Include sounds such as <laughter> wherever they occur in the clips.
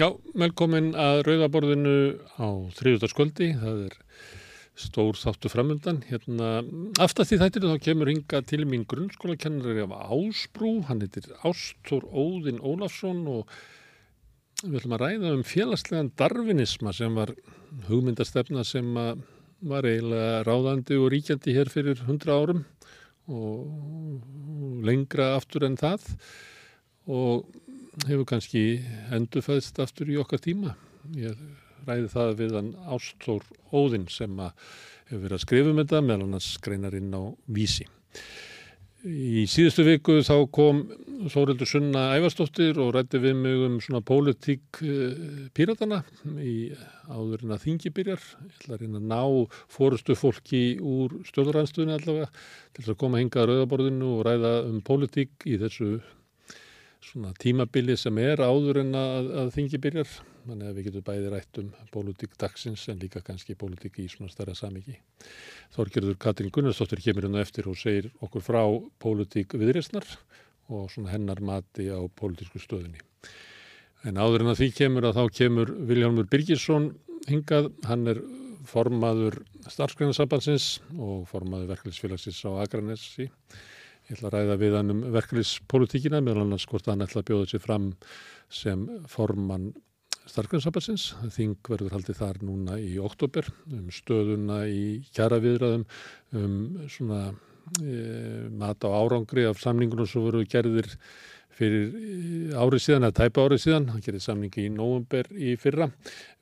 Já, velkomin að Rauðaborðinu á þriðutaskvöldi. Það er stór þáttu framöndan. Hérna, aftast í þættinu þá kemur hinga til mín grunnskólakennari af Ásbrú. Hann heitir Ástór Óðinn Ólafsson og við ætlum að ræða um félagslegan darvinisma sem var hugmyndastefna sem var eiginlega ráðandi og ríkjandi hér fyrir hundra árum og lengra aftur en það og hefur kannski endurfæðst aftur í okkar tíma. Ég ræði það við hann Ástór Óðinn sem hefur verið að skrifa um þetta meðal hann að skreinar inn á vísi. Í síðustu viku þá kom Þórildur Sunna Ævarstóttir og rætti við mig um svona pólitík eh, píratana í áðurinn að þingi byrjar. Ég ætla að reyna að ná fórustu fólki úr stjórnarhansstuðinu allavega til þess að koma hingað að rauðaborðinu og ræða um pólitík í þessu svona tímabili sem er áður en að, að þingi byrjar. Þannig að við getum bæði rætt um pólitík dagsins en líka kannski pólitík í svona starra samiki. Þorgerður Katrín Gunnarsdóttir kemur hérna eftir og segir okkur frá pólitík viðreysnar og svona hennar mati á pólitísku stöðinni. En áður en að því kemur að þá kemur Viljámur Birgisson hingað. Hann er formaður starfsgrænarsambansins og formaður verkefliðsfélagsins á Akranessi. Ég ætla að ræða við hann um verkefliðspolítíkina meðal annars hvort hann ætla að bjóða sér fram sem formann starfgrunnssambansins. Þing verður haldið þar núna í oktober um stöðuna í kjaraviðraðum, um svona e, mat á árangri af samningunum sem voru gerðir fyrir árið síðan, eða tæpa árið síðan. Hann gerði samningi í nógumber í fyrra.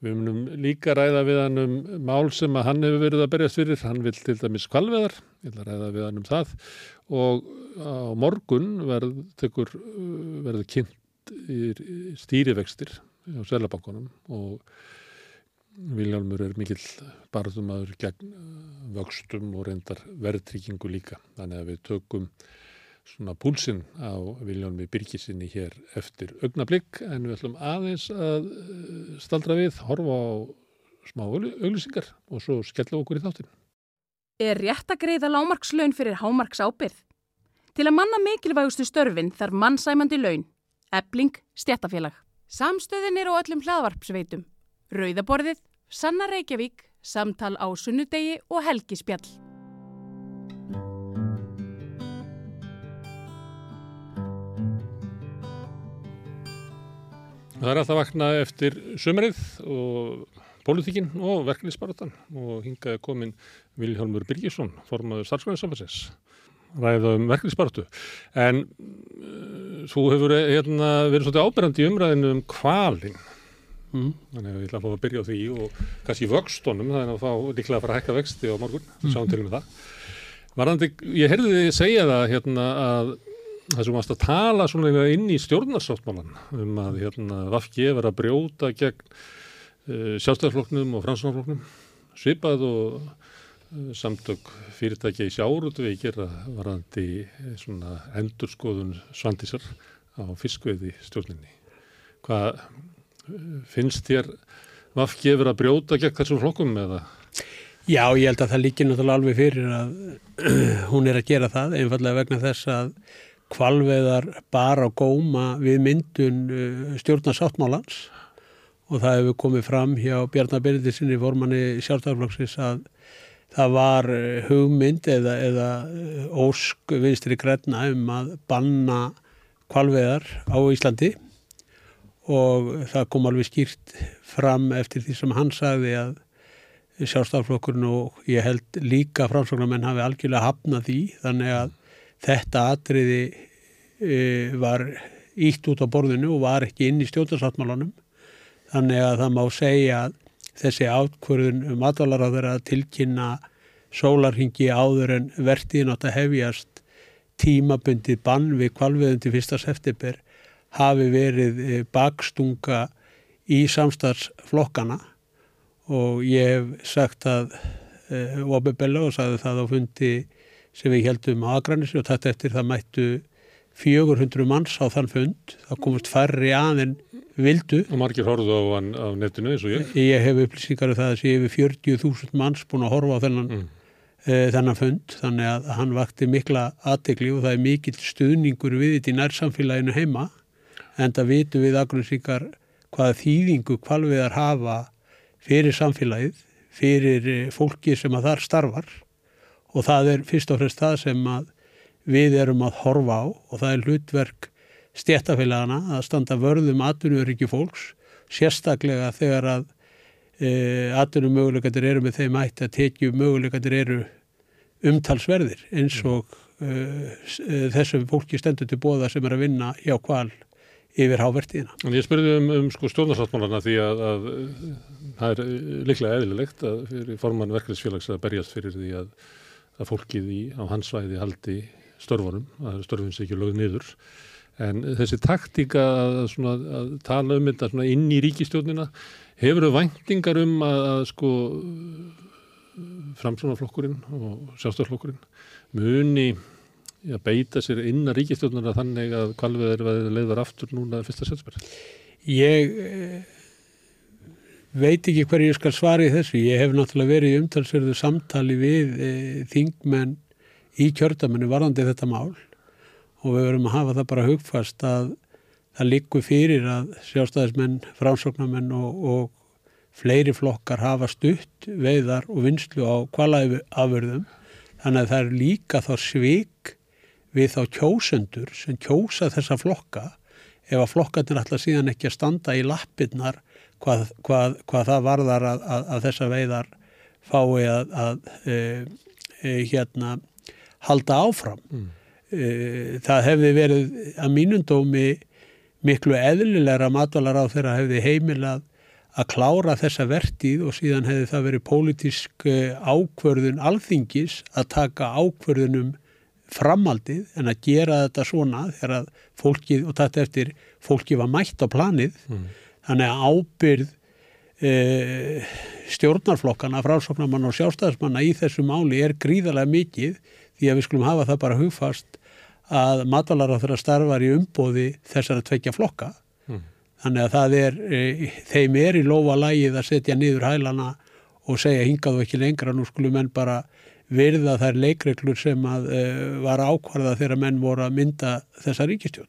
Við munum líka ræða við hann um mál sem að hann hefur verið að berjast fyrir. Hann vil til dæmis kvalveðar, ég vil ræða við hann um það og á morgun verður, verður kynnt stýrivextir á Sælabankunum og Viljálmur er mikill barðumadur gegn vöxtum og reyndar verðtrykkingu líka. Þannig að við tökum svona púlsinn á Viljálmi Birkisinni hér eftir augnablík en við ætlum aðeins að staldra við, horfa á smá auglýsingar og svo skella okkur í þáttin. Er rétt að greiða lámarkslaun fyrir hámarks ábyrð? Til að manna mikilvægustu störfin þarf mannsæmandi laun, ebling, stjættafélag. Samstöðin er á öllum hlaðvarpsveitum. Rauðaborðið, Sanna Reykjavík, samtal á sunnudegi og helgispjall. Það er alltaf vakna eftir sömrið og pólitíkinn og verkefnisbaratan og hingaði komin Viljálmur Birgisson, formadur starfsgræðinsambansins ræða um verkefnisbaratu en uh, þú hefur hérna, verið svolítið áberandi í umræðinu um kvalin mm. þannig að ég ætla að fá að byrja á því og kannski vöxtónum þannig að fá líklega að fara að hækka vexti á morgun. Mm. sáum til um það. Varandi, ég heyrði þið segja það hérna að það sem varst að tala svona inn í stjórnarsáttmálan um að hérna Vafki verið að brjóta gegn uh, sjálfstæðarfloknum og fransunarfloknum svipað og uh, samtök fyrirtækja í sjárutu við gera varandi svona endurskoðun svandisar á fiskveiði stjórninni. Hvað finnst þér Vafki verið að brjóta gegn þessum flokkum eða? Já, ég held að það líkir náttúrulega alveg fyrir að <clears throat> hún er að gera það einfallega vegna þess að kvalveðar bara góma við myndun uh, stjórnarsáttmálans. Og það hefur komið fram hjá Bjarnar Byrðisinni formanni sjálfstæðarflokksins að það var uh, hugmynd eða, eða uh, ósk vinstri græna um að banna kvalveðar á Íslandi. Og það kom alveg skýrt fram eftir því sem hann sagði að sjálfstæðarflokkurinn og ég held líka framsóknarmenn hafi algjörlega hafnað því. Þannig að þetta atriði var ítt út á borðinu og var ekki inn í stjórnarsáttmálanum. Þannig að það má segja þessi átkvörðun um atvalarraður að tilkynna sólarhingi áður en vertiðin átt að hefjast tímabundið bann við kvalviðum til fyrsta september hafi verið e, bakstunga í samstarfsflokkana. Og ég hef sagt að Obi Bello og sagði það á fundi sem við heldum á Akranissi og þetta eftir það mættu 400 manns á þann fund. Það komast færri aðein vildu. Og margir horfðu á, hann, á netinu eins og ég. Ég hef upplýsingar af það að sé yfir 40.000 manns búin að horfa á þennan, mm. uh, þennan fund. Þannig að hann vakti mikla aðtegli og það er mikill stuðningur við þetta í nærsamfélaginu heima. En það vitu við Akranissikar hvaða þýðingu kvalviðar hafa fyrir samfélagið, fyrir eh, fólki sem að þar starfar. Og það er fyrst og fremst það sem að við erum að horfa á og það er hlutverk stjættafélagana að standa vörðum atvinnuöryggi fólks, sérstaklega þegar að e, atvinnum möguleikatir eru með þeim ætti að tekju möguleikatir eru umtalsverðir eins og e, þessum fólki stendur til bóða sem er að vinna hjá kval yfir hávertíðina. En ég spurði um, um sko stjórnarsáttmálana því að, að það er liklega eðlilegt að fyrir forman verkefnisfélags að berjast fyrir því að, að fólkið í, á hans svæði haldi störfunum, að störfun sé ekki lögð niður. En þessi taktíka að, að tala um þetta inn í ríkistjórnina, hefur þau væntingar um að sko framsvonarflokkurinn og sjálfstæðarflokkurinn muni að beita sér inn að ríkistjórnuna þannig að kvalvið að leiðar aftur núna fyrsta sjötsverð? Ég eh, veit ekki hverju ég skal svara í þessu. Ég hef náttúrulega verið í umtalsverðu samtali við e, þingmenn í kjördamennu varðandi þetta mál og við verum að hafa það bara hugfast að það likur fyrir að sjálfstæðismenn, fránsóknarmenn og, og fleiri flokkar hafa stutt veiðar og vinslu á kvalafurðum þannig að það er líka þá svik við þá kjósendur sem kjósa þessa flokka ef að flokkarnir ætla síðan ekki að standa í lappirnar hvað, hvað, hvað það varðar að, að, að þessa veiðar fái að, að e, e, hérna halda áfram. Mm. Það hefði verið að mínundómi miklu eðlilegra matvalar á þeirra hefði heimilað að klára þessa vertið og síðan hefði það verið pólitísk e, ákverðun alþingis að taka ákverðunum framaldið en að gera þetta svona þegar að fólkið, og þetta eftir fólkið var mætt á planið mm. þannig að ábyrð e, stjórnarflokkana frásóknarmann og sjálfstæðismanna í þessu máli er gríðarlega mikið því að við skulum hafa það bara hugfast að matvalar á þeirra starfar í umbóði þessar að tvekja flokka. Mm. þannig að það er e, þeim er í lofa lægið að setja niður hælana og segja hingaðu ekki lengra, nú skulum enn bara virða þær leikreglur sem að uh, var ákvarða þegar menn voru að mynda þessa ríkistjón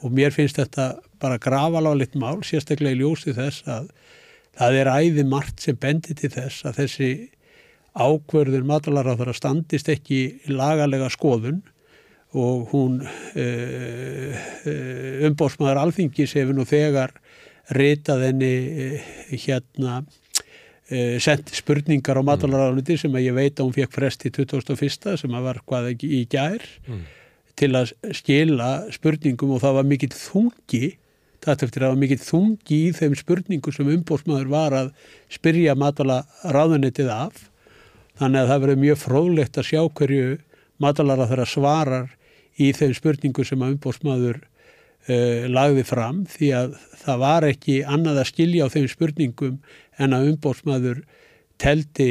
og mér finnst þetta bara grafalálitt mál, sérstaklega í ljósi þess að það er æði margt sem bendi til þess að þessi ákverður matalaráður að standist ekki lagalega skoðun og hún uh, uh, umbórsmaður alþingis hefur nú þegar ritað henni hérna Eh, sendt spurningar á matalaráðuniti sem að ég veit að hún fekk frest í 2001 sem að var hvað ekki í gær mm. til að skila spurningum og það var mikill þungi þetta eftir að það var mikill þungi í þeim spurningum sem umbósmaður var að spyrja matalaráðunitið af þannig að það verið mjög fróðlegt að sjá hverju matalaráður svarar í þeim spurningum sem að umbósmaður uh, lagði fram því að það var ekki annað að skilja á þeim spurningum en að umbótsmaður teldi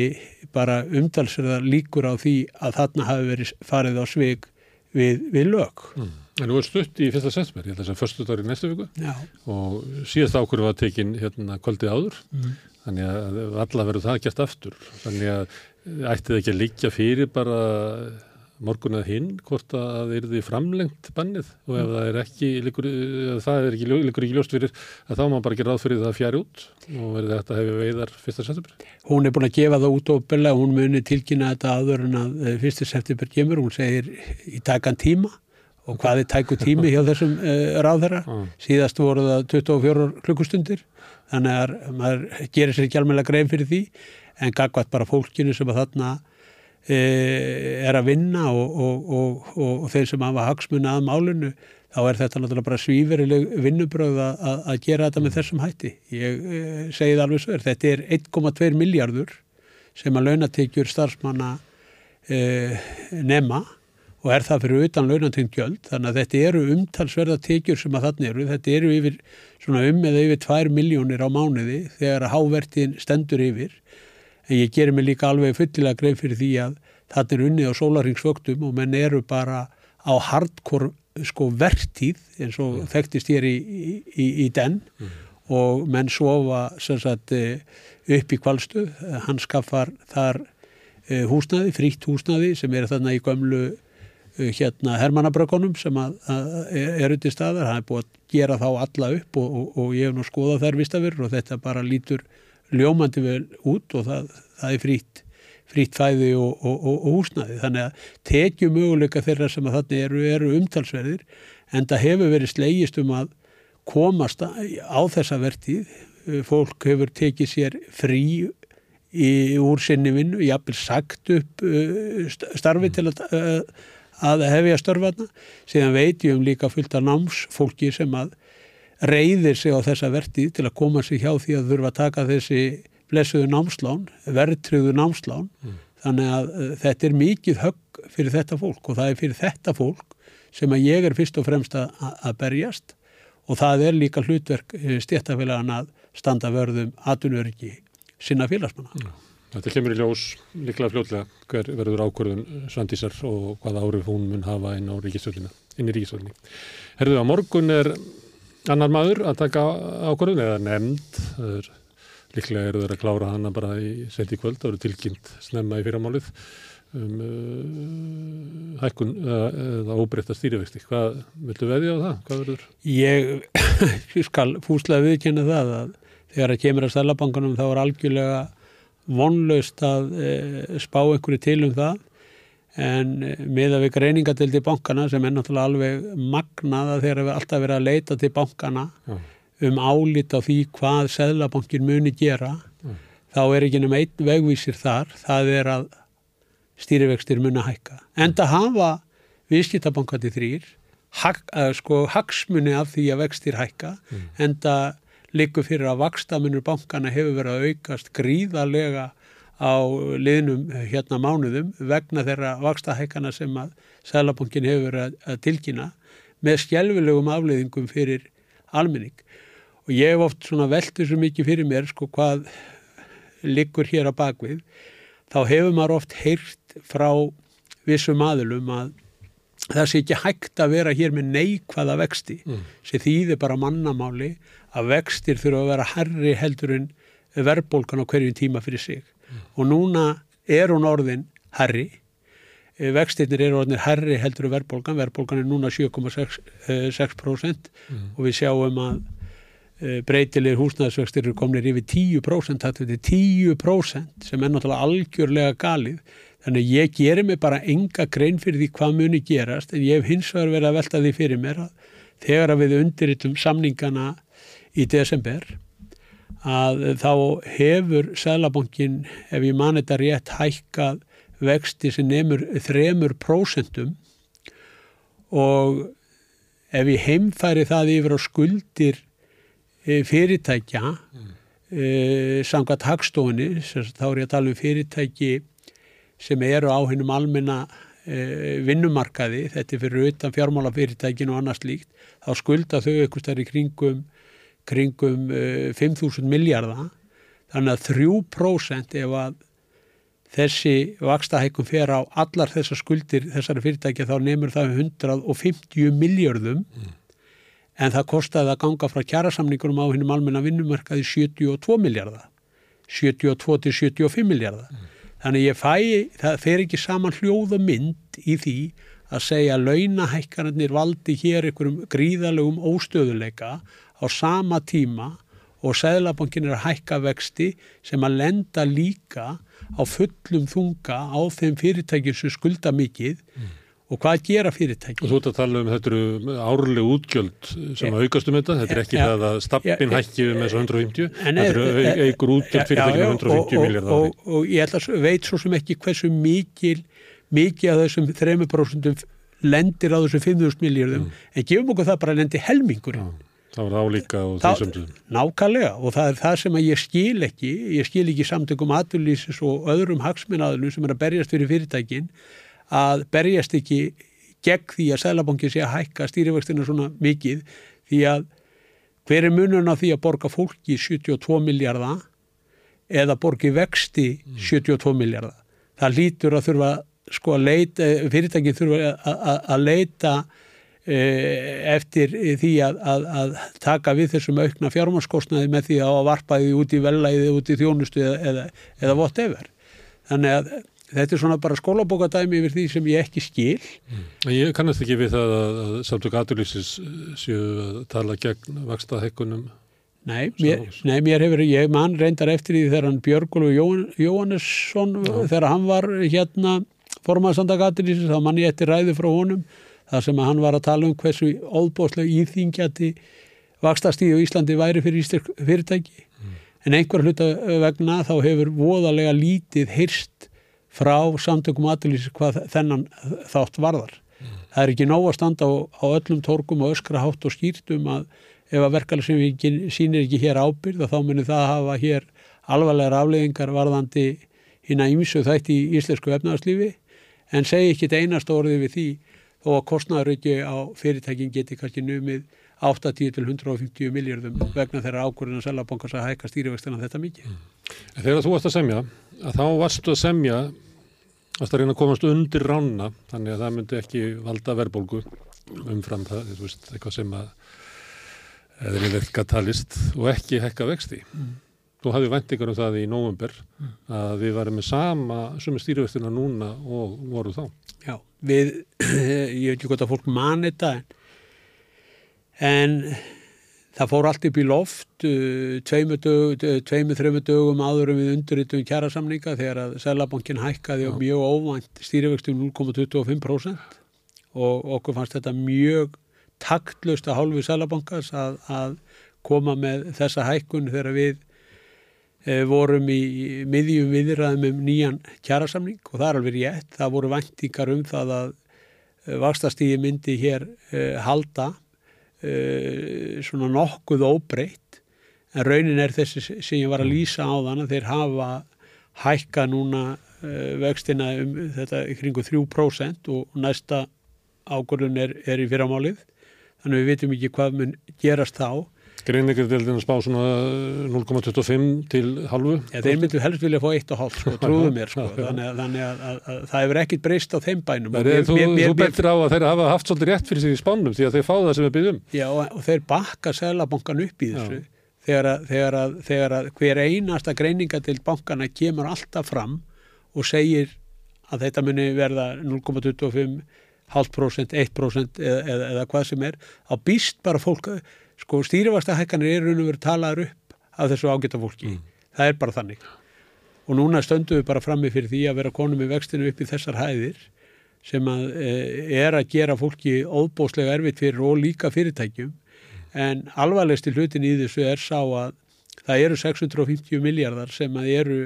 bara umtalsverða líkur á því að þarna hafi verið farið á svig við, við lög. Mm. En þú er stutt í fyrsta setjumir, ég held að það er förstu dag í næstu viku Já. og síðast ákveður var tekin hérna kvöldið áður, mm. þannig að alla verður það gert aftur, þannig að ættið ekki að liggja fyrir bara morgun eða hinn hvort að það er því framlengt bannið? Og ef það er ekki líkur, það er ekki, líkur ekki ljóst fyrir að þá má bara gera ráð fyrir það fjari út og verður þetta að hefur veiðar fyrsta september. Hún er búin að gefa það út og byrja, hún muni tilkynna þetta aður en að eh, fyrsta september kemur, hún segir í takan tíma. Og hvað er tæku tími hjá þessum uh, ráðherra, ah. síðast voru það 24 klukkustundir. Þannig að maður gerir sér ekki alveg grein fyrir því en gagvat bara fólkinu sem að þarna E, er að vinna og, og, og, og þeir sem hafa hagsmunna að málinu þá er þetta náttúrulega bara svíferileg vinnubröð að, að gera þetta með þessum hætti. Ég e, segi það alveg svo er, þetta er 1,2 miljardur sem að launatekjur starfsmanna e, nema og er það fyrir utan launatekjum gjöld. Þannig að þetta eru umtalsverða tekjur sem að þannig eru, þetta eru yfir um eða yfir 2 miljónir á mánuði þegar að hávertin stendur yfir en ég gerir mig líka alveg fullilega greið fyrir því að þetta er unnið á sólaringsvöktum og menn eru bara á hardcore sko verktíð eins og mm. þekktist hér í, í, í den mm. og menn sofa sagt, eh, upp í kvalstu hann skaffar þar eh, húsnaði, frítt húsnaði sem er þarna í gömlu eh, hérna Hermannabrökonum sem að, að er undir staðar, hann er búið að gera þá alla upp og, og, og ég hef nú skoðað þær vistafur og þetta bara lítur ljómandi vel út og það, það er frýtt frýtt fæði og, og húsnaði þannig að tekju möguleika þeirra sem að þannig eru, eru umtalsverðir en það hefur verið slegist um að komast á þessa vertið fólk hefur tekið sér frí í úr sinni vinnu, ég hafði sagt upp uh, starfi til að, uh, að hefja störfarna síðan veit ég um líka fullt af námsfólki sem að reyðir sig á þessa vertið til að koma sig hjá því að þurfa að taka þessi blessuðu námslán, verðtriðu námslán mm. þannig að uh, þetta er mikið högg fyrir þetta fólk og það er fyrir þetta fólk sem að ég er fyrst og fremst að, að berjast og það er líka hlutverk stéttafélagan að standa vörðum atunöryggi sinna félagsmanna. Þetta kemur í ljós líklega fljóðlega hver verður ákvörðun Svandísar og hvaða árið hún mun hafa inn, inn í ríkisvöldinni. Herðu, á morgun er annar maður að taka ákvörðun eða nefnd. Er, líklega eru þeir að klára hana bara í sent í kvöld. Það eru tilkynnt snemma í fyrramálið um uh, hækkun eða óbreytta stýrivexti. Hvað viltu veðja á það? <laughs> Ég skal fúslega viðkynna það að þegar það kemur að stælabankanum þá er algjörlega vonlaust að e, spá einhverju til um það en e, með að við greiningatildi bankana sem er náttúrulega alveg magnaða þegar við alltaf verið að leita til bankana ja. um álít á því hvað Sæðlabankin muni gera ja. þá er ekki nema einn vegvísir þar það er að stýrivextir muni að hækka en það hafa viðskiptabankati þrýr hag, sko, hagsmunni af því að vextir hækka mm. en það likur fyrir að vakstamunur bankana hefur verið að aukast gríðarlega á liðnum hérna mánuðum vegna þeirra vakstahækana sem að Sælabankin hefur verið að tilkynna með skjálfilegum afleiðingum fyrir almenning. Og ég hef oft svona veltið svo mikið fyrir mér sko hvað likur hér á bakvið. Þá hefur maður oft heyrt frá vissum aðlum að það sé ekki hægt að vera hér með neikvæða vexti mm. sem þýðir bara mannamáli að vextir þurfa að vera herri heldur en verðbólkan á hverjum tíma fyrir sig. Og núna er hún orðin herri eh, vextirnir eru orðinir herri heldur en verðbólkan verðbólkan er núna 7,6% mm. og við sjáum að eh, breytilegir húsnæðisvextir eru kominir yfir 10% þetta er 10% sem er náttúrulega algjörlega galið. Þannig að ég gerir mig bara enga grein fyrir því hvað muni gerast. En ég hef hins vegar verið að velta því fyrir mér að þegar að við undirritum samningana í desember að þá hefur Sælabankin, ef ég mani þetta rétt, hækkað vexti sem nefnur þremur prósentum og ef ég heimfæri það yfir á skuldir e, fyrirtækja mm. e, samkvæmt hagstofunni, þá er ég að tala um fyrirtæki sem eru á hennum almenna e, vinnumarkaði, þetta er fyrir utan fjármálafyrirtækin og annars líkt, þá skulda þau eitthvað stær í kringum kringum 5.000 eh, miljardar þannig að 3% ef að þessi vakstahækkum fer á allar þessar skuldir þessari fyrirtækja þá nefnur það 150 miljardum mm. en það kostiði að ganga frá kjærasamningurum á hennum almenna vinnumarkaði 72 miljardar 72 til 75 miljardar mm. þannig ég fæ, það fer ekki saman hljóð og mynd í því að segja að launahækkanarnir valdi hér einhverjum gríðalegum óstöðuleika á sama tíma og Sæðlabankin er að hækka vexti sem að lenda líka á fullum þunga á þeim fyrirtækjum sem skulda mikið mm. og hvað gera fyrirtækjum. Og þú ert að tala um þetta eru árleg útgjöld sem að aukast um þetta, þetta er ekki ja, það að stappin ja, hækki um þessu 150, þetta eru eigur útgjöld fyrirtækjum 150 miljardar ári. Og, og ég ætla, veit svo sem ekki hversu mikil, mikið af þessum 3% lendir á þessu 5.000 miljardum, mm. en gefum okkur það bara lendir helmingur. Ja. Það var álíka og því sömduðum. Nákvæmlega og það er það sem ég skil ekki, ég skil ekki samtökum aðurlýsis og öðrum hagsminnaðunum sem er að berjast fyrir fyrirtækin að berjast ekki gegn því að Sælabankin sé að hækka stýrivextina svona mikið því að hver er munun á því að borga fólki 72 miljardar eða borgi vexti 72 miljardar. Það lítur að þurfa sko að leita, fyrirtækin þurfa að, að leita eftir því að, að, að taka við þessum aukna fjármanskostnaði með því að varpa því út í velæði, út í þjónustu eða, eða, eða whatever. Þannig að þetta er svona bara skólabókadæmi yfir því sem ég ekki skil. En Ég kannast ekki við það að, að samtök aturlýsis séu að tala gegn vaksta hekkunum. Nei, mér, nei, mér hefur, ég mann reyndar eftir því þegar hann Björgólu Jóhannesson, þegar hann var hérna formaðsandagatirlýsis, þá mann ég eftir ræði frá honum, þar sem að hann var að tala um hversu óðbóðslega íþingjati vakstastíð og Íslandi væri fyrir íslensk fyrirtæki. En einhver hluta vegna þá hefur voðalega lítið hyrst frá samtökum aðlýsis hvað þennan þátt varðar. Það er ekki nóg að standa á, á öllum torkum og öskra hátt og skýrt um að ef að verkefni sem við sýnir ekki hér ábyrð þá munir það hafa hér alvarlegar afleðingar varðandi hinn að ýmsu þætti í íslensku efnaðarslífi en segi ekki þetta einast orðið við því þó að kostnæður ekki á fyrirtækin geti kannski numið 80 til 150 miljardum vegna þeirra ákvörðin að Sælabankars að hækka stýrivextina þetta mikið. En þegar þú varst að semja, að þá varstu að semja að reyna að komast undir rána þannig að það myndi ekki valda verðbólgu umfram það, þú veist, eitthvað sem að eða nýverka talist og ekki hekka vexti. Mm. Þú hafði vendingar um það í nóvumber mm. að við varum með sama sumi stýrivextina núna og voru þá. Já, við, <clears throat> ég veit ekki hvort að fólk mani þetta en en það fór allt upp í loft uh, tveimur, þreimur dögum áður um við unduritum kjærasamninga þegar að Sælabankin hækkaði á mjög óvænt stýrivextum 0,25% og okkur fannst þetta mjög taktlust að hálfu Sælabankars að, að koma með þessa hækkun þegar við vorum í miðjum viðræðum um nýjan kjærasamning og það er alveg rétt, það voru væntingar um það að e, vakstastíði myndi hér e, halda uh, svona nokkuð óbreytt. En raunin er þessi sem ég var að lýsa á þann að þeir hafa hækka núna uh, vextina um þetta kringu 3% og næsta ákvörðun er, er í fyrramálið. Þannig við vitum ekki hvað mun gerast þá Greiningardeldin að spá svona 0,25 til halvu? Ja, þeir myndu helst vilja fá 1,5 sko, <laughs> trúðu mér sko, þannig, að, þannig að, að, að það hefur ekkit breyst á þeim bænum. Mér, þú mér, þú betur á að þeir hafa haft svolítið rétt fyrir sig í spánum því að þeir fá það sem við byggjum. Já og, þeir bakka selabankan upp í þessu þegar, þegar, þegar að hver einasta greiningadeld bankana kemur alltaf fram og segir að þetta muni verða 0,25 halvprosent, 1% eða, eða, eða hvað sem er, þá býst bara fólk sko stýrifastahækkanir er raun og verið talaður upp af þessu ágæta fólki. Mm. Það er bara þannig. Og núna stöndum við bara frammi fyrir því að vera konum í vextinu upp í þessar hæðir sem að, e, er að gera fólki óbóslega erfitt fyrir og líka fyrirtækjum. En alvarlegst í hlutin í þessu er sá að það eru 650 miljardar sem að eru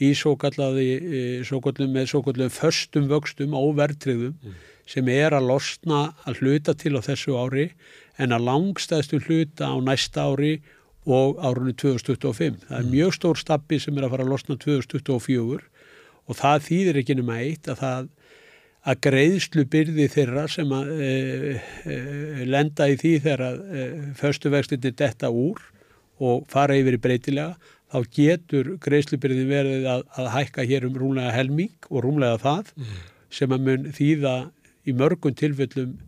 í svo kallaði, e, svo kallum, með svo kallum föstum vöxtum óvertriðum mm. sem er að losna að hluta til á þessu ári en að langstæðstu hluta á næsta ári og árunni 2025. Það er mm. mjög stór stabbi sem er að fara að losna 2024 og það þýðir ekki nema eitt að það að greiðslu byrði þeirra sem að e, e, lenda í því þegar að e, föstuvextinni detta úr og fara yfir í breytilega þá getur greiðslubyrði verið að, að hækka hér um rúmlega helming og rúmlega það mm. sem að mun þýða í mörgum tilfellum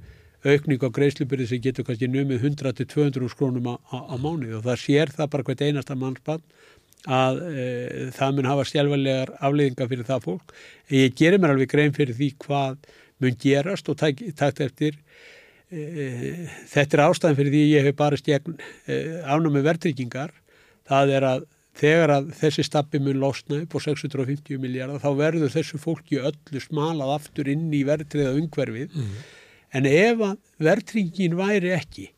aukning á greiðslubyrði sem getur kannski numið 100-200 skrónum á, mánuði og það sér það bara hvert einasta mannspann að e, það mun hafa stjálfarlegar afleiðingar fyrir það fólk. Ég gerir mér alveg grein fyrir því hvað mun gerast og takt eftir e, þetta er ástæðan fyrir því ég hef bara stjækn e, ánum með verðryggingar. Það er að þegar að þessi stappi mun losna upp á 650 miljardar þá verður þessu fólki öllu smalað aftur inn í verðriða umhverfið mm. En ef að verðringin væri ekki,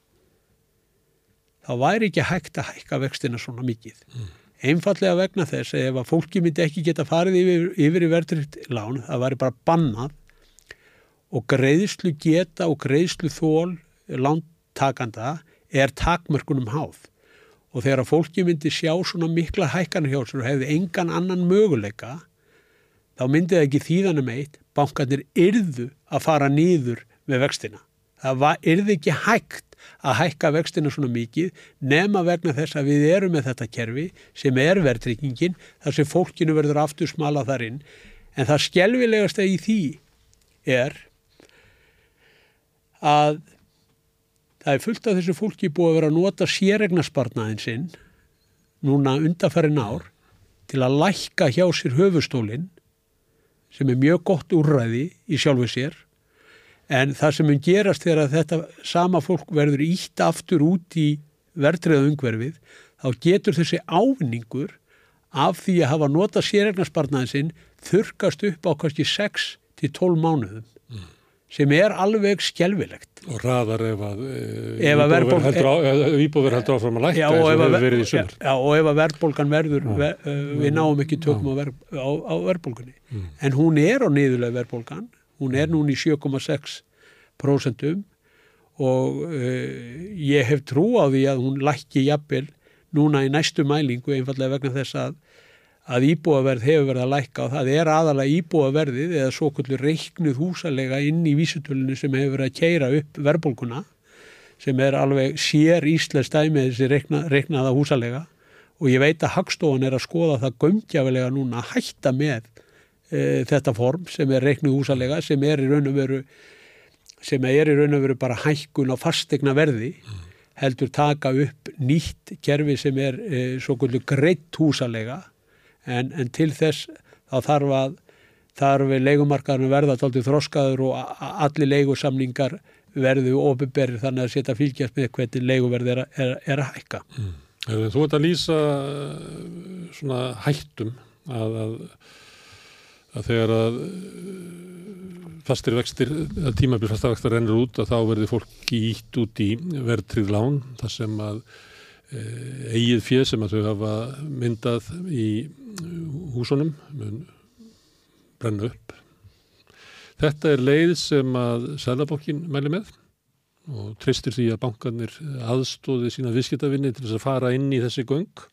þá væri ekki hægt að hækka vextina svona mikið. Mm. Einfallega vegna þess að ef að fólki myndi ekki geta farið yfir, yfir í verðringt lán, það væri bara bannað og greiðslu geta og greiðslu þól lántakanda er takmörkunum háð. Og þegar að fólki myndi sjá svona mikla hækkan hjá sér og hefði engan annan möguleika, þá myndi það ekki þýðanum eitt, bankanir yrðu að fara nýður með vextina. Það erði ekki hægt að hækka vextina svona mikið nema vegna þess að við erum með þetta kerfi sem er verðtrykkingin þar sem fólkinu verður aftur smala þar inn en það skjelvilegast að í því er að það er fullt af þessu fólki búið að vera að nota sérregnarspartnaðin sinn núna undarfærin ár til að lækka hjá sér höfustólinn sem er mjög gott úrræði í sjálfu sér en það sem mun gerast þegar að þetta sama fólk verður ítt aftur út í verðtriða umhverfið þá getur þessi ávinningur af því að hafa nota sérregnarspartnaðin sinn þurkast upp á kannski 6 til 12 mánuðum mm. sem er alveg skjelvilegt. Og raðar ef að výbúður heldur áfram að lækka eins og hefur verið í sumur. Já, og ef að verðbólgan verður, já, ver, uh, við náum ekki tökum á, ver, á, á verðbólgunni. Mm. En hún er á niðurlega verðbólgan, hún er núni í 7,6 prósentum og uh, ég hef trú á því að hún lækki jafnvel núna í næstu mælingu einfallega vegna þess að að íbúaverð hefur verið að lækka og það er aðalega íbúaverðið eða svo kvöldur reiknuð húsalega inn í vísutölunni sem hefur verið að keira upp verðbólkuna sem er alveg sér íslensk dæmið þessi reikna, reiknaða húsalega. Og ég veit að Hagstofan er að skoða það gömdjafilega núna að hætta með e, þetta form sem er reiknuð húsalega sem er í raun og veru sem er í raun og veru bara hækkun á fastegna verði heldur taka upp nýtt kerfi sem er e, svo kvöldur greitt húsalega en, en til þess þá þarf að þarf leikumarkaðinu verða tóltið þroskaður og allir leikusamningar verðu ofinberið þannig að setja fylgjast með hvernig leikuverð er, er, er að hækka. Mm. Þú ert að lýsa svona hættum að, að, að þegar að fastir vextir, að tímabil fastar vextar rennur út að þá verður fólk ítt út í verðtrið lán þar sem að e, eigið fjöð sem að þau hafa myndað í húsunum brenna upp. Þetta er leið sem að Sælabokkin mæli með og tristir því að bankanir aðstóði sína viðskiptavinni til þess að fara inn í þessi göng.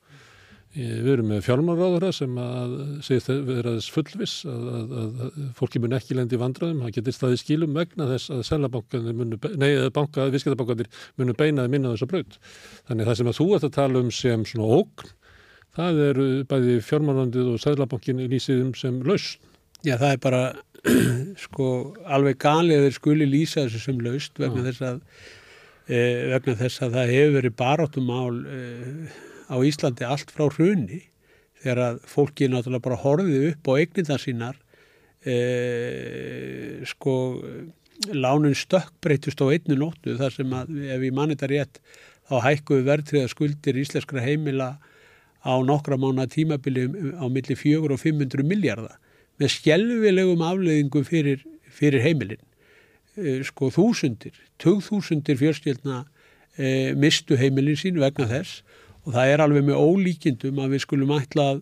Við erum með fjármáráðara sem að segja vera þess fullvis að, að, að fólki mun ekki lendi vandraðum, það getur staðið skilum vegna þess að Sælabankanir munu, nei, banka, viðskiptabankanir munu beinaði minna þess að braut. Þannig það sem að þú ert að tala um sem svona ógn það eru bæði fjármánandið og sæðlabankin lýsiðum sem laust. Já, það er bara <clears throat> sko alveg galið þeir skuli lýsa þessu sem laust vegna, þess að, e, vegna þess að það hefur verið barátumál e, á Íslandi allt frá hrunni þegar að fólki náttúrulega bara horfið upp á eigninda sínar e, sko lánin stökkbreytust á einnu nóttu þar sem að ef ég manni þetta rétt þá hækkuðu verðtriða skuldir íslenskra heimila á nokkra mánu tímabili á milli 400 og 500 miljardar með skjálfilegum afleðingum fyrir, fyrir heimilin. E, sko þúsundir, tögþúsundir fjörstjölna e, mistu heimilin sín vegna þess og það er alveg með ólíkindum að við skulum ætla að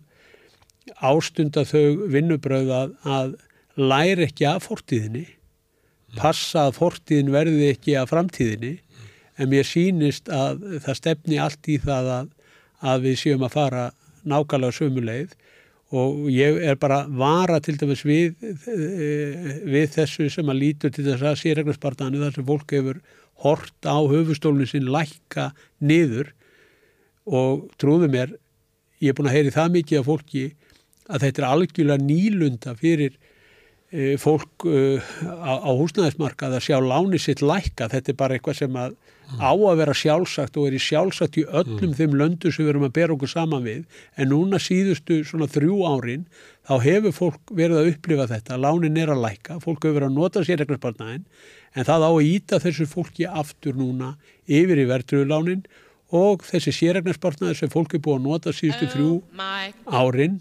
ástunda þau vinnubröð að, að læra ekki af fortíðinni, passa að fortíðin verði ekki af framtíðinni. En mér sínist að það stefni allt í það að að við séum að fara nákvæmlega sömuleið og ég er bara vara til dæmis við, við þessu sem að lítur til þess að sérregnarspartani þar sem fólk hefur hort á höfustólinu sín lækka niður og trúðu mér, ég er búin að heyri það mikið af fólki að þetta er algjörlega nýlunda fyrir e, fólk e, á, á húsnæðismarkað að sjá láni sitt lækka, þetta er bara eitthvað sem að á að vera sjálfsagt og er í sjálfsagt í öllum mm. þeim löndu sem við erum að bera okkur saman við. En núna síðustu svona þrjú árin þá hefur fólk verið að upplifa þetta lánin er að læka, fólk hefur verið að nota sérregnarspartnæðin en það á að íta þessu fólki aftur núna yfir í verðtrúlánin og þessi sérregnarspartnæði sem fólk er búið að nota síðustu oh þrjú árin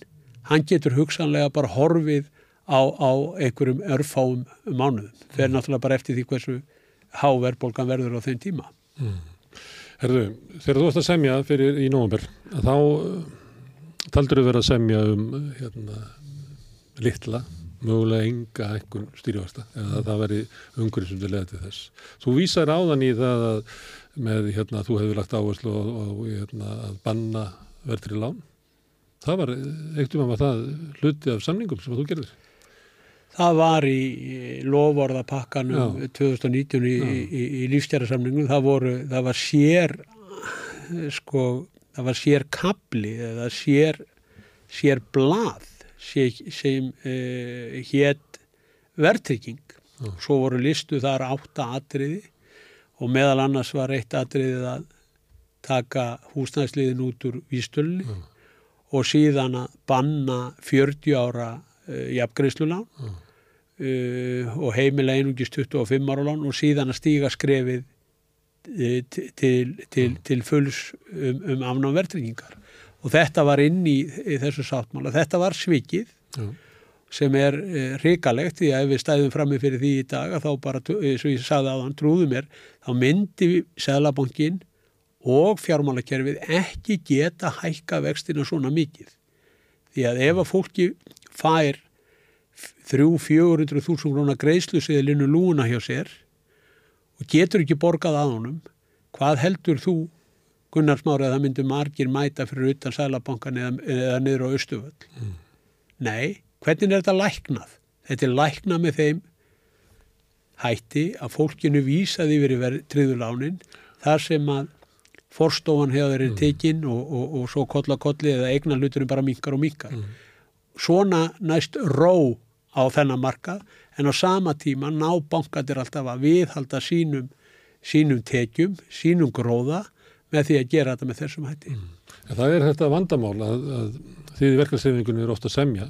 hann getur hugsanlega bara horfið á, á einhverjum örfáum mánuðum, fer mm. náttúrulega bara eftir því hversu háverbolgan verður á þeim tíma Mm. Herðu, þegar þú ætti að semja fyrir í nógumber, þá uh, taldur þú verið að semja um hérna, litla, mögulega enga ekkun stýrjavasta, eða það veri umhverjum sem þið leði til þess. Þú vísar áðan í það að með, hérna, þú hefur lagt áherslu á, á hérna, að banna verðri lán. Það var, eitt um að það hluti af samningum sem þú gerðir. Það var í lovorðapakkanum 2019 í, í, í lífstjærasamlingum. Það, voru, það var sér sko, það var sér kabli eða sér, sér blað sem uh, hétt verðtrygging. Svo voru listu þar átta atriði og meðal annars var eitt atriðið að taka húsnæðsliðin út úr výstölni og síðan að banna 40 ára uh, jafngreiðslulán uh, og heimila einungis 25 ára lán og síðan að stíga skrefið uh, til, til, til, til fulls um, um afnáum verðtryggingar. Og þetta var inn í, í þessu sáttmála. Þetta var svikið. Sem er e, hrikalegt því að ef við stæðum frammi fyrir því í dag að þá bara, eins og ég sagði á hann, trúðu mér, þá myndi Sæðlabankin og fjármálakerfið ekki geta hækka vextina svona mikið. Því að ef að fólki fær 3-400 þúsund krónar greiðslusiðilinu lúna hjá sér og getur ekki borgað að honum, hvað heldur þú Gunnar Smári að það myndi margir mæta fyrir utan Sælabankan eða, eða niður á Östuföll. Mm. Nei, hvernig er þetta læknað? Þetta er læknað með þeim hætti að fólkinu vísaði yfir triðulánin þar sem að forstofan hefur verið mm. tekinn og, og, og svo kolla kolli eða eigna hluturinn bara minkar og minkar. Mm. Svona næst ró á þennan markað en á sama tíma ná bankatir alltaf að viðhalda sínum, sínum tekjum, sínum gróða með því að gera þetta með þessum hætti. Mm. Það er þetta vandamál að, að því verkefnsreifingunni er ofta semja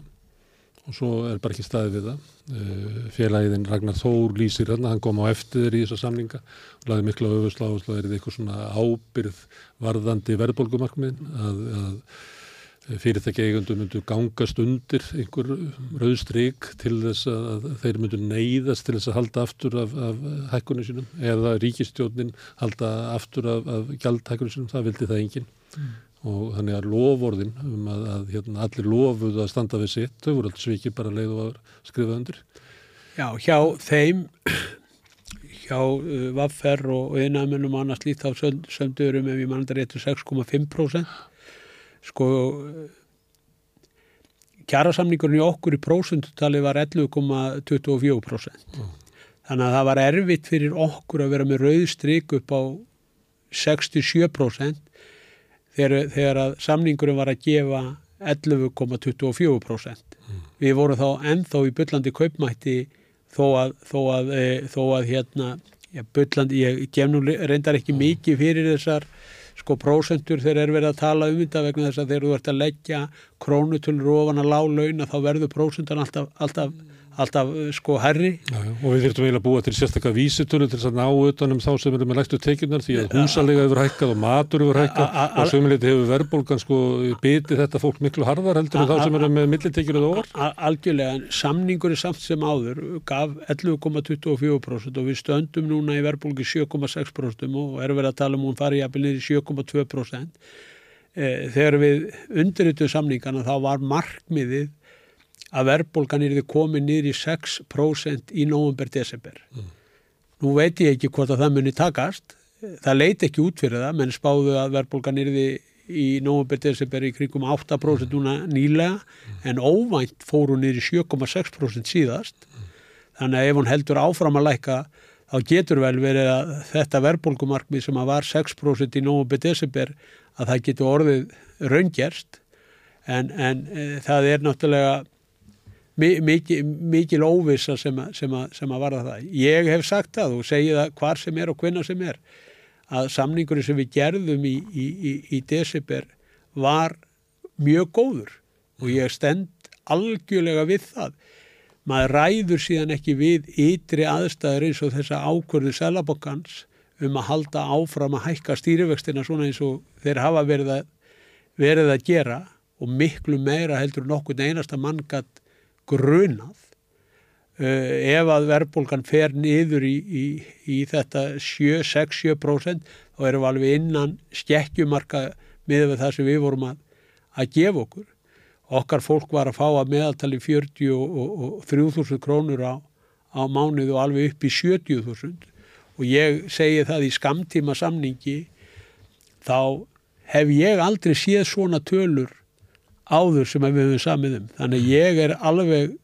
og svo er bara ekki staðið við það. Uh, Félagin Ragnar Þór lýsir hérna, hann kom á eftir í þessa samlinga og laði miklu öfusla og það er eitthvað svona ábyrð varðandi verðbólgumarkminn að, að fyrirtæki eigundu myndu gangast undir einhver rauðstryk til þess að þeir myndu neyðast til þess að halda aftur af, af hækkunum sínum eða ríkistjónin halda aftur af, af gjaldhækkunum sínum, það vildi það enginn mm. Og þannig að lovorðin um að, að hérna, allir lofuðu að standa við sitt, þau voru alltaf svikið bara leið og að skrifa undir. Já, hjá þeim <clears throat> hjá uh, Vaffer og einamennum og annars lít á sömdurum ef ég mann þetta réttu 6,5% sko kjærasamningurinn í okkur í prósundutali var 11,24% mm. þannig að það var erfitt fyrir okkur að vera með rauðstryk upp á 67% þegar, þegar að samningurinn var að gefa 11,24% mm. við vorum þá ennþá í byllandi kaupmætti þó að, þó að, e, þó að hérna, já, byllandi, ég gef nú reyndar ekki mm. mikið fyrir þessar sko prósentur þegar er verið að tala um þetta vegna þess að þegar þú ert að leggja krónutölur ofan að lág laun að þá verður prósentan alltaf, alltaf, alltaf sko herri. Já, já, og við þurftum eiginlega að búa til sérstaklega vísitölu til þess að ná utanum þá sem eru með lægstu tekinar því að húsalega hefur hækkað og matur hefur hækkað og sömuleiti hefur verðbólgan sko bitið þetta fólk miklu harðar heldur en þá sem eru með millitekjur eða orð. Algjörlega, en samningur er samt sem áður gaf 11,24% og við stöndum núna í verðbólgi 7,6% og erum verið að tala um hún farið jafnvel niður í 7,2%. Þegar við undirritum samningana þá var markmiðið að verðbólgan er þið komið í 6% í nógumber-desember. Mm. Nú veit ég ekki hvort að það muni takast, það leiti ekki út fyrir það, menn spáðu að verðbólgan er þið í nógumber-desember í kringum 8% núna nýlega, mm. en óvænt fór hún í 7,6% síðast, mm. þannig að ef hún heldur áfram að læka, þá getur vel verið að þetta verðbólgumarkmið sem að var 6% í nógumber-desember, að það getur orðið raungerst, en, en e, það er náttúrulega mikil, mikil óvisa sem, a, sem, a, sem að varða það. Ég hef sagt það og segið það hvar sem er og hvenna sem er að samningurinn sem við gerðum í, í, í, í desember var mjög góður og ég stend algjörlega við það. Maður ræður síðan ekki við ytri aðstæður eins og þessa ákvörðu selabokkans um að halda áfram að hækka stýrivextina svona eins og þeir hafa verið að, verið að gera og miklu meira heldur nokkur einasta manngatt grunað uh, ef að verðbólgan fer niður í, í, í þetta 6-7% þá erum við alveg innan skekkjumarka með það sem við vorum að, að gefa okkur. Okkar fólk var að fá að meðaltali 40 og, og, og 3000 krónur á, á mánuð og alveg upp í 70.000 og ég segi það í skamtíma samningi þá hef ég aldrei séð svona tölur áður sem við höfum samið um. Þannig ég er alveg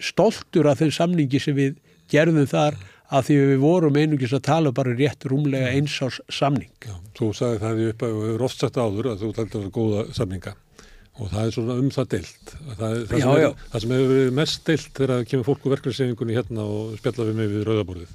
stoltur af þeim samningi sem við gerðum þar að því við vorum einungis að tala bara rétt rúmlega eins á samning. Já, þú sagði það í upp að við hefur oft sagt áður að þú taldi að góða samninga og það er svona um það deilt. Það, það, já, sem. Er, það sem hefur verið mest deilt þegar kemur fólku verkefnisefingunni hérna og spjalla við mig við rauðaborðið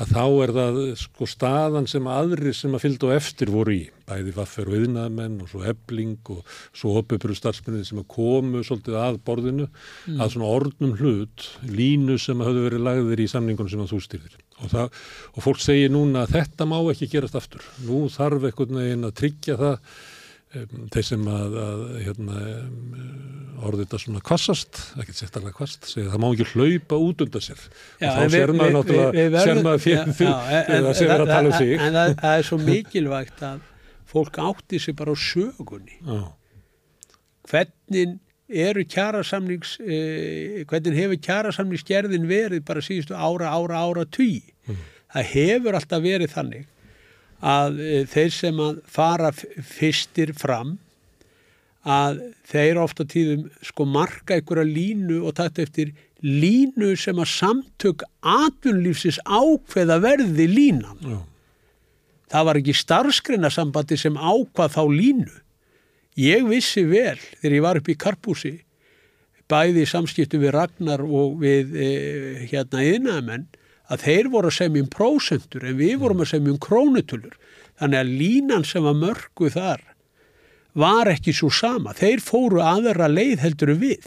að þá er það sko staðan sem aðri sem að fylgdu eftir voru í, bæði vaffer og yðnaðmenn og svo ebling og svo opupuru starfsmennið sem að komu svolítið að borðinu, mm. að svona ornum hlut, línu sem að höfðu verið lagðir í samningunum sem að þú styrðir. Og, það, og fólk segir núna að þetta má ekki gerast aftur. Nú þarf einhvern veginn að tryggja það þeir sem að, að hérna, orðið þetta svona kvassast, ekkert sérstaklega kvast, segja það má ekki hlaupa út undan sér. Já, og þá ser maður náttúrulega, ser maður fyrir því að það sé verið að tala um sig. En það, það er svo <laughs> mikilvægt að fólk átti sig bara á sögunni. Já. Hvernig eru kjærasamnings, eh, hvernig hefur kjærasamningsgerðin verið bara síðustu ára, ára, ára tví. Mm. Það hefur alltaf verið þannig að e, þeir sem að fara fyrstir fram að þeir ofta tíðum sko marka einhverja línu og takt eftir línu sem að samtök atvinnlífsins ákveða verði línan. Já. Það var ekki starfskreina sambandi sem ákvað þá línu. Ég vissi vel þegar ég var upp í Karpúsi bæði samskiptu við Ragnar og við e, hérna yðnaðamenn að þeir voru að semja um prósentur en við vorum að semja um krónutulur. Þannig að línan sem var mörgu þar var ekki svo sama. Þeir fóru aðra leið heldur við.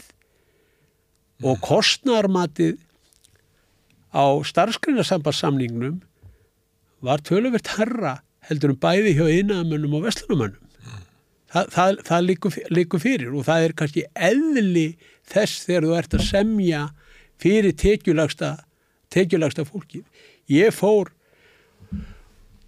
Og kostnarmatið á starfskrinarsambarsamningnum var töluvert herra heldur um bæði hjá innamönnum og vestlunumönnum. Það, það, það líkur fyrir og það er kannski eðli þess þegar þú ert að semja fyrir tekjulagsta tekjulagsta fólkið. Ég fór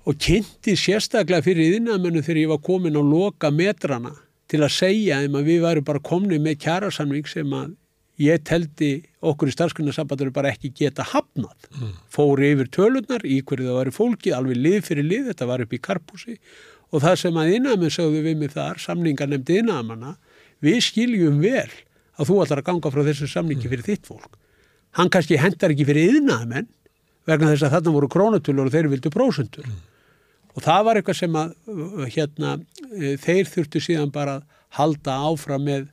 og kynnti sérstaklega fyrir yðinamennu þegar ég var komin á loka metrana til að segja þeim að við varum bara komni með kjærasamling sem að ég teldi okkur í starfsgrunarsambandur bara ekki geta hafnað. Mm. Fóri yfir tölunar í hverju það var fólkið, alveg lið fyrir lið, þetta var upp í karpúsi og það sem að innamenn sögðu við mig þar, samningar nefndi innamanna, við skiljum vel að þú ætlar að ganga frá þessu samningi mm. fyrir þitt fólk hann kannski hendar ekki fyrir yðnaðmenn vegna þess að þarna voru krónutulur og þeir vildu prósundur mm. og það var eitthvað sem að hérna, e, þeir þurftu síðan bara að halda áfram með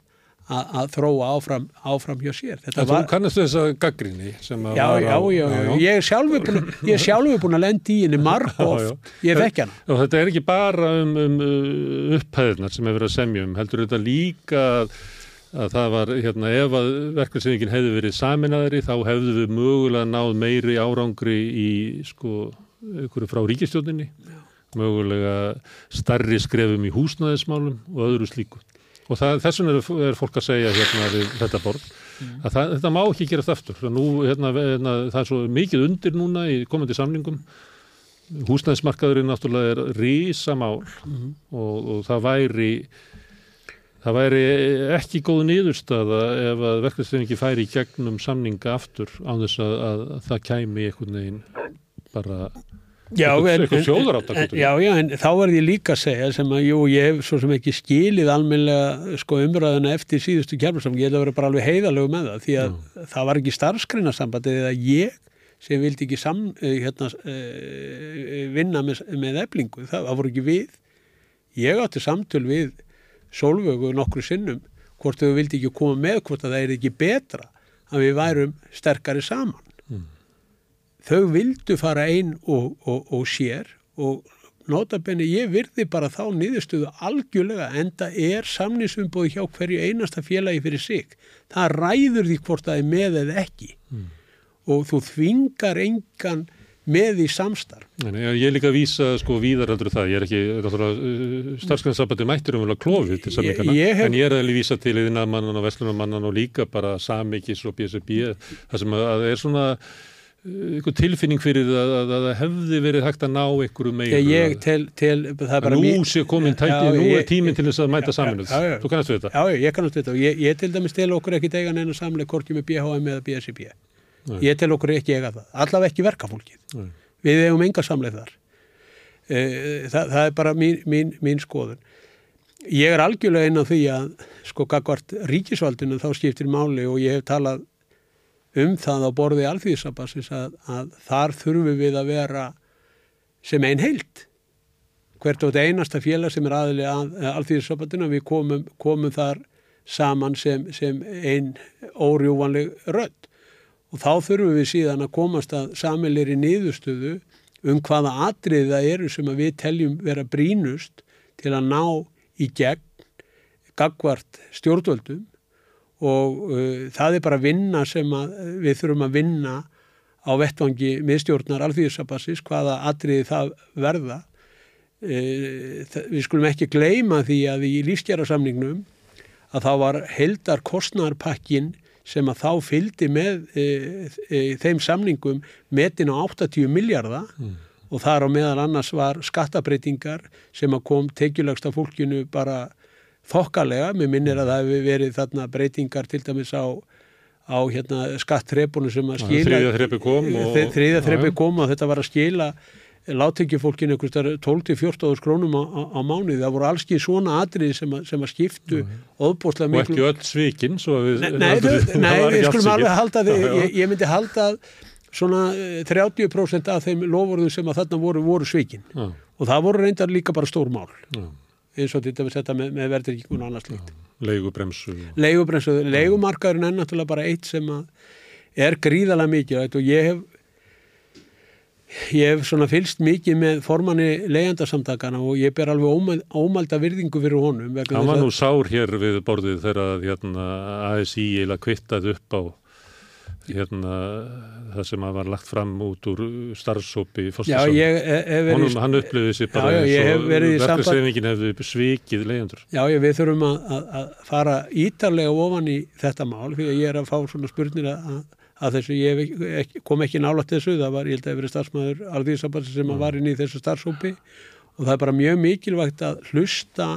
að, að þróa áfram, áfram hjá sér. Þetta var... Þú kannast þess að gaggrinni já, já, já, ég er sjálfur búin að lendi í henni marg og ég fekk hana. Og Þetta er ekki bara um, um upphæðunar sem hefur verið að semja um heldur þetta líka að að það var, hérna, ef að verkefnsefingin hefði verið saminæðri þá hefðu við mögulega náð meiri árangri í, sko, ykkur frá ríkistjóninni, mögulega starri skrefum í húsnæðismálum og öðru slíku. Og þessum er, er fólk að segja hérna við þetta borð, mm. að það, þetta má ekki gerast aftur. Nú, hérna, hérna, það er svo mikið undir núna í komandi samlingum, húsnæðismarkaðurinn náttúrulega er rísamál mm. og, og það væri Það væri ekki góð nýðurstaða ef að verkefnisleiningi færi í gegnum samninga aftur á þess að, að það kæmi einhvern veginn bara já, eitthvað sjóður átt Já, já, en þá var ég líka að segja sem að jú, ég hef svo sem ekki skilið almenlega sko umræðuna eftir síðustu kjærfarsamling, ég hef verið bara alveg heiðalög með það því að já. það var ekki starfskreinasambandið eða ég sem vildi ekki sam, eh, hérna, eh, vinna með, með eblingu, það, það voru ekki við. Ég átti samtöl við sólvögu nokkru sinnum hvort þau vildi ekki koma með hvort að það er ekki betra að við værum sterkari saman mm. þau vildu fara einn og, og, og sér og notabenni ég virði bara þá nýðustuðu algjörlega en það er samninsumboði hjá hverju einasta félagi fyrir sig það ræður því hvort það er með eða ekki mm. og þú þvingar engan með í samstarf. Ég er líka að vísa sko víðaraldur það, ég er ekki uh, starfsgrænsabandi mættur um að klófi til hef... en ég er að vísa til yðinamannan og veslunamannan og líka bara samikis og BSB, það sem að er svona eitthvað uh, tilfinning fyrir það að það hefði verið hægt að ná einhverju meira. Ég tel, tel það er bara. Nú sé komin tækið, nú er tíminn til þess að mæta saminuð. Þú kannast við þetta? Já, ég kannast við þetta og ég, ég til dæmis tel okkur ekki degan en að samlega kortjum með BHM eða BSB. Nei. Ég tel okkur ekki eiga það. Allaveg ekki verkafólkið. Nei. Við hefum enga samleið þar. E, það, það er bara mín, mín, mín skoðun. Ég er algjörlega inn á því að sko gagvart ríkisvaldinu þá skiptir máli og ég hef talað um það á borði alþýðisabassis að, að þar þurfum við að vera sem einn heilt. Hvert átt einasta félag sem er aðli að alþýðisabbatinu við komum, komum þar saman sem, sem einn órjúvanleg rödd og þá þurfum við síðan að komast að samilegri niðurstöðu um hvaða atrið það eru sem við teljum vera brínust til að ná í gegn gagvart stjórnvöldum og uh, það er bara vinna sem við þurfum að vinna á vettvangi miðstjórnar alþýðisabassis hvaða atriði það verða. Uh, við skulum ekki gleima því að í lífsgjara að þá var heldar kostnarpakkin sem að þá fyldi með e, e, þeim samningum metin á 80 miljardar mm. og þar á meðal annars var skattabreitingar sem að kom tekjulegsta fólkinu bara þokkalega, mér minnir að það hefur verið þarna breytingar til dæmis á, á hérna, skattrepunum sem að skila þriðja þrepi kom og, þriðja þrepi kom og þetta var að skila láttekjufólkinu 12-14 krónum á, á, á mánuði, það voru allski svona atriði sem, sem að skiptu óbúslega miklu. Og ekki öll svikinn Nei, nei, nei við skulum alveg halda því, ég, ég myndi halda svona 30% eh, af þeim lofurðum sem að þarna voru, voru svikinn og það voru reyndar líka bara stór mál já. eins og þetta við setja með, með verðrikun og annars líkt. Leigubremsu. Leigubremsu, leigumarkaðurinn er náttúrulega bara eitt sem að er gríðalega mikið og ég hef Ég hef svona fylst mikið með formanni leyendasamtakana og ég ber alveg ómælda virðingu fyrir honum. Það var nú sár hér við borðið þegar hérna, ASI eila kvittað upp á hérna, það sem var lagt fram út úr starfsópi Fostisson. Honum hann upplöði sér bara eins og verðarsefingin hefði svikið leyendur. Já, ég, við þurfum að, að, að fara ítarlega ofan í þetta mál fyrir að ég er að fá svona spurnir að að þessu, ég ekki, kom ekki nála til þessu, það var, ég held að það hefur verið starfsmæður alþýðisabans sem var inn í þessu starfsópi og það er bara mjög mikilvægt að hlusta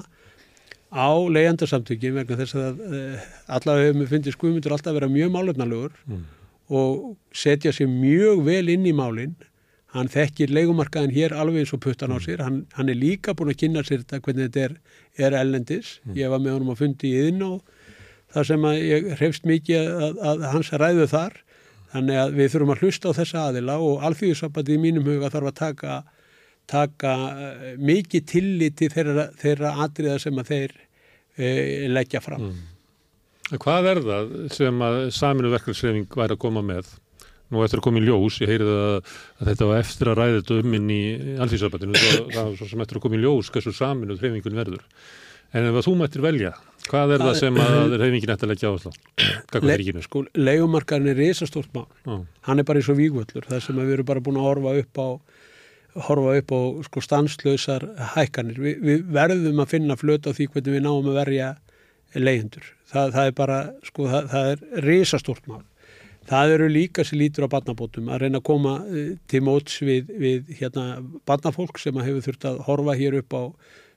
á leiðandarsamtökin vegna þess að eh, allavega hefur við fundið skuðmyndur alltaf að vera mjög málefnalegur mm. og setja sér mjög vel inn í málinn hann þekkir leikumarkaðin hér alveg eins og puttan á mm. sér, hann, hann er líka búin að kynna sér þetta hvernig þetta er, er ellendis, mm. ég var með honum að fundi í þinn og þar sem að ég hrefst mikið að, að hans ræðu þar Þannig að við þurfum að hlusta á þessa aðila og alþjóðsambandi í mínum huga þarf að taka, taka uh, mikið tilliti þeirra, þeirra atriða sem að þeir uh, leggja fram. Mm. Hvað er það sem að saminu verkefnsrefing væri að koma með? Nú eftir að koma í ljós, ég heyrið að, að þetta var eftir að ræða þetta um inn í alþjóðsambandinu, það var svo sem eftir að koma í ljós hversu saminu refingun verður. En ef þú mættir velja, hvað er það, það sem að reyfingin ætti að leggja áherslu á? Sko, legumarkaðin er risastórt mál. Ó. Hann er bara eins og vígvöldur, það sem við erum bara búin að horfa upp á, horfa upp á sko, stanslösar hækkanir. Vi, við verðum að finna flöt á því hvernig við náum að verja leyendur. Það, það er bara, sko, það, það er risastórt mál. Það eru líka sem lítur á barnabótum að reyna að koma eh, til móts við, við hérna, barnafólk sem hefur þurft að horfa hér upp á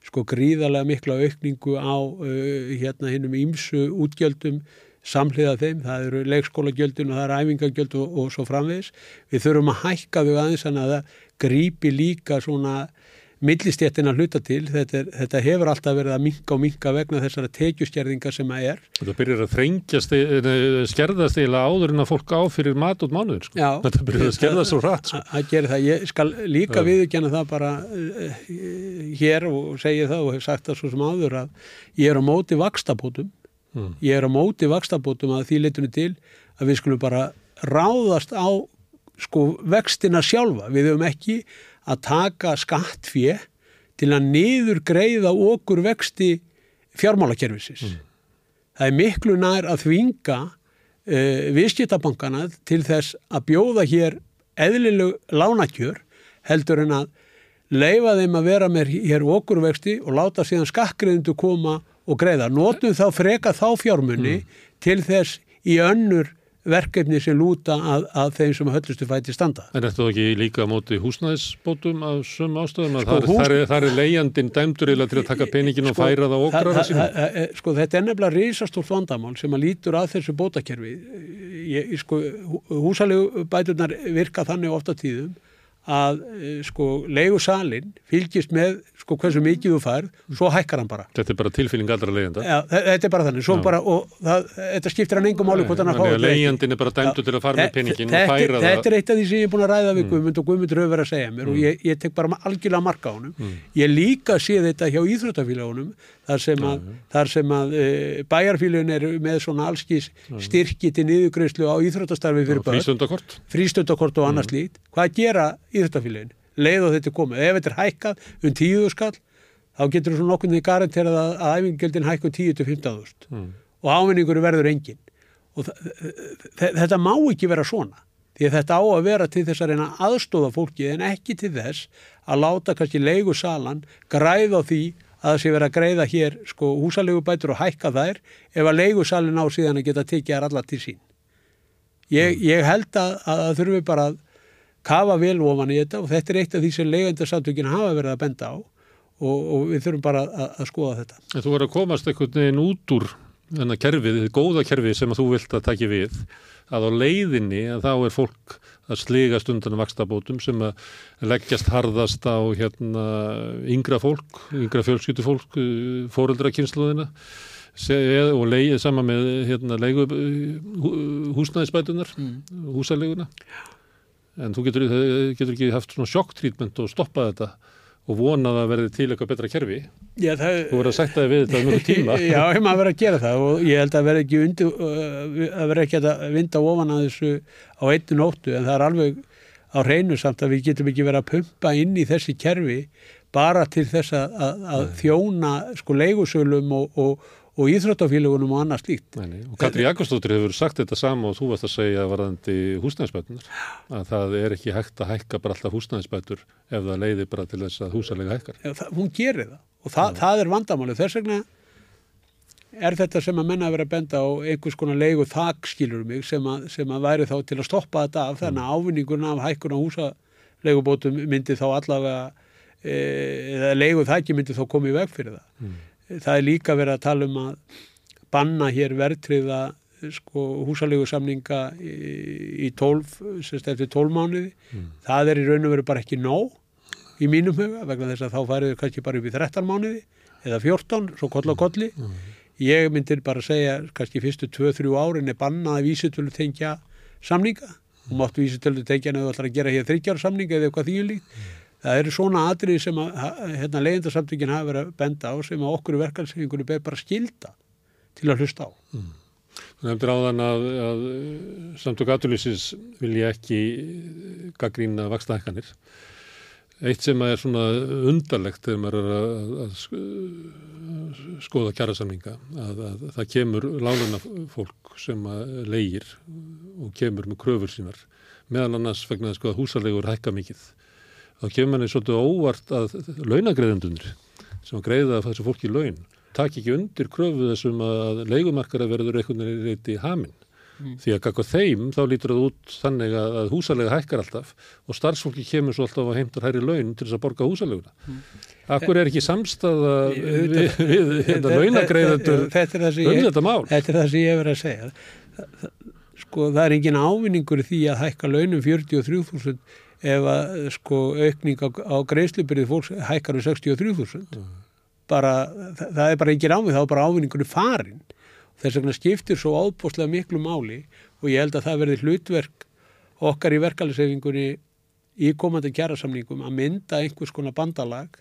sko gríðarlega mikla aukningu á uh, hérna hinnum ímsu útgjöldum samhliða þeim, það eru leikskólagjöldin og það eru æfingagjöld og, og svo framvegis. Við þurfum að hækka þau aðeins að það grípi líka svona millistéttin að hluta til, þetta, er, þetta hefur alltaf verið að minka og minka vegna þessara tekjustjærðinga sem að er. Þetta byrjar að þrengjast, eh, skerðast eða áður en að fólk á fyrir mat út mánuður. Sko. Já, <laughs> þetta byrjar að skerðast svo rætt. Sko. Það gerir það. Ég skal líka viðkjanna það bara uh, hér og segja það og hef sagt það svo sem áður að ég er á móti vakstabótum. Mm. Ég er á móti vakstabótum að því litunni til að við skulum bara ráðast á sko vextina sjálfa. Við höfum ekki að taka skattfjö til að niður greiða okkur vexti fjármálakerfisins. Mm. Það er miklu nær að þvinga uh, viðskiptabankana til þess að bjóða hér eðlileg lánakjör heldur en að leifa þeim að vera með hér okkur vexti og láta síðan skakkgreðindu koma og greiða. Notum þá freka þá fjármunni mm. til þess í önnur verkefni sem lúta að, að þeim sem höllustu fæti standa. En þetta er ekki líka á móti húsnæðisbótum af söm ástöðum að sko, það, hús... er, það er leiðjandin dæmdur eða til að taka peningin sko, og færa það okkar Sko þetta er nefnilega risastórt vandamál sem að lítur að þessu bótakerfi. Sko, húsalegu bætunar virka þannig ofta tíðum að sko leigusalinn fylgist með sko hversu mikið þú færð, svo hækkar hann bara. Þetta er bara tilfýling allra leiðenda. Já, þe- þetta er bara þannig, bara, og það, þetta skiptir hann engum máli hvort hann að fá þetta ekki. leigjandin er bara dæmdu til að fara með peningin og þetta, færa þetta það. er eitt af því sem ég er búin að ræða við Mm. Guðmund og Guðmund hefur verið að segja mér og ég, ég tek bara algjörlega marka á honum Mm. ég líka sé þetta hjá íþróttafélagunum þar sem að, þar sem að e, bæjarfélagin eru með svona allskís styrki til niðugreislu á íþróttastarfi fyrir börn, Frístundakort. frístundakort og annars slíkt. Hvað gera íþróttafélagin? leið og þetta er komið, ef þetta er hækkað um tíu skall, þá getur þú svona okkur niður garanterað að, að æfingjöldin hækku 10 til 15 þúst Mm. og ávinningur verður engin og þetta má ekki vera svona. Því að þetta á að vera til þess að reyna að aðstóða fólki en ekki til þess að láta kannski leigusalan græða á því að það sé vera að greiða hér sko húsalegubætur og hækka þær ef að leigusalin á síðan að geta tekið þær alla til sín. Ég, ég held að, að það þurfi bara að kafa vel ofan í þetta og þetta er eitt af því sem leigendarsamtökin hafa verið að benda á og, og við þurfum bara að, að skoða þetta. En þú verður að komast einhvern veginn út úr þennan kerfið, þið góða kerfið sem að þú vilt að taki við, að á leiðinni að þá er fólk að sligast undan vakstabótum sem að leggjast harðast á hérna yngra fólk, yngra fjölskyttu fólk, fóreldra kynsluðina og leið sama með hérna leigu húsnæðisbætunar, húsaleguna. En þú getur, getur ekki haft svona sjokktrítment og stoppað þetta og vonað að verði til eitthvað betra kerfi. Já, það, Þú verður að sætta þig við þetta um mjög tíma. <laughs> Já, maður verið að gera það og ég held að verði ekki, undir, uh, að verði ekki að vinda ofan að þessu á einnu nóttu en það er alveg á hreinu samt að við getum ekki verið að pumpa inn í þessi kerfi bara til þess að, að þjóna sko leigusölum og, og, og íþróttafélagunum og annað slíkt. Nei. Og Katri Jakobsdóttir hefur sagt þetta sama og þú varst að segja varðandi húsnæðisbætunar að það er ekki hægt að hækka bara alltaf húsnæðisbætur ef það leiðir bara til þess að húsalega hækkar. Já, það, hún gerir það og það, það er vandamálið. Þess vegna er þetta sem að menna að vera að benda á einhvers konar leigu þak skilur mig sem að, sem að væri þá til að stoppa þetta af þannig að ávinningurinn af hækkun á húsaleigubótum myndi þá allavega e, eða leigu þakki myndi þá komið veg fyrir það. Mm. Það er líka verið að tala um að banna hér verðtriða sko, húsaleigusamninga í, í 12, sérst eftir 12 mánuði. Mm. Það er í raun og veru bara ekki nóg í mínum huga vegna þess að þá færið kannski bara upp í 13 mánuði eða 14, svo koll á kolli. Ég myndir bara segja kannski fyrstu 2-3 árin er bannað að vísitölu tengja samninga og máttu vísitölu tengja neðu ætlar að gera hér þryggjar samninga eða eitthvað þýjulíkt. Það eru svona atrið sem að hérna, leyendarsamtökin hafa verið að benda á sem að okkur í verkalsefningunni ber bara skilda til að hlusta á. Þú nefndir áðan að, að samtök aturlýsins vilja ekki gaggrína vakstahækkanir. Eitt sem er svona undarlegt þegar maður er að, að skoða kjærasamninga að, að það kemur lánuna fólk sem leigir og kemur með kröfur sínar meðan annars vegna að sko að húsalegur hækka mikið. Þá kemur manni svolítið óvart að launagreðendunir sem að greiða þessu fólki laun takk ekki undir kröfu þessum að leigumarkara verður einhvern veginn reyti hamin. Mm. Því að kakka þeim þá lítur það út þannig að, húsalega hækkar alltaf og starfsfólki kemur svo alltaf að heimtar hæri laun til þess að borga húsaleguna. Mm. Akkur er ekki samstaða við, við, við hérna launagreiðendur um þetta mál? Þetta er það sem ég hef verið að segja. Sko það er engin ávinningur í því að hækka launum 43.000 ef að sko aukning á, á greiðslubyrðið fólks hækkar um 63.000. Mm. Bara, það, það er bara engin ávinning, þá er bara ávinningur í farin. Þess vegna skiptir svo ábúslega miklu máli og ég held að það verði hlutverk okkar í verkefælisefingunni í komandi kjærasamningum að mynda einhvers konar bandalag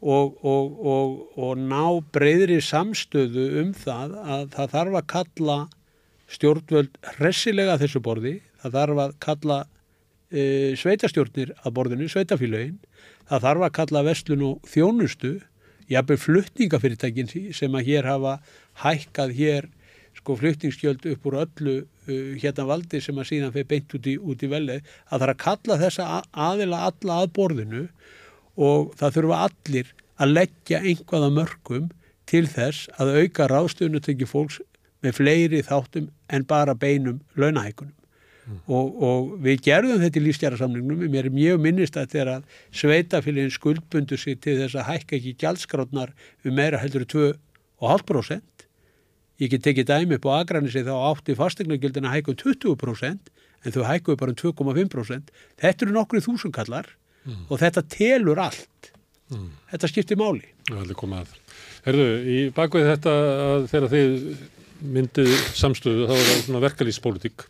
og, og, og, og ná breyðri samstöðu um það að það þarf að kalla stjórnvöld hressilega þessu borði, það þarf að kalla e, sveitastjórnir að borðinu, sveitafílaugin, það þarf að kalla vestlun og þjónustu, jafnveg flutningafyrirtækin sem að hér hafa hækkað hér sko flutningsskjöld upp úr öllu uh, hérna valdi sem að síðan fyrir beint út í, í velið, að það er að kalla þessa aðila alla að borðinu og það þurfa allir að leggja einhvaða mörgum til þess að auka ráðstöðunutöki fólks með fleiri þáttum en bara beinum launahækunum. Mm. Og, og við gerðum þetta í lífstjærasamningnum, mér er mjög minnist að þegar að sveitafélagin skuldbundu sig til þess að hækka ekki gjaldskráðnar um meira heldur 2,5%. Ég get tekið dæmi upp á agranissi þá átti fastegnagjöldin að hækka um 20% en þau hækkuðu bara um 2,5%. Þetta eru nokkru þúsunkallar mm. og þetta telur allt. Þetta skiptir máli. Er. Herðu, í bakveð þetta að þegar þið myndið samstöðu þá er það svona verkalýspolítik.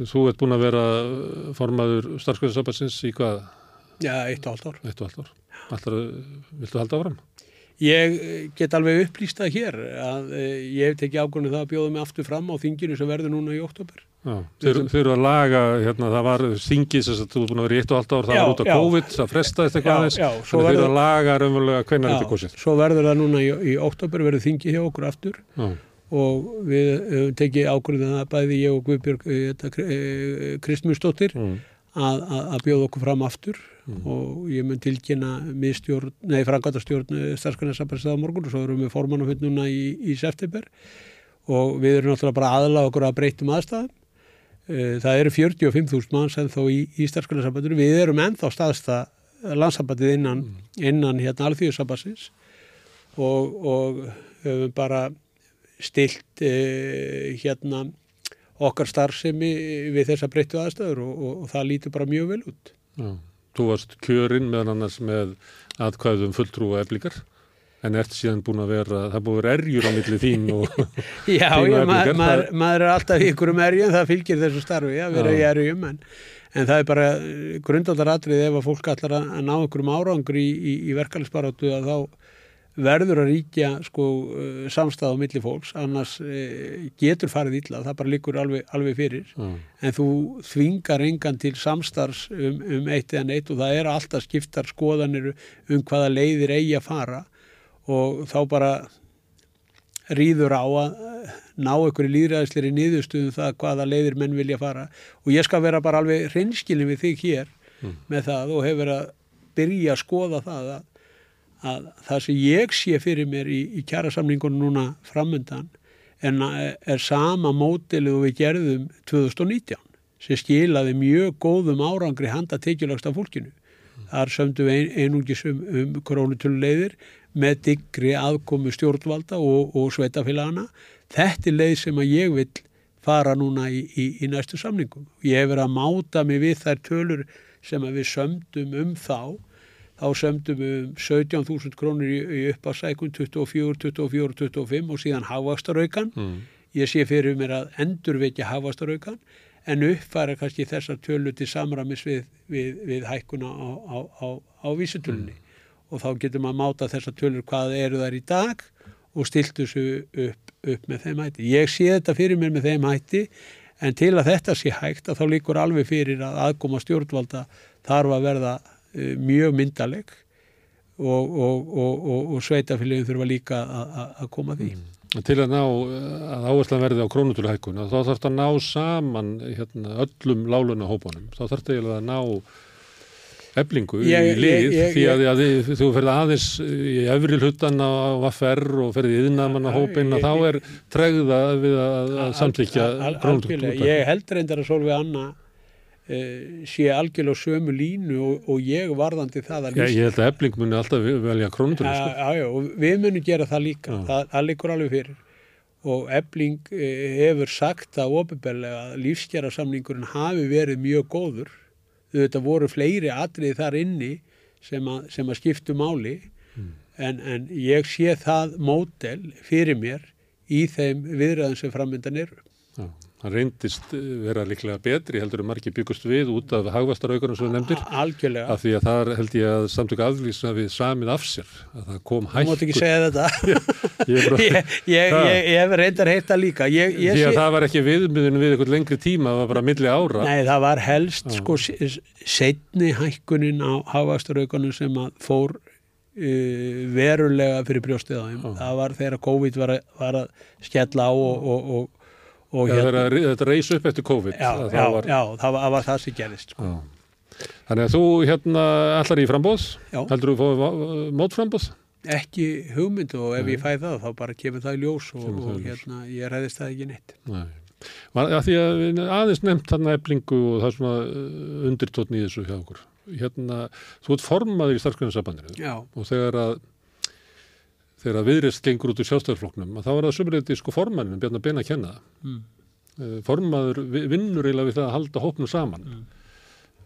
Þú ert búin að vera formaður starfskvæðarsabatsins í hvað? Já, eitt og halvt ár. Eitt og halvt ár. Alltaf, viltu halda áfram? Ég eh, get alveg upplýst það hér að eh, ég hef tekið ákvörðinu það að bjóða mig aftur fram á þinginu sem verður núna í oktober. Já, þeir eru að laga, hérna, það var þingið sem þú búin að vera í eitt og halvt ár, það Já, var út af já. COVID, það frestaðist eitthvað aðeins, þeir eru að laga raunverulega hvenær þetta kosið. svo verður það núna í, í oktober verður þingið hjá okkur aftur Já, og við höfum tekið ákvörðinu það bæði ég og Guðbjörg eh, Kristmjúsdóttir mm, að, að, að bjóða okkur fram aftur. Og ég mun tilkynna miðstjórn, nei, frangvæntastjórn starfskanarsambansið á morgun og svo erum við formannafund núna í, í september. Og við erum náttúrulega bara aðla okkur að breytum aðstæðum. Eh, Það eru 45.000 manns ennþá í, í starfskanarsambandur. Við erum ennþá staðsta landsambandið innan, innan hérna alþjóðsambansins og, og höfum bara stilt eh, hérna okkar starfsemi við þessa breyttu aðstæður og, og, og það lítur bara mjög vel út. já. Þú varst kjörinn meðan annars með atkvæðum fulltrúa eflingar, en ert síðan búin að vera, það búin að vera erjur á milli þín og <laughs> Já, og Eflingar, maður, það- maður er alltaf ykkur um erjum, það fylgir þessu starfi að vera í erjum en, en það er bara grundaldaratrið ef að fólk allar að ná ykkur um árangur í, í, í verkefælisbarátu að þá verður að ríkja sko uh, samstæð á milli fólks, annars uh, getur farið illa, það bara líkur alveg, alveg fyrir. Já, en þú þvingar engan til samstarfs um, um eitt eða neitt og það er alltaf skiptar skoðanir um hvaða leiðir eigi að fara og þá bara rýður á að eh, ná í líðræðisleiri niðurstuðum það hvaða leiðir menn vilja fara. Og ég skal vera bara alveg hreinskilin við þig hér með það og hefur að byrja að skoða það að, að það sem ég sé fyrir mér í, í kjærasamningunum núna framöndan en er sama mótilið og við gerðum 2019 sem skilaði mjög góðum árangri handa tekjulagsta fólkinu. Þar sömdu við ein, einungis um, um krónutöluleiðir með digri aðkomu stjórnvalda og, og sveitafélagana. Þetta er leið sem að ég vil fara núna í, í, í næstu samningum. Ég hef verið að máta mig við þær tölur sem við sömdum um þá. Þá sömdum við um 17.000 krónur í, í uppásækun 24, 24, 25 og síðan hafastaraukan. mm, Ég sé fyrir mér að endurvekja hafastaraukan en uppfæra kannski þessar tölu til samramis við, við, við hækkuna á, á, á, á vísitölunni og þá getur maður máta þessar tölur hvað eru þær í dag og stilt þessu upp, upp með þeim hætti. Ég sé þetta fyrir mér með þeim hætti en til að þetta sé hægt að þá líkur alveg fyrir að aðkoma stjórnvalda þarf að verða mjög myndaleg og, og, og, og, og sveitafélagin þurfa líka að- að að koma að því. Til að ná að áherslan verði á krónutöluhækkun þá þarf þetta að ná saman hérna, öllum láluna hópunum þá þarf eiginlega að ná eflingu Ég- í lið ég- ég- því að, að þið- þú ferði aðeins í efri hlutan á vaffer og ferði yðnamanna hópin ég- þá er tregða við að, að krónutölu algjörlega. Ég held reyndar að Solveig Anna uh, sé algjörlega sömu línu og, og ég varðandi það að Já, ég held að efling muni alltaf velja krónutölu Já, sko. já, já, og við munum gera það líka, Já. það, það líkur alveg fyrir. Og Ebling eh, hefur sagt það ofinbeglega að lífskjara samningurinn hafi verið mjög góður. Þetta voru fleiri atriði þar inni sem að, sem að skiptu máli. En, en ég sé það mótel fyrir mér í þeim viðræðum sem framöndan eru. Já, það reyndist eh, vera líklega betri heldur en margir byggust við út af hagvastaraukunum sem þú nefndir Algjörlega. af því að það held ég að samtöku aflýsna við samið af sér að það kom Þú mátt ekki segja þetta. <laughs> Ég hef reyndar heitt það líka. Ég, ég því að sé- það var ekki viðmiðun við eitthvað lengri tíma það var bara milli ára Nei, það var helst sko setni hækkunin á hafasturaukunum sem að fór uh, verulega fyrir brjóstið á þeim. Það var þegar COVID var að, var að skella á og, og, og, og Já, hérna, þetta reys upp eftir COVID já, að já, það var, já, það var, það var það sem gerist. Sko. Þannig að þú hérna allar í frambóð Já. heldur þú fóðu mótframbóð Ekki hugmynd og ef ég fæ það þá bara kemur það í ljós og, það og ljós. hérna, ég ræðist það ekki neitt. Nei. Að því að við aðeins nefnt þarna eblingu og það er svona uh, undirtótn í þessu hjá okkur. Hérna, þú ert formaður í starfsgrunnsabandinu Já, og þegar að þegar að viðrist gengur út úr sjálfstæðarflokknum að þá er það sumriðið sko formannin Bjarnar Ben að kenna það. mm. Eh, Formaður vi- vinnur eiginlega við það að halda hópnum saman. Mm.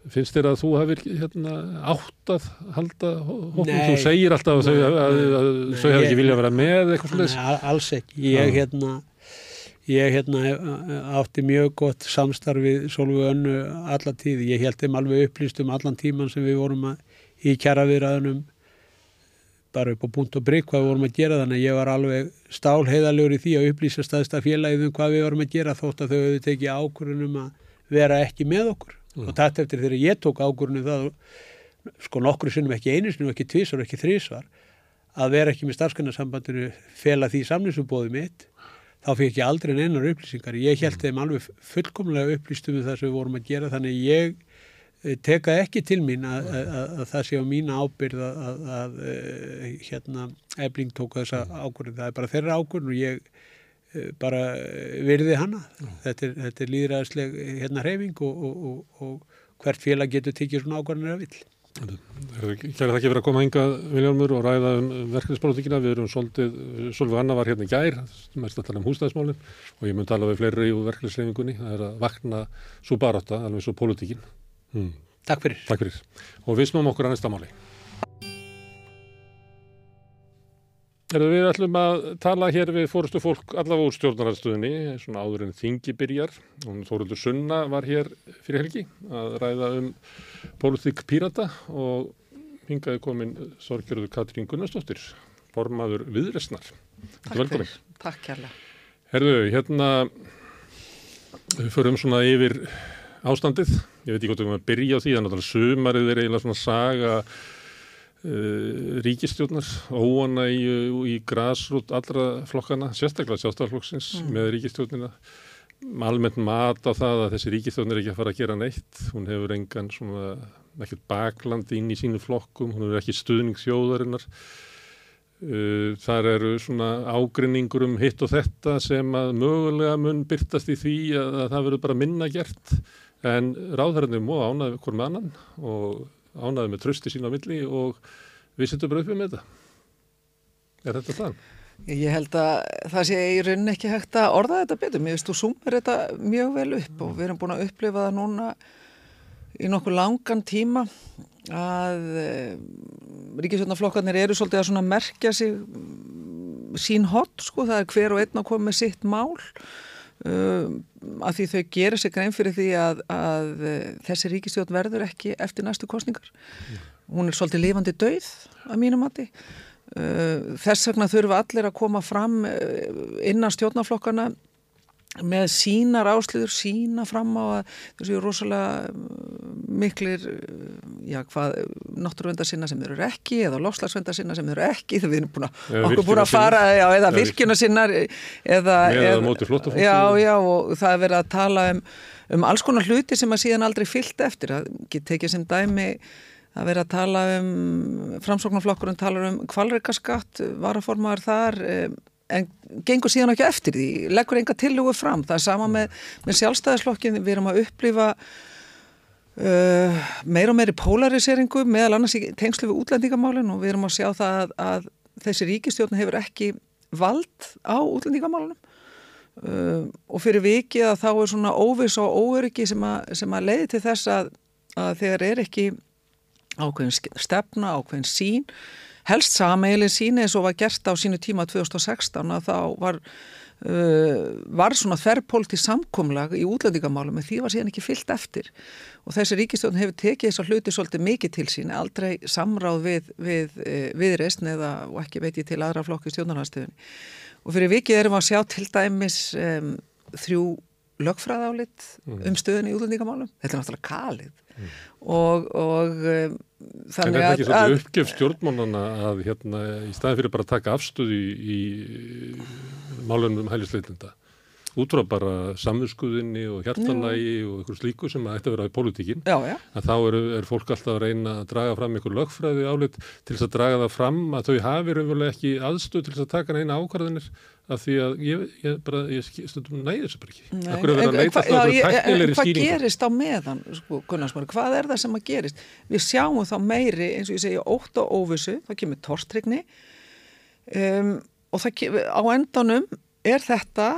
finnst þér að þú hefur hérna, átt að halda hóknum? Nei. Þú segir alltaf að þau, að, að, að, Nei, þau hefur ekki viljað vera með eitthvað Nei, slúðis. al- alls ekki. Ég hérna, ég hérna átti mjög gott samstarfið Solveig Önnu alla tíð. Ég held þeim alveg upplýst um allan tíman sem við vorum að, í kjara viðræðunum bara upp á punkt og brygg hvað við vorum að gera þannig að ég var alveg stálheiðalegur í því að upplýsa staðista félagið um hvað við vorum að gera þótt að þau hefðu tekið ákvörðunum að vera ekki með okkur. Og þetta eftir þegar ég tók ákvörðunum það sko nokkru sinnum ekki einu sinnum ekki tvisar ekki þrísvar að vera ekki með starfskannarsambandinu fela því samlingsubóði mitt þá fikk ég aldrei neinar upplýsingar. Ég held þeim alveg fullkomlega upplýstum um það sem við vorum að gera þannig ég teka ekki til mín að, að, að, að það sé á mína ábyrð að, að, að eh, hérna ebling tóka þessa ákvörðin það er bara þeirra ákvörðin og ég eh, bara eh, virði hana þetta er, þetta er líðræðisleg eh, hérna hreyfing og, og, og, og hvert félag getur tekið svona ákvörðin að vill Kæra það ekki verið að koma hingað Viljálmur og ræða um verkefnisbrótikina. Við erum svolítið, Solveig Anna var hérna í gær, mest að tala um húsnæðismálinn og ég mun tala við fleiri úr verkefnisleifingunni. Það er að vakna svo barátta, alveg svo pólitíkin. Hmm. Takk fyrir Takk fyrir. Og við snúum okkur að næsta máli. Erðu við ætlum að tala hér við fórustu fólk allavega úr stjórnarhansstuðinni, svona áður en þingi byrjar. Þóruldur Sunna var hér fyrir helgi að ræða um pólitík pírata og hingaði komin sorgjörðu Katrín Gunnarsdóttir, formaður viðresnar. Takk Velkomin. fyrir. Takk kærlega. Herðu, hérna við förum svona yfir ástandið. Ég veit ekki hvort við erum að byrja á því, þannig að sumarið er eiginlega svona saga uh, ríkistjórnar, óana í, í grasrút allra flokkana, sérstaklega sjálfstæðarflokksins með ríkistjórnina. Almennt mat á það að þessi ríkistjórn er ekki að fara að gera neitt. Hún hefur engan svona, ekkert bakland inn í sínu flokkum, hún hefur ekki stuðningsjóðarinnar. Uh, þar eru svona ágrinningur um hitt og þetta sem að mögulega mun byrtast í því að, að það verður bara minna gert en ráðherrarnir móða ánaði hvort með annan og ánaði með trösti sín á milli og við setjum bara uppi með þetta. Er þetta það? Ég held að það sé í rauninni ekki hægt að orða þetta betur. Mér veist, þú sumir þetta mjög vel upp og við erum búin að upplifa það núna í nokkuð langan tíma að e, ríkisvöldnaflokkarnir eru svolítið að svona merkja sig mm, sín hot, sko, það er hver og einn að koma með sitt mál um, að því þau gera sig grein fyrir því að, að e, þessi ríkisvöld verður ekki eftir næstu kostningar. Hún er svolítið lifandi dauð að mínu mati. Uh, þess vegna þurfa allir að koma fram uh, innan stjórnaflokkana með sínar áslýður, sína fram á að þessu rosalega uh, miklir, já hvað, náttúruvendar sinna sem eru ekki eða lofslagsvendar sinna sem eru ekki þegar við erum búin að, okkur búin að virkjunarsinnar. fara, já, eða Eða virkjuna sinnar eða, eða. Já, já, og það er verið að tala um, um alls konar hluti sem að síðan aldrei fyllt eftir, að tekið sem dæmi að vera að tala um framsóknarflokkurinn talar um kvalreikaskatt, varaformaður þar en gengur síðan ekki eftir því, leggur enga tillugu fram það er sama með, með sjálfstæðisflokkin við erum að upplifa uh, meira og meiri polariseringu meðal annars í tengslu við útlendingamálin og við erum að sjá það að, að þessi ríkistjórn hefur ekki vald á útlendingamálunum. Uh, og fyrir vikið að þá er svona óviss og óöryggi sem sem að leiði til þess að, að þegar er ekki ákveðin stefna, ákveðin sín helst sameilin sín eins og var gert á sínu tíma 2016 að þá var uh, var svona þerrpólti samkomlag í útlendingamálum en því var síðan ekki fyllt eftir. Og þessi ríkistjórn hefur tekið þessar hluti svolítið mikið til sín, aldrei samráð við, við, uh, við reysn eða og ekki veit ég til aðra flokki stjórnarhanstöðunni og fyrir vikið erum við að sjá til dæmis um, þrjú lögfræðálit um stöðun í útlendingamálum. Þetta er náttúrulega kalið. Og, og um, En er þannig það ekki að, að uppgjöf stjórnmálana að hérna, í staði fyrir bara að taka afstöðu í, í málunum um hælisleitinda út frá bara samvinskuðinni og hjartalægi og einhver slíku sem ætti að vera í pólitíkin já, já, að þá er, er fólk alltaf að reyna að draga fram einhver lögfræði álit til þess að draga það fram að þau hafi raunverulega ekki aðstöð til þess að taka neina ákvarðanir af því að ég, ég bara, ég stundum næði þessu bara ekki. Nei, en- en hva- já, en Hvað gerist á meðan, sko, Gunnarsmári, hvað er það sem að gerist? Við sjáum þá meiri, eins og ég segja, ótt og óvissu, það kemur torstrykni um, og það kemur, á endanum er þetta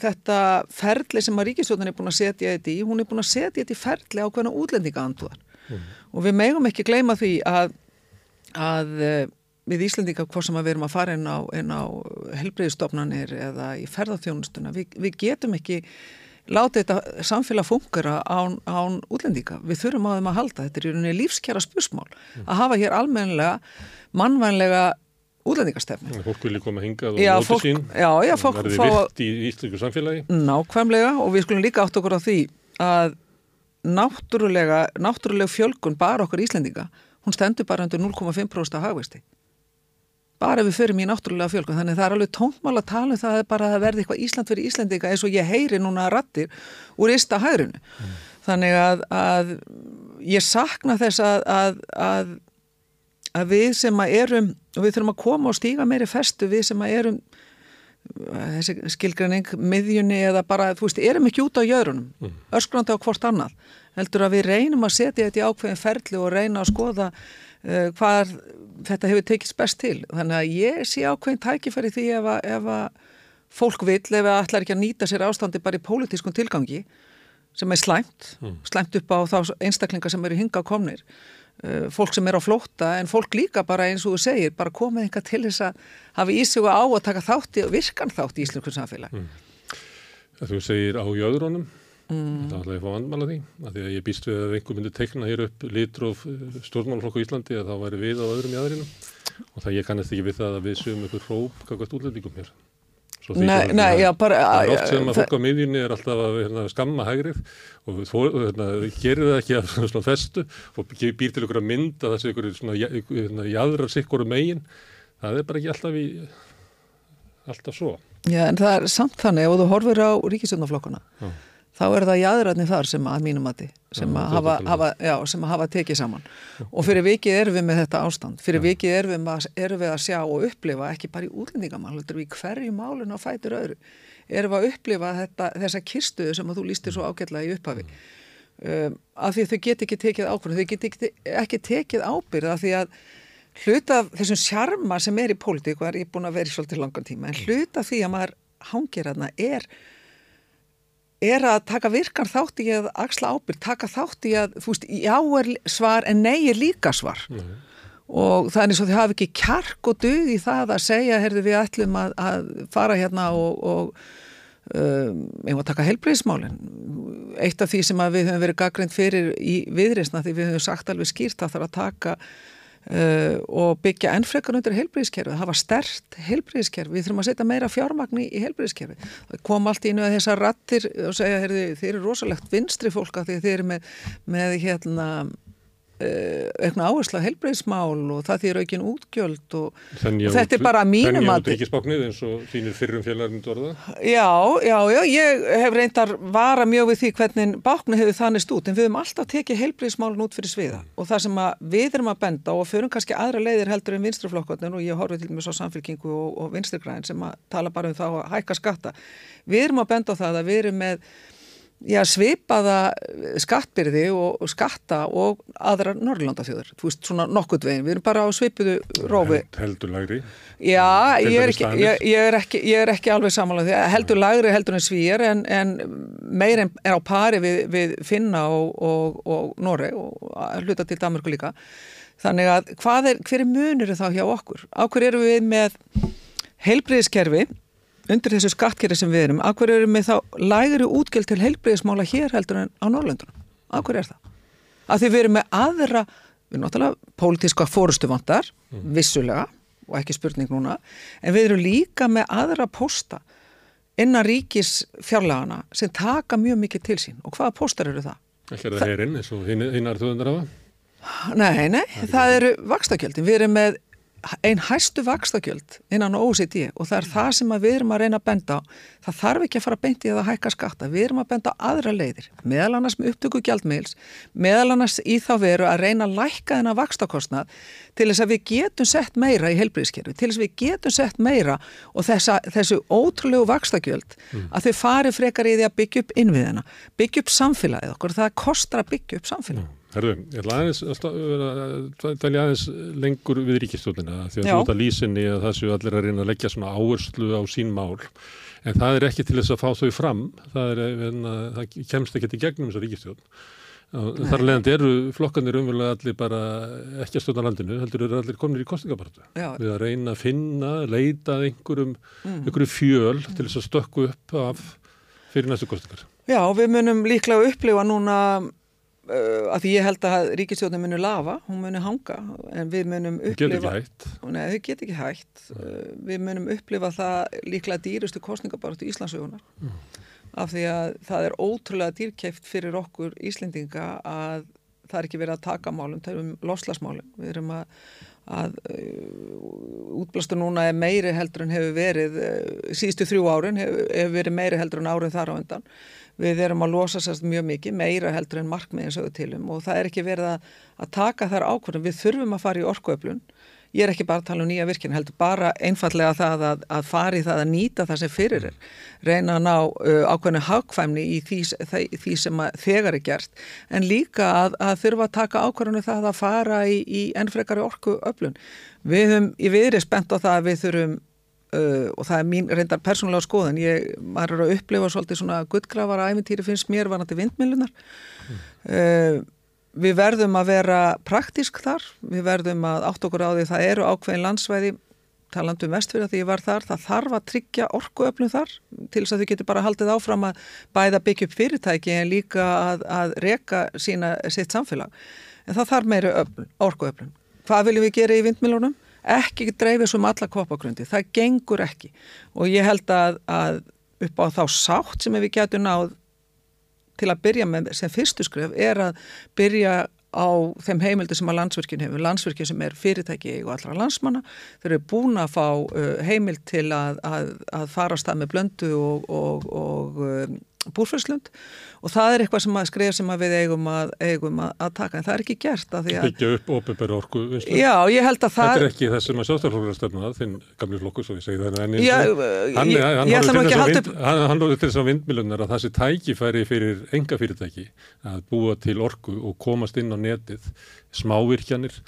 þetta ferli sem að ríkisjóðin er búin að setja þetta í, hún er búin að setja þetta í ferli á hvernig útlendinga andúðar mm. og við megum ekki gleyma því að, að eh, við Íslandika hvort sem að við erum að fara inn á, á helbreyðistofnanir eða í ferðarþjónustuna, við, við getum ekki láta þetta samfélag fungera án, án útlendinga. Við þurfum á þeim að halda. Þetta er í rauninni lífskjara spursmál mm. að hafa hér almenlega, mannvænlega útlendingastefni. Fólk vilja koma hingað og nota sín. Já, já, fólk fá... Verði vilt í íslensku samfélagi. Nákvæmlega og við skulum líka átt okkur á því að náttúrulega, náttúrulega fjölgun bara okkur íslendinga, hún stendur bara undir 0,5% af hagveisti bara við förum í náttúrulega fjölgun þannig það er alveg tónmál að tala um það að bara að verði eitthvað Ísland fyrir Íslandika eins og ég heyri núna rattir úr ysta hægrunu mm. þannig að, að ég sakna þess að, að, að við sem að erum og við þurfum að koma og stíga meiri festu við sem að erum þessi skilgræning, miðjunni eða bara, þú veist, erum ekki út á jörunum mm. öskrandi á hvort annað heldur að við reynum að setja þetta í ákveðin ferli og reyna að skoða uh, hvað þetta hefur tekist best til þannig að ég sé ákveðin tækifæri því ef að, ef að fólk vil ef það ætlar ekki að nýta sér ástandi bara í pólitískun tilgangi sem er slæmt, mm. slæmt upp á þá einstaklingar sem eru hinga á komnir fólk sem er á flótta en fólk líka bara eins og þú segir, bara komið eitthvað til þess að hafa ísuga á að taka þátti og virkan þátti í Íslandskunn samfélag mm. Þú segir á jöðrónum Mm. Það ætlaði að fá vandmála því að því að ég býst við að einhver myndi tekna hér upp litróf eh, stjórnmálflokku í Íslandi að þá væri við á öðrum jæðrinum og það ég kannast ekki við það að við séum ykkur hróp kakast útlendingum hér. Nei, nei, já, bara... Það er oft sem að fólk á miðjunni er alltaf að hérna, skamma hægrið og hérna, gerir það ekki af <laughs> svona festu og býr til ykkur að mynda þessi ykkur svona hérna, jæðrar sikkur um eigin. Það er bara ekki alltaf í alltaf svo. Já, en það er samt þannig og þú horfir á ríkisjónaflokkuna. Já þá er það jæðrætni þar sem að mínum mati sem, já, að hafa, hafa, já, sem að hafa tekið saman. Og fyrir vikið erum við með þetta ástand. Fyrir vikið erum við, að, erum við að sjá og upplifa ekki bara í útlendingamál við hverju málun á fætur öðru erum við að upplifa þetta, þessa kirstuðu sem að þú lístir svo ágætlega í upphafi. Um, af því að þau get ekki tekið ábyrð þau get ekki, ekki tekið ábyrð af því að hluta þessum sjarma sem er í pólitík og er búin að vera í svolítið langan tíma en hluta því að maður hangir aðna er er að taka virkar þátt í að axla ábyrg, taka þátt í að þú veist, já er svar en nei er líka svar mm. og það er eins og þau hafi ekki kjark og dög í það að segja, herðu við ætlum að, að fara hérna og, og um, einhvað taka helbriðismálin eitt af því sem við höfum verið gaggrind fyrir í viðreysna því við höfum sagt alveg skýrt að það þarf að taka Uh, og byggja ennfrekar undir heilbríðiskerfi það var stert heilbríðiskerfi við þurfum að setja meira fjármagni í heilbríðiskerfi það kom allt í nú að þessar rattir og segja, heyrði, þeir eru rosalegt vinstri fólk að þeir eru með, með hérna eitthvað áherslu að helbreyðsmál og það þýr aukin útgjöld og, og þetta er bara mínum að... Þenni át ríkisbáknið eins og þínir fyrrum félagarinn orða? Já, já, já, ég hef reyndar vara mjög við því hvernig báknið hefur þannist út en við höfum alltaf tekið helbreyðsmálun út fyrir sviða og það sem við erum að benda og förum kannski aðra leiðir heldur en vinstriflokkarnir og ég horfið til mjög svo samfélkingu og, og vinstrigræn sem að tala bara um þá að hækka skatta. Við erum að benda á það að við erum með já, svipaða skattbyrði og, skatta og aðra Norrlandafjöður, þú veist, svona nokkurt veginn, við erum bara á svipuðu rófi. Heldur lagri? Já, ég er, ekki, ég, ég, er ekki, ég er ekki alveg samanlega því, heldur lagri heldur en svíjar en, en meir en er á pari við, við Finna og, og, og Norri og hluta til Danmarku líka. Þannig að er, hver er munur þá hjá okkur? Áhver eru við með heilbriðiskerfi undir þessu skattkeri sem við erum, akkur erum við þá lægri útgjöld til heilbreyðismála hér heldur en á Norrlöndunum? Akkur er það? Að því við erum með aðra, við erum náttúrulega pólitíska fórustuvandar, mm. vissulega og ekki spurning núna, en við erum líka með aðra posta innan ríkis fjarlagana sem taka mjög mikið til sín og hvaða postar eru það? Ekki er það heyrinn eins og hinn er þúðundar af það? Nei, nei, það, það eru vakstakjöldin, við erum með einn hæstu vakstakjöld innan OECD og það er það sem við erum að reyna að benda á það þarf ekki að fara að beinti eða hækka skatta við erum að benda á aðra leiðir meðal annars með upptöku gjaldmiðils meðal annars í þá veru að reyna að lækka þennan vakstakostnað til þess að við getum sett meira í heilbríðiskerfi til þess að við getum sett meira og þessa, þessu ótrúlegu vakstakjöld mm. að þau fari frekar í því að byggja upp innviðina byggja upp samfélagið okkur það kostar að byggja upp samfélagið mm. Herðu, ég ætla aðeins að talja aðeins lengur við ríkistjóðina því að þú ert að lýsinni að það séu allir að reyna að leggja svona áherslu á sín mál En það er ekki til þess að fá þau fram, það, er, en, það kemst ekki til gegnum þessar ríkistjón. Þar leðandi eru flokkanir umverulega allir bara ekki að stjórna landinu, heldur eru allir kominir í kostningabartu. Við að reyna að finna, leita einhverjum, mm. einhverjum fjöl mm. til þess að stökku upp af fyrir næstu kostningar. Já, við munum líklega upplifa núna Uh, að því ég held að ríkistjóðin muni lafa, hún muni hanga en við munum upplifa Nei, þau get ekki hægt uh, við munum upplifa það líklega dýrustu kostningabartu Íslandsögunar mm. af því að það er ótrúlega dýrkæft fyrir okkur Íslendinga að það er ekki verið að taka málum, það er um loslasmálum við erum að, að uh, útblastu núna er meiri heldur en hefur verið síðustu þrjú árin hefur, hefur verið meiri heldur en árið þar á undan við erum að losa sérst mjög mikið, meira heldur en markmiðin sögðu tilum og það er ekki verið að, að taka þær ákvörðum, við þurfum að fara í orkuöflun, ég er ekki bara að tala um nýja virkinu, heldur bara einfallega það að, að fara í það að nýta það sem fyrir er, reyna að ná uh, ákveðinu hagkvæmni í því, því, því sem þegar er gert, en líka að, að þurfa að taka ákvörðinu það að fara í, í ennfrekari orkuöflun. Við höfum, við erum spennt á það að við þurfum Uh, og það er mín reyndar persónulega skoðan ég, er að upplifa svolítið svona guttgrafara æfintýri finnst mér vanandi vindmilunar mm. uh, við verðum að vera praktísk þar, við verðum að átt okkur á því það eru ákveðin landsvæði talandum vestfyrir að því ég var þar. Það þarf að tryggja orkuöflum þar til þess að þau getur bara haldið áfram að bæða byggja upp fyrirtæki en líka að, að reka sína sitt samfélag. En það þarf meiri orkuöflum hvað viljum við gera í vindmilunum? Ekki dreifið sem alla koppagröndi, það gengur ekki. Og ég held að, að upp á þá sátt sem við getum náð til að byrja með sem fyrstu skref er að byrja á þeim heimildi sem að landsverkin hefur, landsverkin sem er fyrirtæki og allra landsmanna, þeir eru búin að fá uh, heimild til að, að, að fara á stað með blöndu og, og, og um, búrfjörslund og það er eitthvað sem að skrifa sem að við eigum að, eigum að taka en það er ekki gert að að byggja upp óbyrgur orku vinslu. Já, ég held að það Þetta er ekki það sem að sjástaflokkur stefna þinn gamli flokkur, svo ég segi það en hann, að lóði til þess að vindmilunar að það sé tækifæri fyrir enga fyrirtæki að búa til orku og komast inn á netið smávirkjanir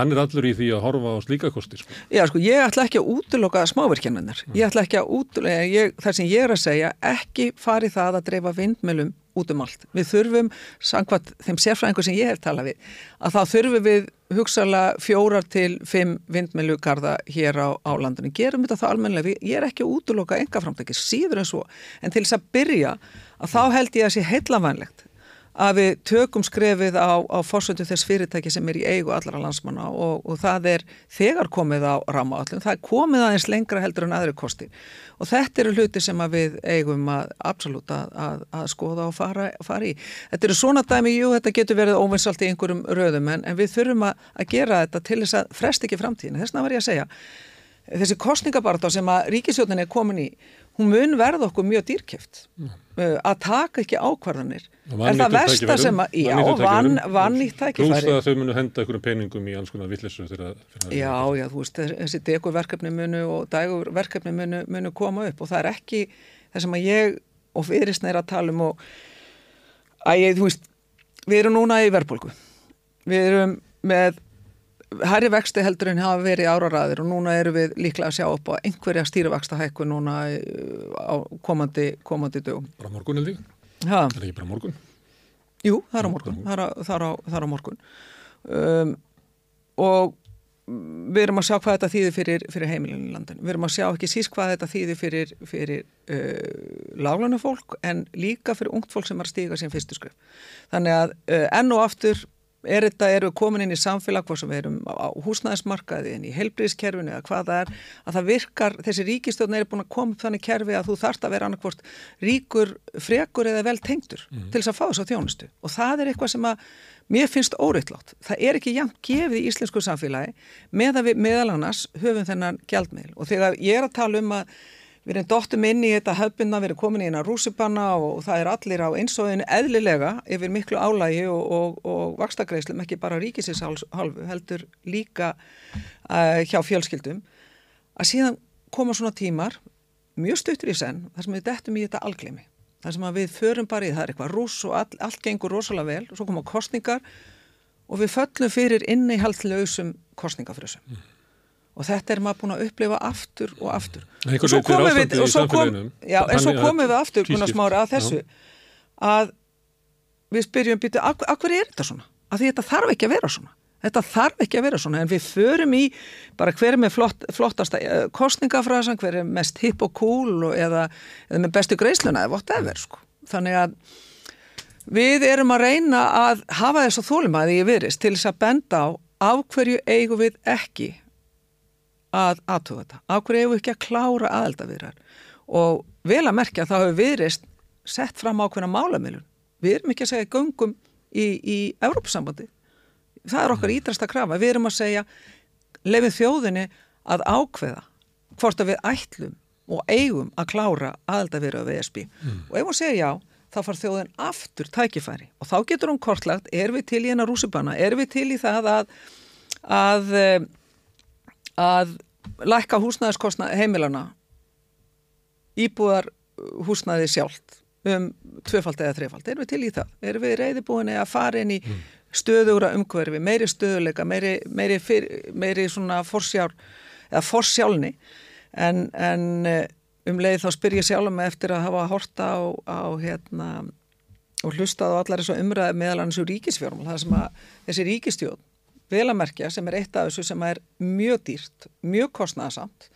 hann er allur í því að horfa á slíka kosti sko. Já sko, ég ætla ekki að útloka smávirkjanarnar, mm. ég ætla ekki að útloka þar sem ég er að segja, ekki fari það að dreifa vindmjölum út um allt. Við þurfum, sangvað þeim sérfræðingur sem ég hef talað við, að þá þurfum við hugsalega fjórar til fimm vindmjölugarða hér á, á landinu. Gerum þetta það almenlega, ég er ekki að útloka enga framtæki, síður en svo, en til þess að byrja, að þá held ég að sé heillavænlegt að við tökum skrefið á, á fórsöndu þess fyrirtæki sem er í eigu allara landsmanna og, og það er þegar komið á rámaallum, það er komið aðeins lengra heldur en aðri kosti og þetta eru hluti sem við eigum að absolutt að, að, að skoða og fara, fara í. Þetta eru svona dæmi, jú, þetta getur verið óvinsalt í einhverjum röðum en, en við þurfum að, að gera þetta til þess að frest ekki framtíðin. Þessna var ég að segja, þessi kostningabarta sem að ríkisjónin er komin í hún mun verða okkur mjög dýrkjöft mm. að taka ekki ákvarðanir er það versta sem að já, vann, vann nýtt tækifæri Rúst að þau munu henda einhverjum peningum í alls konar vittlesu Já, já, þú veist, þessi degurverkefni munu og dægurverkefni munu, munu koma upp og það er ekki það sem að ég og fyrirstna er að tala um og að ég, þú veist við erum núna í verðbólku við erum með Herri vexti heldur en hafa verið áraræðir og núna eru við líklega að sjá upp á einhverja stýrivexta hækku núna á komandi, komandi dögum. Bara morgun eða því? Það er ekki bara morgun? Jú, það er á morgun. Það er á, það er á, það er á morgun. Um, og við erum að sjá hvað þetta þýðir fyrir, fyrir heimilinu í landinu. Við erum að sjá ekki síst hvað þetta þýðir fyrir, fyrir uh, láglanu fólk en líka fyrir ungt fólk sem er að stíga sín fyrstu skref. Þannig að uh, enn og aftur er þetta, eru komin inn í samfélag hvað sem við erum á húsnæðismarkaði en í helbriðskerfinu eða hvað það er að það virkar, þessi ríkistjóðn er búin að koma upp þannig kerfi að þú þarfst að vera annarkvort ríkur, frekur eða vel tengtur mm. til þess að fá þess að þjónustu og það er eitthvað sem að mér finnst óreittlátt. Það er ekki jæmt gefið í íslensku samfélagi með að við meðal annars höfum þennan gjaldmiðl og þegar ég er að tala um að Við erum dóttum inn í þetta höfbunna, við erum komin í eina rúsipanna og það er allir á einsóðinu eðlilega yfir miklu álægi og, og, og vakstakreislum, ekki bara ríkisins halvu, heldur líka uh, hjá fjölskyldum. Að síðan koma svona tímar, mjög stuttur í senn, þar sem við dettum í þetta algleimi. Þar sem við förum bara í það er eitthvað rús og all, allt gengur rosalega vel og svo koma kostningar og við föllum fyrir innihaldlausum kostningafrössum. Og þetta er maður búin að upplifa aftur og aftur og svo komum við, og svo kom, já, en svo að- komum við aftur. Smári að þessu að við spyrjum býtu, af, af hverju er þetta svona? Af því þetta þarf ekki að vera svona þetta þarf ekki að vera svona en við förum í bara hver er með flott, flottasta uh, kostningafræðsan, hver er mest hip og cool og, eða, eða með bestu greisluna eða whatever sko. þannig að við erum að reyna að hafa þess að þólumæði í virist til þess að benda á af hverju eigum við ekki að aðtuga þetta, af eigum við ekki að klára aðeldavirðar og vel að merkja að það hefur virist sett fram ákveðna málamilun við erum ekki að segja göngum í, í Evrópusambandi það er okkar ídrasta krafa, við erum að segja lefið þjóðinni að ákveða hvort að við ætlum og eigum að klára aðeldavirða við ESB og ef hún segir já þá far þjóðin aftur tækifæri. Og þá getur hún kortlagt, er við til í hennar rússipanna, er við til í það að að, að lækka húsnæðiskostna heimilana íbúðar húsnæði sjálft um tvöfald eða þrefald, erum við til í það? Erum við reyðibúinni að fara inn í stöðugra umhverfi, meiri stöðuleika meiri, meiri, fyr, meiri svona forsjár, eða forsjálni? En, en eh, um leið þá spyr ég sjálf mig eftir að hafa horta á, á hérna og hlustað á allar þessu umræði meðal hans úr ríkisfjármál, það sem að þessi ríkistjóð vel að merkja sem er eitt af þessu sem er mjög dýrt, mjög kostnæðasamt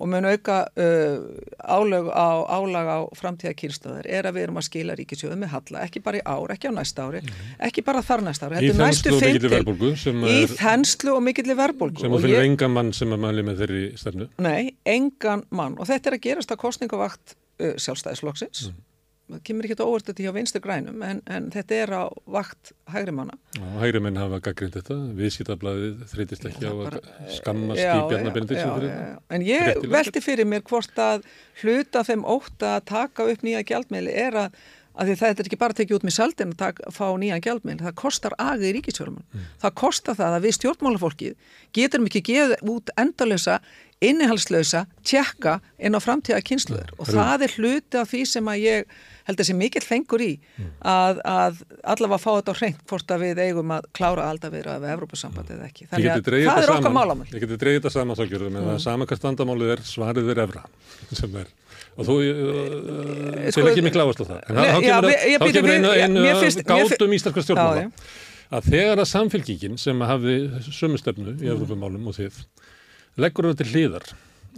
og mun auka uh, álög á, álag á framtíða kýrstöðar er að við erum að skila ríkisjóðum með halla, ekki bara í ár, ekki á næsta ári, ekki bara þar næsta ári, Í þenslu og fimm mikilli til- verðbólgu í þenslu og mikilli verðbólgu sem að fyrir ég- enga mann sem að mæli með þeirri stefnu. Nei, engan mann og þetta er að gerast að kostningavakt uh, sjálfstæðisflokksins það kemur ekki þetta óvert þetta hjá vinstur grænum en, en þetta er á vakt hægri manna hægri menn hafa gaggrind þetta, viðskiptablaðið þreytist ekki á að Já, fyrir já, þetta. já. En ég velti fyrir mér hvort að hluta þeim óta að taka upp nýja gjaldmiðli er að, að því þetta er ekki bara að tekja út með saldin að fá nýja gjaldmiðli, það kostar agið í ríkisfjörðum. Mm. Það kostar það að við stjórnmálafólkið getum ekki gefið út endalösa innihalslösa tjekka inn á framtíða kynsluður og það er hluti af því sem að ég held að sé mikill fengur í Mm. að, að allavega fá þetta á hreint hvort að við eigum að klára aldavera við Evrópusambandið eða ekki. Þannig að það þetta er okkar málamál. ég geti dreigið þetta saman þá gjörðum en það sama hvað standamálið er, svarið er evra sem er, og þú uh, Sko, til ekki mikla áherslu á það en þá já, kemur, við- ég kemur við- einu, já, einu finnst- mér gátum íslenska stjórnmála Já, að þegar að samfélkingin sem hafði sömu stefnu í Evrópumálum og þið leggur hann til hliðar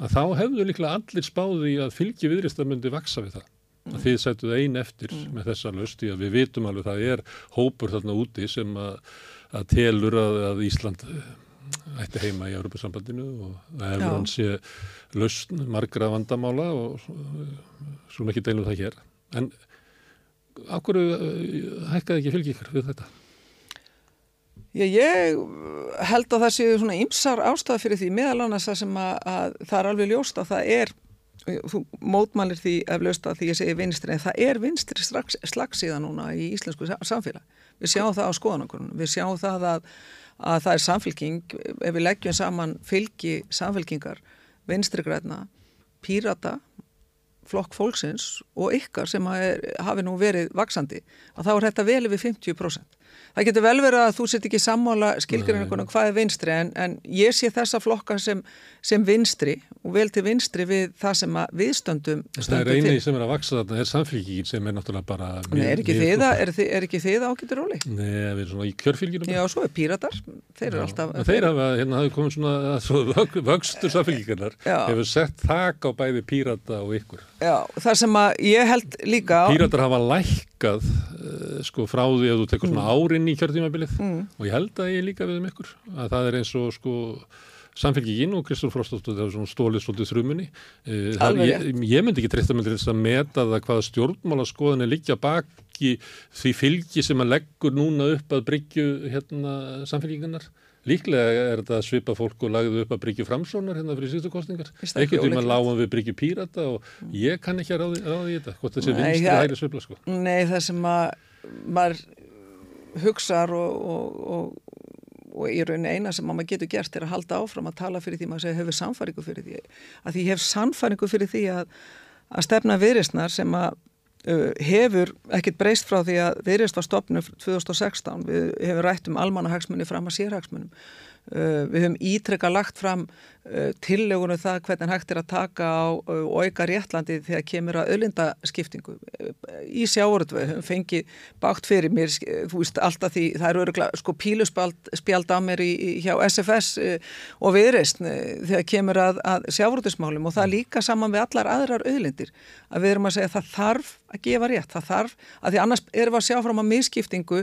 að þá hefðu líklega allir spáði að fylgi viðrista myndi vaksa við það að þið sættuð ein eftir með þessa löst í að við vitum alveg það er hópur þarna úti sem að, að telur að, að Ísland eh, ætti heima í Europasambandinu og að ef Já. hann sé lausn margra vandamála og svo ekki deilum það hér en á hverju eh, hækkaði ekki fylgi ykkur við þetta? Já, ég held að það séu svona ymsar ástæða fyrir því meðal annars að, að það er alveg ljóst að það er þú mótmælir því eflaust að því ég segi vinstri en það er vinstri strax, slagsíða núna í íslensku sa- samfélag við sjáum það á skoðanakonunum, við sjáum það að, að það er samfélking ef við leggjum saman fylgi samfélkingar, vinstri græna pírata flokk fólksins og ykkar sem er, hafi nú verið vaksandi að þá er þetta vel yfir 50%. Það getur vel verið að þú set ekki sammála skilgrinningunum hvað er vinstri en, en ég sé þessa flokka sem, sem vinstri og vel til vinstri við það sem að viðstöndum Það er stöndum eini til. sem er að vaksa þarna er samfélgingin sem er náttúrulega bara Nei, er ekki þið að, er, er ekki þið ágættur róli? Nei, við erum svona í kjörfylginu Já, svo er píratar, þeir eru alltaf þeir hafa, hérna hafi komið svona svo vög, vöxtur samfélgingarnar Já. hefur sett þak á bæði pírata og ykkur. Já, það sem að ég held líka Píratar hafa lækkað uh, sko frá því að þú tekur svona Mm. Árin í kjörtímabilið og ég held að ég líka við um ykkur að það er eins og sko samfélgingin og Kristóf Frostóttur það er svona stólið svolítið þrumunni uh, það, ég, ég myndi ekki treysta með þess að meta það hvaða stjórnmálaskoðan er liggja baki því fylgi sem að leggur núna upp að bryggju hérna samfélgingarnar Líklega er þetta að svipa fólk og lagðu upp að bryggju framsónar hérna fyrir síðustu kostningar. Það Ekkert tíma ólíklegt? lágum við bryggju pírata og ég kann ekki að ráði, ráði í þetta. Hvort þessi Nei, vinstri það- hægri svipla sko. Nei, það sem að maður hugsar og, og, og, og í rauninni eina sem að maður getur gert er að halda áfram að tala fyrir því maður segja hefur sannfæringu fyrir því? Að því ég hef sannfæringu fyrir því að, að stefna viðristnar sem að uh, hefur ekkert breyst frá því að viðrist var stopnum 2016 við hefur rætt um almannahagsmunni fram að sérhagsmunum við höfum ítrekka lagt fram uh, tillegunum það hvernig hægt er að taka á uh, og auka réttlandi þegar kemur að öllindaskiptingu í sjáuröldvei, höfum fengið bátt fyrir mér, þú veist alltaf því það eru öruglega sko píluspjald á mér í, hjá SFS og viðreist þegar kemur að, að sjáuröldismálum og það líka saman við allar aðrar öllindir að við erum að segja að það þarf að gefa rétt, það þarf að því annars erum við að sjá fram að misskiptingu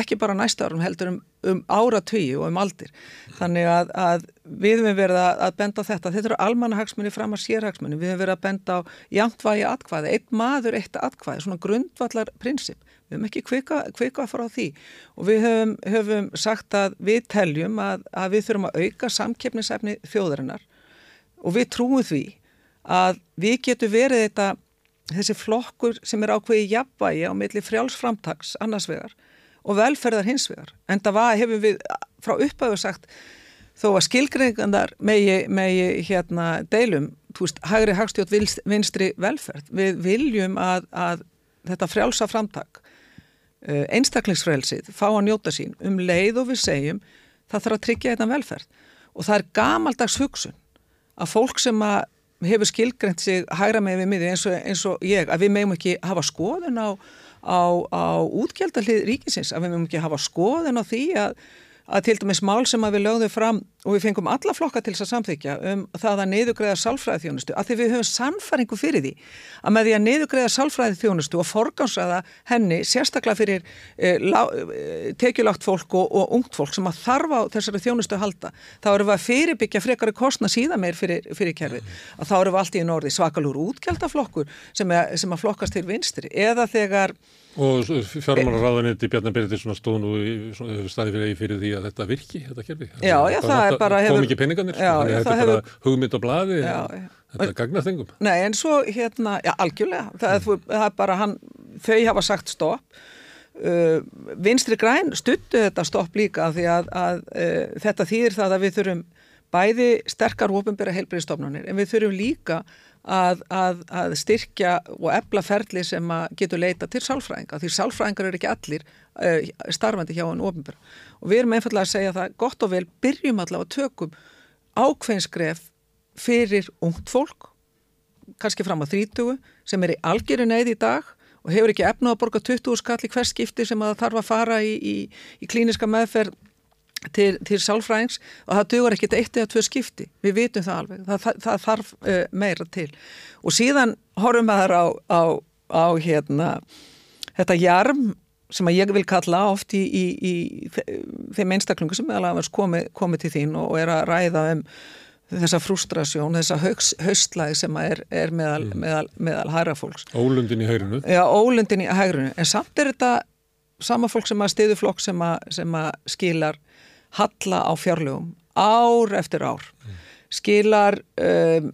ekki bara næsta árum heldur um um áratöyu og um aldir. Þannig að, að við hefum verið að, benda á þetta. Þetta eru almannahagsmunni fram að sérhagsmunni. Við hefum verið að benda á jantvægi atkvæði, einn maður eitt atkvæði, svona grundvallar prinsip. Við hefum ekki kvika, kvika frá því og við hefum, hefum sagt að við teljum að, að við þurfum að auka samkeppnisefni þjóðarinnar og við trúum því að við getum verið þetta, þessi flokkur sem er ákveði jafnvægi á milli frjálsframtags annars vegar og velferðar hins vegar. En það var, hefur við frá upphæfu sagt, þó að skilgreingandar megi, megi hérna deilum, þú veist, hægri hagstjótt vinstri velferð. Við viljum að, að þetta frjálsa framtak, eh, einstaklingsfrelsið, fá að njóta sín um leið og við segjum, það þarf að tryggja þetta velferð. Og það er gamaldags hugsun að fólk sem að hefur skilgreint sig hægra með við miði eins eins og ég, að við meðum ekki hafa skoðun á á, á útgjaldalið ríkisins að við mögum ekki hafa skoðin á því að, að til dæmis mál sem að við lögðum fram og við fengum alla flokka til þess að samþykja um það að niðugræða sálfræði þjónustu að því við höfum sannfæringu fyrir því að með því að niðugræða sálfræði þjónustu og forgámsræða henni sérstaklega fyrir eh, eh, tekjulagt fólk og, og ungt fólk sem að þarfa á þessari þjónustu að halda þá eru við að fyrirbyggja frekari kostna síðan meir fyrir, fyrir kerfið. Að þá eru við allt í norði svakalúr útgjaldaflokkur sem, sem að flokkast til vinstri. Eða þegar Og fjármálaráðaniti Bjarnar Berðinsson stóð nú staði fyrir, fyrir því að þetta virki, þetta kerfi. Já, já, það, það er bara... Kom ekki peningarnir, já, já, þetta er hefur... bara hugmynd og bladi, þetta gagnast engum. Nei, en svo hérna, já, algjörlega, það mm. það er bara hann, þau hafa sagt stopp. Uh, vinstri græn stuttu þetta stopp líka því að, að uh, þetta þýðir það að við þurfum bæði sterkar ofinbæra heilbreyðstofnunir en við þurfum líka að, að, að styrkja og ebla ferli sem getur leita til sálfræðinga því sálfræðingar eru ekki allir uh, starfandi hjá hann ofinbæra og við erum einfallega að segja það gott og vel byrjum allavega tökum ákveðinskref fyrir ungt fólk kannski fram á 30 sem er í algjöru neyð í dag og hefur ekki efna að borga 20 skall í hvers skipti sem að það þarf að fara í, í, í klíniska meðferð til, til sálfræðings og það dugur ekkit eitt eða tvö skipti, við vitum það alveg það, það, það þarf uh, meira til og síðan horfum við þar á, á, á hérna þetta jarm sem að ég vil kalla oft í, í, í þeim einstaklingu sem meðal komið komi til þín og, og er að ræða um þessa frustrasjón, þessa haustlæg sem er, er meðal, mm. meðal, meðal hæra fólks. Ólundin í hægrinu. Já, ólundin í hægrinu, en samt er þetta sama fólk sem að stiðu flokk sem að, sem að skilar halla á fjárlegum ár eftir ár mm. skilar um,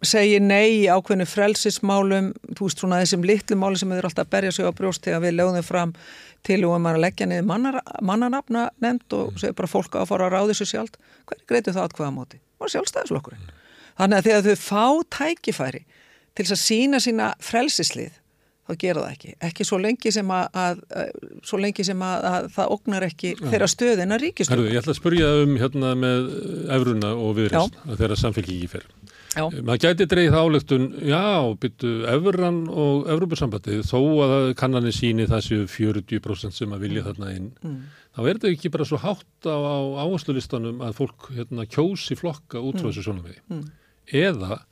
segir nei ákveðinu frelsismálum þú veist svona þessum litlu máli sem erum alltaf berja sig á brjóst þegar við lögðum fram til og að leggja niður mannanapna nefnd og segja bara fólk að fara að ráði svo sjálf hvernig greitu það aðkvæða móti? Var sjálfstæðislokkurinn þannig að þegar þau fá tækifæri til að sína sína frelsislið þá gera það ekki. Ekki svo lengi sem að, að, svo lengi sem að, að það ognar ekki Já. þeirra stöðina ríkistöð. Ég ætla að spurja um hérna með efruna og viðrist að þeirra samfélgíki fer. Já. Maður gæti dreigð álegtun, já, byttu efran og Evrópussambandið þó að kannanir síni þessu 40% sem að vilja mm. þarna inn. Mm. Þá er þetta ekki bara svo hátt á, á áherslulistanum að fólk hérna, kjósi flokka út frá mm. þessu svona með. Mm. Eða Eh,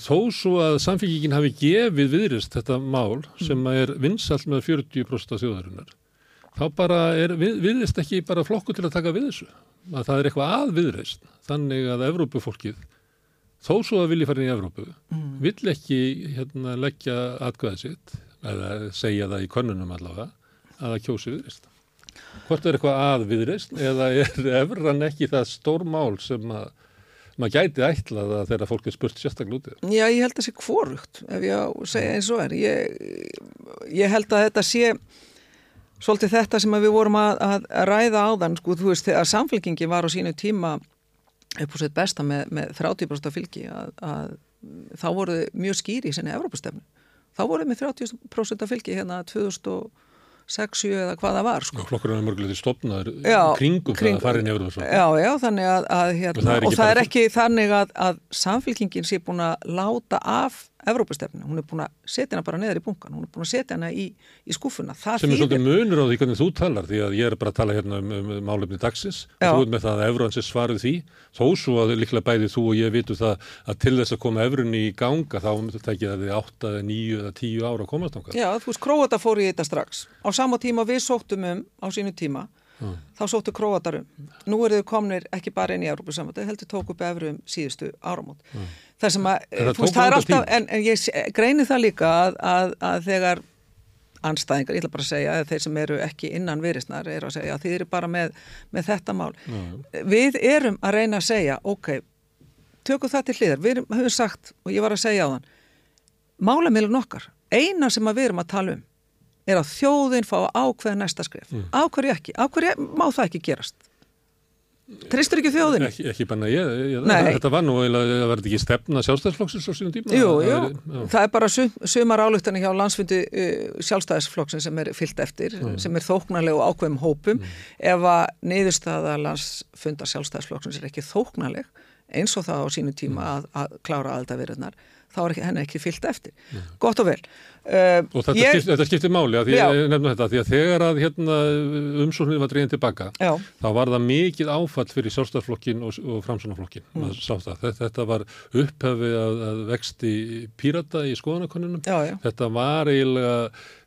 þó svo að samfélgíkin hafi gefið viðrist þetta mál sem mm. er vinsall með 40% af þjóðarinnar þá bara er við, viðrist ekki bara flokku til að taka við þessu að það er eitthvað að viðrist þannig að Evrópufólkið þó svo að vilji fara inn í Evrópu mm. vill ekki hérna, leggja atkvæðið sitt eða segja það í konunum allavega að það kjósi viðrist hvort er eitthvað að viðrist eða er <laughs> Evran ekki það stór mál sem að maður gæti ætlað að þeirra fólk er spurt sérstaklega útið. Já, ég held að það sé kvorugt ef ég á að segja eins og er. Ég, ég held að þetta sé svolítið þetta sem við vorum að, að ræða á þann, sko, þú veist, þegar samfélkingi var á sínu tíma upp á sveit besta með, með 30% fylgi að, að þá voruð mjög skýri í sinni Evrópastefnu. Þá voruð með 30% fylgi hérna 2000 6, 7 eða hvað það var sko. Flokkurinn er mörgulega stopnaður kringum kring- það að fara inn í Európa Já, já, þannig að, að Og hérna, það er ekki og það er ekki þannig að, að samfélkingin sé búin að láta af Evrópustefnu, hún er búin að setja hana bara neðar í bunkan, hún er búin að setja hana í, í skúfuna. Það sem er svolítið munur á því hvernig þú talar því að ég er bara að tala hérna um, um, um málefni dagsins Já. og þú ert með það að Evróan sé svarið því þó svo að líklega bæði þú og ég vitu það að til þess að koma Evrunni í ganga þá myndir það ekki að þið 8, 9 eða 10 ára komast ánga Já, þú veist, Króata fór í þetta strax. Á sama tíma við sóttum um á sínu tíma, þá sóttu Króatar um. Nú eru þau komnir ekki bara inn í Európa-samvættu, heldur tók upp efru um síðustu áramót. Það sem að, það veist, tók það er alltaf, en, en ég greini það líka að, að, að þegar anstæðingar, ég ætla bara að segja, eða þeir sem eru ekki innan viðrisnar, eru að segja að þið eru bara með, með þetta mál. Við erum að reyna að segja, ok, tökum það til hliðar, við erum, höfum sagt, og ég var að segja á þann, málamilun okkar, eina sem að við erum að tala um er að þjóðin fá að ákveða næsta skref. Mm. Ákveðu ekki, ákveðu má það ekki gerast. Tristur ekki þjóðin? ekki, ekki banna ég, ég þetta var nú eiginlega, það verði ekki stefna sjálfstæðsflokksins á sínum tíma Jú, Það jú, væri- já. það er bara sum, sumar álugtani hjá landsfundi uh, sjálfstæðisflokksin sem er fyllt eftir, sem er þóknarleg og ákveðum hópum. Ef að niðurstaða landsfunda sjálfstæðisflokksins er ekki þóknarleg, eins og það á sínu tíma að, að klára aðaldavirðunar, þá er ekki, henni ekki fyllt eftir. Gott og vel. Uh, Og þetta, ég- skipt, þetta skiptir máli að því Já. ég nefna þetta, því að þegar að hérna, umsóknir var dregin tilbaka, Já. þá var það mikið áfall fyrir sjálfstæðarflokkin og, og framsónaflokkin. Mm. Þetta, þetta var upphefið að, að vexti pírata í skoðanakonunum. Já. Þetta var eiginlega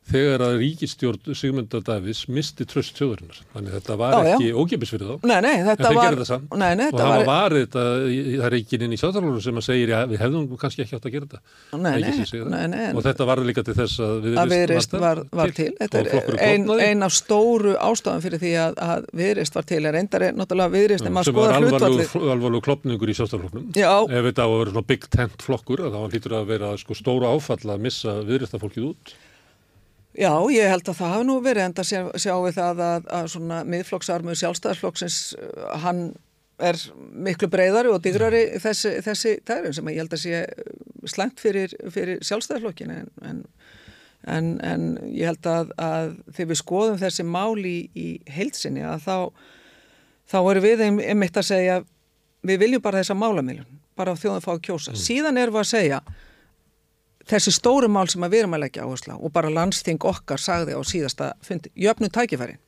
þegar að ríkistjórn Sigmundar Davis misti tröst þjóðurinnar. Þannig að þetta var Já, ekki ókipis fyrir þá. Nei, nei, En þetta þeir var... gerðu það samt. Nei, og hafa var... varið þetta, það er ekki inn í sjálfstæðarlónum sem að segir, já, við hefðum kannski ekki átt að gera þetta. Það. og þetta var líka til þess að viðreist var, var til. Þetta og er ein, ein af stóru ástafan fyrir því að, að viðreist var til. Er reyndar er náttúrulega maður sem var alvarlegu klopningur í Já. ef þetta svona big tent flokkur að þá hlýtur að vera sko, stóra áfall að missa viðristafólkið út Já, ég held að það hafi nú verið enda sjá, sjá við það að, að svona miðflokksarmur sjálfstæðarflokksins uh, hann er miklu breyðari og digrari þessi, þessi tærum sem ég held að sé slæmt fyrir, fyrir sjálfstæðarflokkin en, en, en, en ég held að, að þegar við skoðum þessi mál í, í heilsinni að þá, þá erum við ein- einmitt að segja við viljum bara þessa málamiljun, bara að þjóðan fá að kjósa. Síðan erum við að segja þessi stóru mál sem við erum að leggja áherslu á og bara landsting okkar sagði á síðasta fundi, jöfnum tækifærin.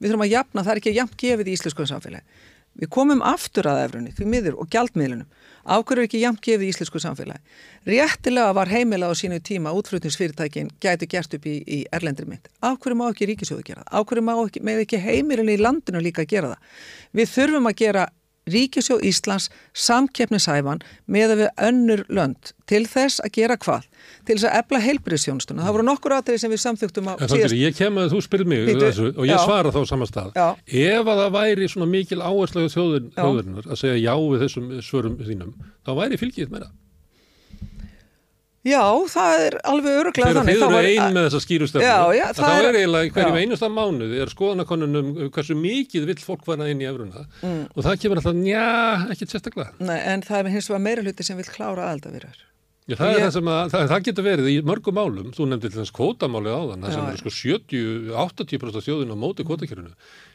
Við þurfum að jafna, það er ekki jafn gefið í íslensku samfélagi. Við komum aftur að efrunni, því miður og gjaldmiðlunum. Áhverju er ekki jafn gefið í íslensku samfélagi? Réttilega var heimilað á sínu tíma útflutningsfyrirtækin gæti gert upp í, í erlendri mynd. Áhverju má ekki ríkisjóðu gera það? Áhverju má ekki, ekki heimilunni í landinu líka gera það? Við þurfum að gera Ríkisjóð Íslands samkeppnishæfan með að við önnur lönd til þess að gera hvað? Til þess að efla heilbriðsjónstuna. Það voru nokkur aðrið sem við samþyktum á þannig, ég kem að þú spyrir mig Bíddu, þessu, og ég já. svara þá á sama stað. Já. Ef að það væri svona mikil áherslu á þjóðurinnar að segja já við þessum svörum þínum, þá væri fylgið meira. Já, það er alveg öruglega Þegar þannig. þið Þá eru var- ein með þessa skýru stefnu, Já, já, að það þá er- er eiginlega hverjum einasta mánuði er skoðanakonunum hversu mikið vill fólk fara inn í efruna og það kemur alltaf, njá, ekkit sérstaklega. Nei, en það er hins vegar meira hluti sem vil klára aðaldavirðar. Já, það, Ég- það, að, það, það getur verið í mörgum málum, þú nefndir til þess kvótamálið áðan, það Já, sem eru sko 70-80% af þjóðinu á móti kvótakjörinu,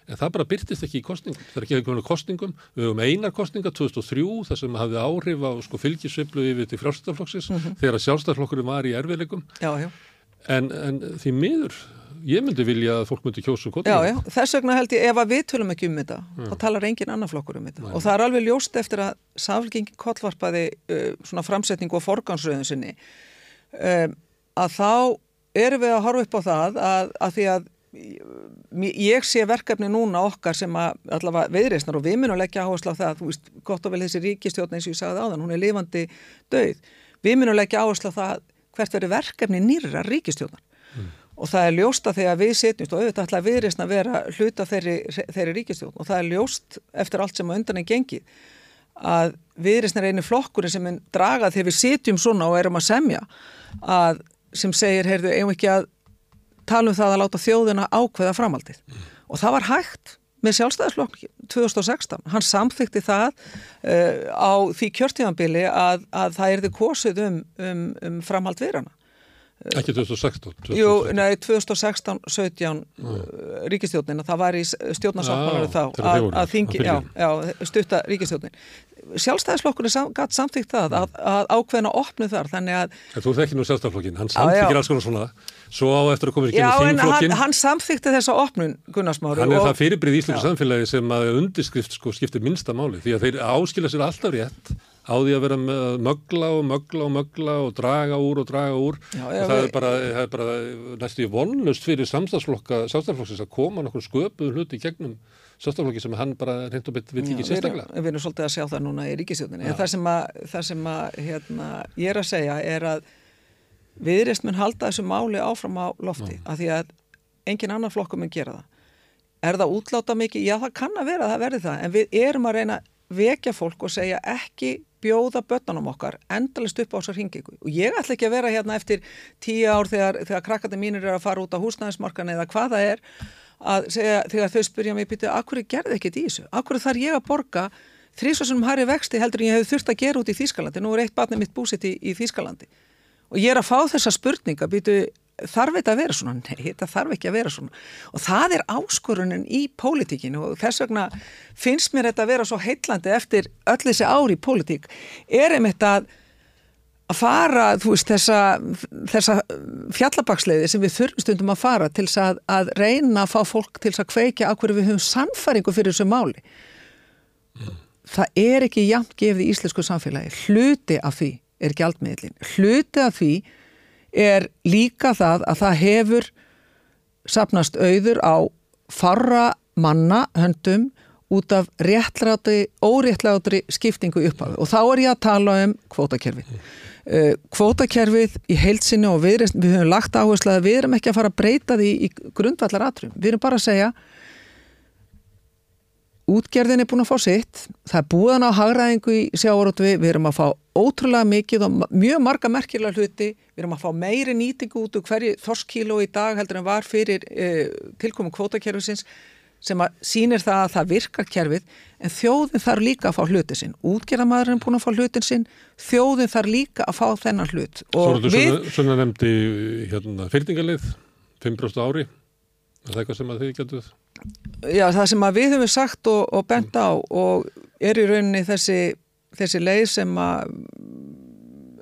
en það bara byrtist ekki í kostningum, það er ekki einhvern kostningum, við höfum einar kostninga 2003, það sem hafði áhrif á sko fylgisveiflu yfir til frjálstaflokksins, Mhm. þegar sjálfstaflokkurinn var í erfiðleikum, Já, já. en, en því miður, ég myndi vilja að fólk myndi kjósa Já, kvótakjörinu. já, þess vegna held ég, ef að við tölum ekki um þetta, þá talar engin annar flokkur um þetta. Og það er alveg ljóst eftir að Saflgengin kollvarpaði uh, svona framsetningu og forgansröðun sinni, um, að þá erum við að horfa upp á það að, að því að ég sé verkefni núna okkar sem að allavega viðreysnar og við munum leggja áherslu á það, þú veist, gott og vel þessi ríkistjórn eins og ég sagði áðan, hún er lifandi döið. Við munum leggja áherslu á það hvert verður verkefni nýra ríkistjórnar og það er ljóst að þegar við setjumst og auðvitað viðreysna að vera hluta þeirri, þeirri ríkistjórn og það er ljóst eftir allt sem á undan er gengið að viðreysna er einu flokkurinn sem mun draga þegar við setjum svona og erum að semja að sem segir, heyrðu, eigum ekki að tala um það að láta þjóðina ákveða framaldið og það var hægt með sjálfstæðisflokk 2016 hann samþykti það uh, á því kjörtíðanbili að, að það erði kosið um, um, um framhald viðrana Ekki 2016? 2016. Jú, nei, 2016-17 ríkistjórnin, það var í stjórnarsáttmálar Já, þá að, að þingi, já, já, stutta ríkistjórnin. Sjálfstæðisflokkurinn sam, gatt samþýgt það að, að ákveðna opnu þar, þannig að En þú þekki nú sjálfstæðarflokkin, hann Já, já. samþykir alls konar svona, svo á eftir að koma ekki Já, inn í en hann, hann samþykti þessa opnun, Gunnarsmári. Hann er og- það fyrirbrið í Íslands Já. samfélagi sem að undirskrift sko skiptir minnsta máli því að þeir áskila sér alltaf rétt á því að vera að mögla og mögla og mögla og draga úr og draga úr Já, og já, það, við- er bara, það er bara næstu í vonlust fyrir samstagsflokksins að koma nokkur sköpuð hluti gegnum samstagsflokki sem hann bara reynd og bett vill Já, ekki sérstaklega. Við erum svolítið að sjá það núna í ríkistjórninni. Já. En það sem, að, það sem að, hérna, ég er að segja er að viðreist mun halda þessu máli áfram á lofti af því að engin annar flokkur mun gera það. Er það útláta mikið? Já, það kann að vera að það verði það. En við erum að reyna vekja fólk og segja ekki bjóða börnunum okkar endalist upp á þessar hringingu. Og ég ætla ekki að vera hérna eftir tíu ár þegar, þegar krakkandi mínir er að fara út á húsnæðismarkan eða hvað það er að segja, þegar þau spyrja mig, býtu, akkur gerði ekkert í þessu? Akkur þarf ég að borga þrísvarsunum hærri vexti heldur en ég hef þurft að gera út í Þýskalandi. Nú er eitt barnið mitt búsitt í, í Þýskalandi. Og ég er að fá þessa spurninga, býtu, þarf þetta að vera svona? Nei, þetta þarf ekki að vera svona. Og það er áskorunin í pólitíkinu og þess vegna finnst mér þetta að vera svo heitlandi eftir öll þessi ári í pólitík. Er einmitt að að fara, þú veist, þessa, þessa fjallabaksleiði sem við þurfum stundum að fara til þess að, að reyna að fá fólk til þess að kveikja á hverju við höfum sannfæringu fyrir þessu máli. Það er ekki jafnt gefið í íslensku samfélagi. Hluti af því er gjaldmiðlin. Hluti af því er líka það að það hefur sapnast auður á farra manna höndum út af réttláti, óréttlátri skiptingu upphafi og þá er ég að tala um kvótakerfið. Uh, kvótakerfið í heilsinni og við, við höfum lagt áherslu að við erum ekki að fara að breyta því í grundvallar atrum. Við erum bara að segja útgerðin er búin að fá sitt, það er búin á hagraðingu í sjávarótvi, við erum að fá ótrúlega mikið og mjög marga merkilega hluti, við erum að fá meiri nýtingu út úr hverju þorskíló í dag heldur en var fyrir eh, tilkomu kvótakerfisins sem að sýnir það að það virkar kerfið. En þjóðin þarf líka að fá hlutin sinn. Útgerðamæðurinn er búin að fá hlutin sinn. Þjóðin þarf líka að fá þennan hlut. Svo og er þetta svona, nefndi hérna, fyrtingarleið, 5% ári, er það eitthvað sem að þið getur? já, það sem að við höfum sagt og, og bent á og er í rauninni þessi, þessi leið sem að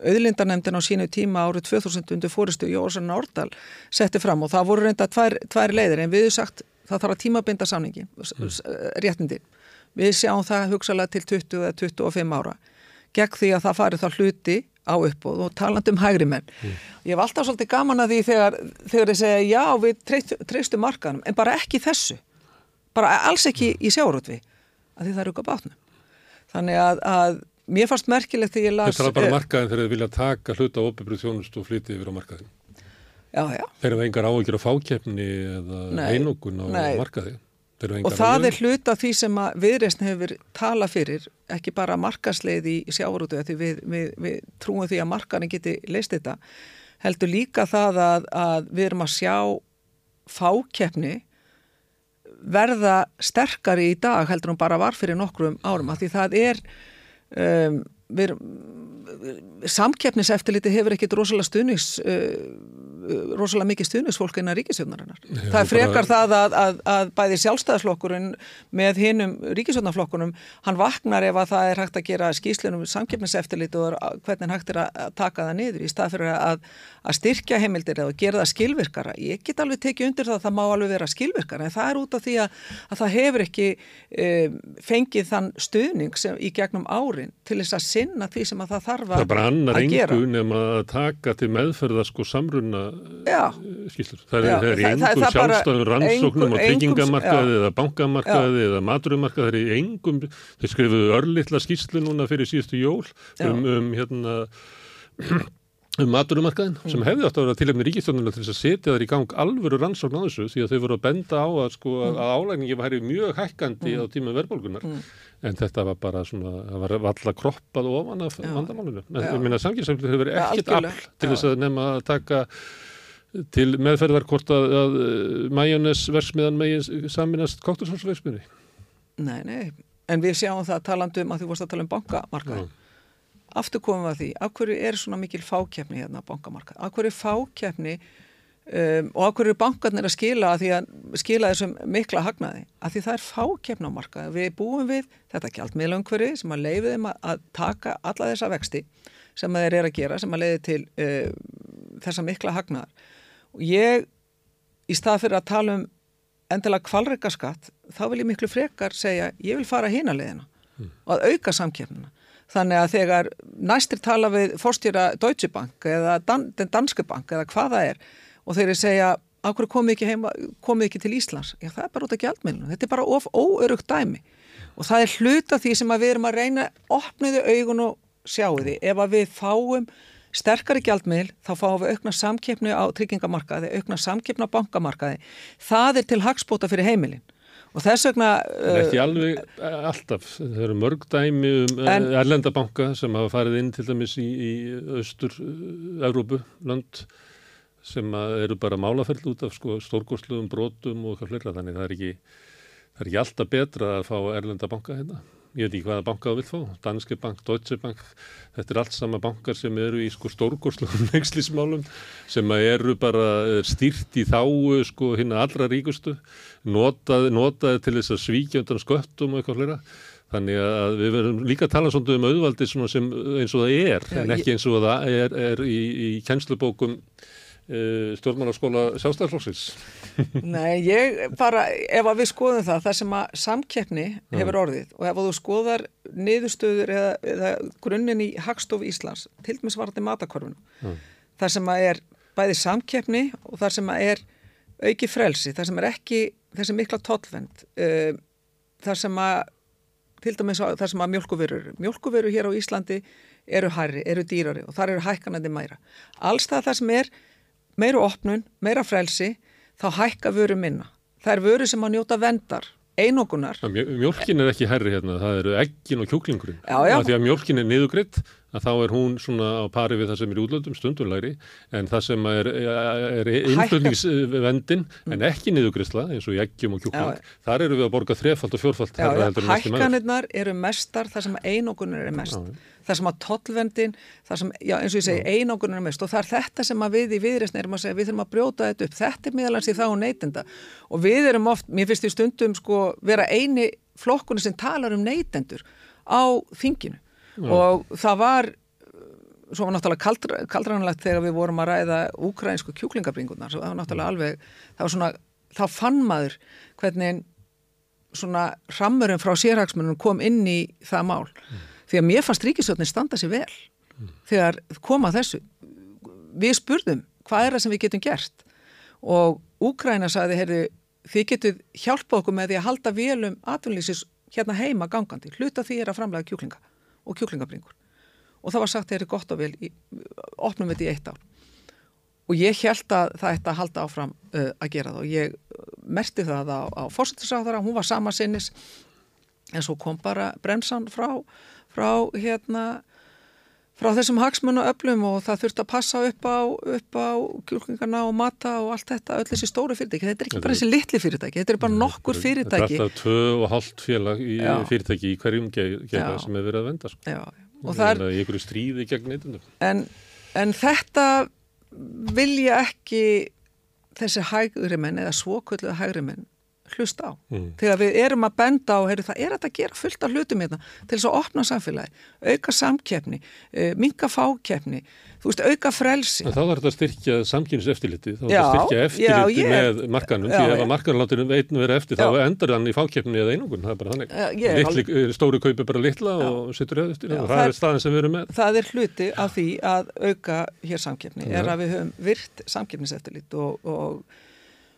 auðlindarnemndin á sínu tíma árið 2000 undir fóristu Jósan Nárdal setti fram og það voru reynda tvær, tvær leiðir en við höfum sagt það þarf að tímabinda samningi, mm. réttindi. Við sjáum það hugsalega til 20 eða 25 ára gegn því að það fari þá hluti á uppbóð og talandi um hægri menn. Ég hef alltaf svolítið gaman að því þegar, þegar ég segja já við treyst, treystum markaðanum en bara ekki þessu. Bara alls ekki í sjárótvi að því það eru eitthvað bátnum. Þannig að, að mér fannst merkilegt þegar ég las... Þetta er bara eh, markaðin þegar þið vilja taka hluta á opiðbrið þjónust og flytið yfir á markaðin. Já, já. Þeir eru engar áhyggjur á fákeppni eða Nei, einókun á nei. Og það er hluta því sem að viðreysn hefur tala fyrir, ekki bara markasleið í sjávarútu, því við, við, við trúum því að markaðin geti leist þetta, heldur líka það að, að við erum að sjá fákeppni verða sterkari í dag heldur hún bara var fyrir nokkrum árum, af því það er um, við samkeppniseftiliti hefur ekkit rosalega stuðnings uh, rosalega mikið stuðningsfólk innan ríkisjónarinnar. Það er frekar bara- það að, að, að bæði sjálfstæðaslokkurinn með hinnum ríkisjónarflokkunum hann vaknar ef að það er hægt að gera skýslunum samkeppniseftiliti og er- hvernig hægt er að taka það niður í stað fyrir að, að styrkja heimildir eða gera það skilvirkara. Ég get alveg tekið undir það að það má alveg vera skilvirkara en það er út af því að, að það hefur ekki um, fengið þann stuðning sem, í gegnum árin til þess að sinna því sem að það þarf Það að, bara annar að gera. engu nema að taka til meðferða sko samruna Já. skýslur. Það Já, er, er engum sjálfstæðum rannsóknum á tryggingamarkaði eða bankamarkaði eða maturumarkaði. Það er engum, þeir skrifuðu örlittla skýslu núna fyrir síðustu jól Já. um, um hérna <clears throat> um maturumarkaðin sem Mm. hefði átt að vera tilhefni ríkistjónuna til þess að setja þær í gang alvöru rannsókn á þessu því að þau voru að benda á að, sko, Mm. að álægningi væri mjög hækkandi á tíma verðbólgunar en þetta var bara svona, það var valla kroppað ofan af Já. vandamálinu en Já. ég minna samkynnsefli hefur Já, ekkit afl til Já. þess að nefna að taka til meðferðar hvort að, að majónes versmiðan megin saminast kóttursólsversmiði Nei, nei, en við sjáum það talandum að þú vorst að tala um bankamarkaði. aftur komum við að því, af hverju er svona mikil fákjefni hérna á bankamarkað, af hverju er fákjefni um, og af hverju er bankarnir að skila að því að skila þessum mikla hagnaði, að því það er fákjefni á markað, við búum við þetta gjaldmiðlangveri sem að leiði þeim að, að taka alla þessa vexti sem þeir eru að gera, sem að leiði til uh, þessa mikla hagnaðar og ég, í stað fyrir að tala um endilega kvalreikaskatt, þá vil ég miklu frekar segja, ég vil fara hína leiðina mm. og að auka samkjefnina Þannig að þegar næstir tala við fórstýra Deutsche Bank eða Dan, den Danske Bank eða hvað það er og þeir segja, áhverju komið ekki, heima, komið ekki til Íslands? Já, það er bara út af gjaldmiðlunum. Þetta er bara of óörugt dæmi og það er hluta því sem við erum að reyna opniðu augun og sjáu því. Ef við fáum sterkari gjaldmiðl, þá fáum við aukna samkeppni á tryggingamarkaði, aukna samkeppni á bankamarkaði. Það er til hagspóta fyrir heimilin. Og þess vegna uh, ekki alveg uh, alltaf. Það eru mörg dæmi um uh, en, erlendabanka sem hafa farið inn til dæmis í, í austur Európu land sem eru bara málaferð út af sko, stórgóðsluðum, brotum og eitthvað fleira. Þannig það er ekki það er ekki alltaf betra að fá erlendabanka hérna ég veit ekki hvaða banka það vil fá, Danske Bank, Deutsche Bank, þetta er allt sama bankar sem eru í sko stórgóðslugum <laughs> nexlismálum sem eru bara stýrt í þá sko hinn allra ríkustu, notaði, notaði til þess að svíkja undan sköttum og eitthvað flera. Þannig að við verðum líka að tala svona um auðvaldi sem eins og það er, Já, en ekki eins og það er, er í, í kjenslubókum Uh, stjórnmálaskóla sjálfstæðarflóksins <laughs> Nei, ég bara ef að við skoðum það, það sem að samkeppni hefur orðið og ef að þú skoðar niðurstöður eða, eða grunninn í Hagstof Íslands til dæmis var þetta matakvarfinu þar sem að er bæði samkeppni og þar sem að er auki frelsi, þar sem er ekki þessi mikla tollvend uh, þar sem að til dæmis þar sem að mjölkuverur mjölkuverur hér á Íslandi eru hærri, eru dýrari og þar eru hækkanandi mæra. Alls það þar sem er meira opnun, meira frelsi, þá hækka vöru minna. Það er vöru sem að njóta vendar, einogunar. Mjölkin er ekki herri hérna, það eru eggin og kjúklingurinn. Já, já. Því að mjölkin er niðugriðt, að þá er hún svona á pari við það sem er útlöndum stundunlæri, en það sem er, er innflutningsvendin, mm. en ekki niðugriðsla, eins og í eggjum og kjúkling, já, þar eru við að borga þrefald og fjórfald. Já, hækkanirnar eru mestar þar sem einogunar eru mest. Já, það sem að tollvendin, það sem, já eins og ég segi, einangunum er mest. Og það er þetta sem að við í viðreysni erum að segja, við þurfum að brjóta þetta upp, þetta er miðalans í þá neytenda. Og við erum oft, mér finnst í stundum sko vera eini flokkunni sem talar um neytendur á þinginu já. og það var, svo var náttúrulega kaldra, kaldranlegt þegar við vorum að ræða ukrainsku kjúklingabringunar, það var náttúrulega alveg, það var svona, þá fann maður hvernig svona rammurum frá sérhagsmunum kom inn í það mál. Mm. Því að mér fannst ríkisjónin standa sér vel mm. þegar koma þessu. Við spurðum hvað er það sem við getum gert? Og Úkræna sagði, heyrðu, þið getur hjálpa okkur með því að halda velum atvinnlýsis hérna heima gangandi. Hluta því er að framlega kjúklinga og kjúklingabringur. Og það var sagt, þeir eru gott og vel í, opnum við þetta í eitt ár. Og ég held að það ætti að halda áfram uh, að gera það. Og ég merti það á, á fórsettisáðara, hún var sama sinnis en svo kom bara bremsan frá frá hérna frá þessum hagsmunna öflum og það þurft að passa upp á, upp á kjúklingarna og mata og allt þetta, öll þessi stóru fyrirtæki. Þetta er ekki bara þessi litli fyrirtæki, þetta er bara nokkur fyrirtæki Þetta er alltaf tvö og halvt félag í Já. fyrirtæki í hverjum geða sem hefur verið að venda sko. og það er einhverju stríði gegn neytundum en, en þetta vilja ekki þessi hægri menn eða svokvöldu hægri menn hlusta á. Mm. Þegar við erum að benda á, heyru, það er að gera fullt af hlutum hérna til þess að opna samfélagi, auka samkeppni, uh, minka fákeppni, þú veist, auka frelsi. En þá er þetta að styrkja samkynns eftirliti, þá er þetta að styrkja eftirliti já, ég, með markanum, já, því ef að markanlátinu veitinu vera eftir, já. þá endar hann í fákeppni eða einungun, það er bara þannig. Litli, alveg... Stóri kaupi bara litla og sittur eða eftir, og það er staðin sem við erum með. Það er hluti af því að auka hér samkeppni, er að við höfum virt samkeppniseftirlit og, og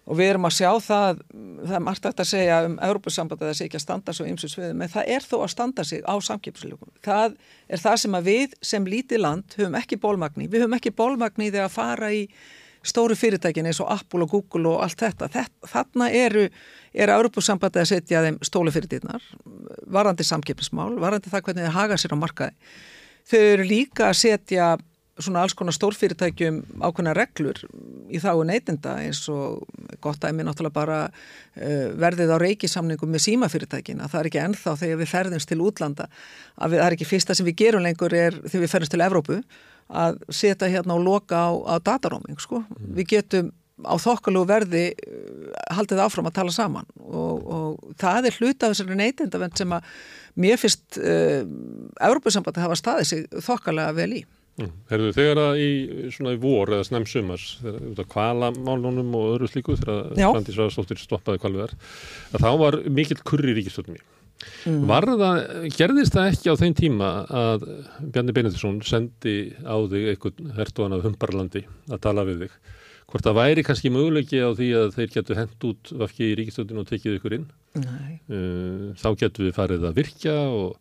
og við erum að sjá það, það er margt að segja um Európa-samband að það sé ekki að standa svo ymsus við, menn það er þó að standa sig á samkipslugum. Það er það sem að við sem lítið land höfum ekki bólmagni, við höfum ekki bólmagni þegar að fara í stóru fyrirtækin eins og Apple og Google og allt þetta. þetta þarna eru, er Európa-samband að setja þeim stólu fyrirtæknar, varandi samkipsmál, varandi það hvernig þið haga sér á markaði. Þau eru líka að setja svona alls konar stórfyrirtækjum ákveðna reglur í þáu neytinda eins og gott að mér náttúrulega bara uh, verðið á reikisamningum með símafyrirtækina. Það er ekki ennþá þegar við ferðumst til útlanda að við, það er ekki fyrsta sem við gerum lengur er þegar við ferðumst til Evrópu að setja hérna og loka á, á dataróming sko. Mm. Við getum á þokkalú verði haldið áfram að tala saman og, og það er hluta af þessari neytindavend sem að mér finnst uh, Európa-sambandi hafa staðið sig þokkalega vel í. Herðu þegar að í svona í vor eða snem sumars þegar út af kvalamálunum og öðru slíku þegar Frandi Svæðarstóttir stoppaði kvalviðar að þá var mikill kurri ríkistöldum í. Mm. Það, gerðist það ekki á þeim tíma að Bjarni Benediktsson sendi á þig einhvern hertuðan af Humbarlandi að tala við þig hvort það væri kannski möguleiki á því að þeir getur hendt út vafki í ríkistöldinu og tekið ykkur inn Nei. þá getur við farið að virkja og,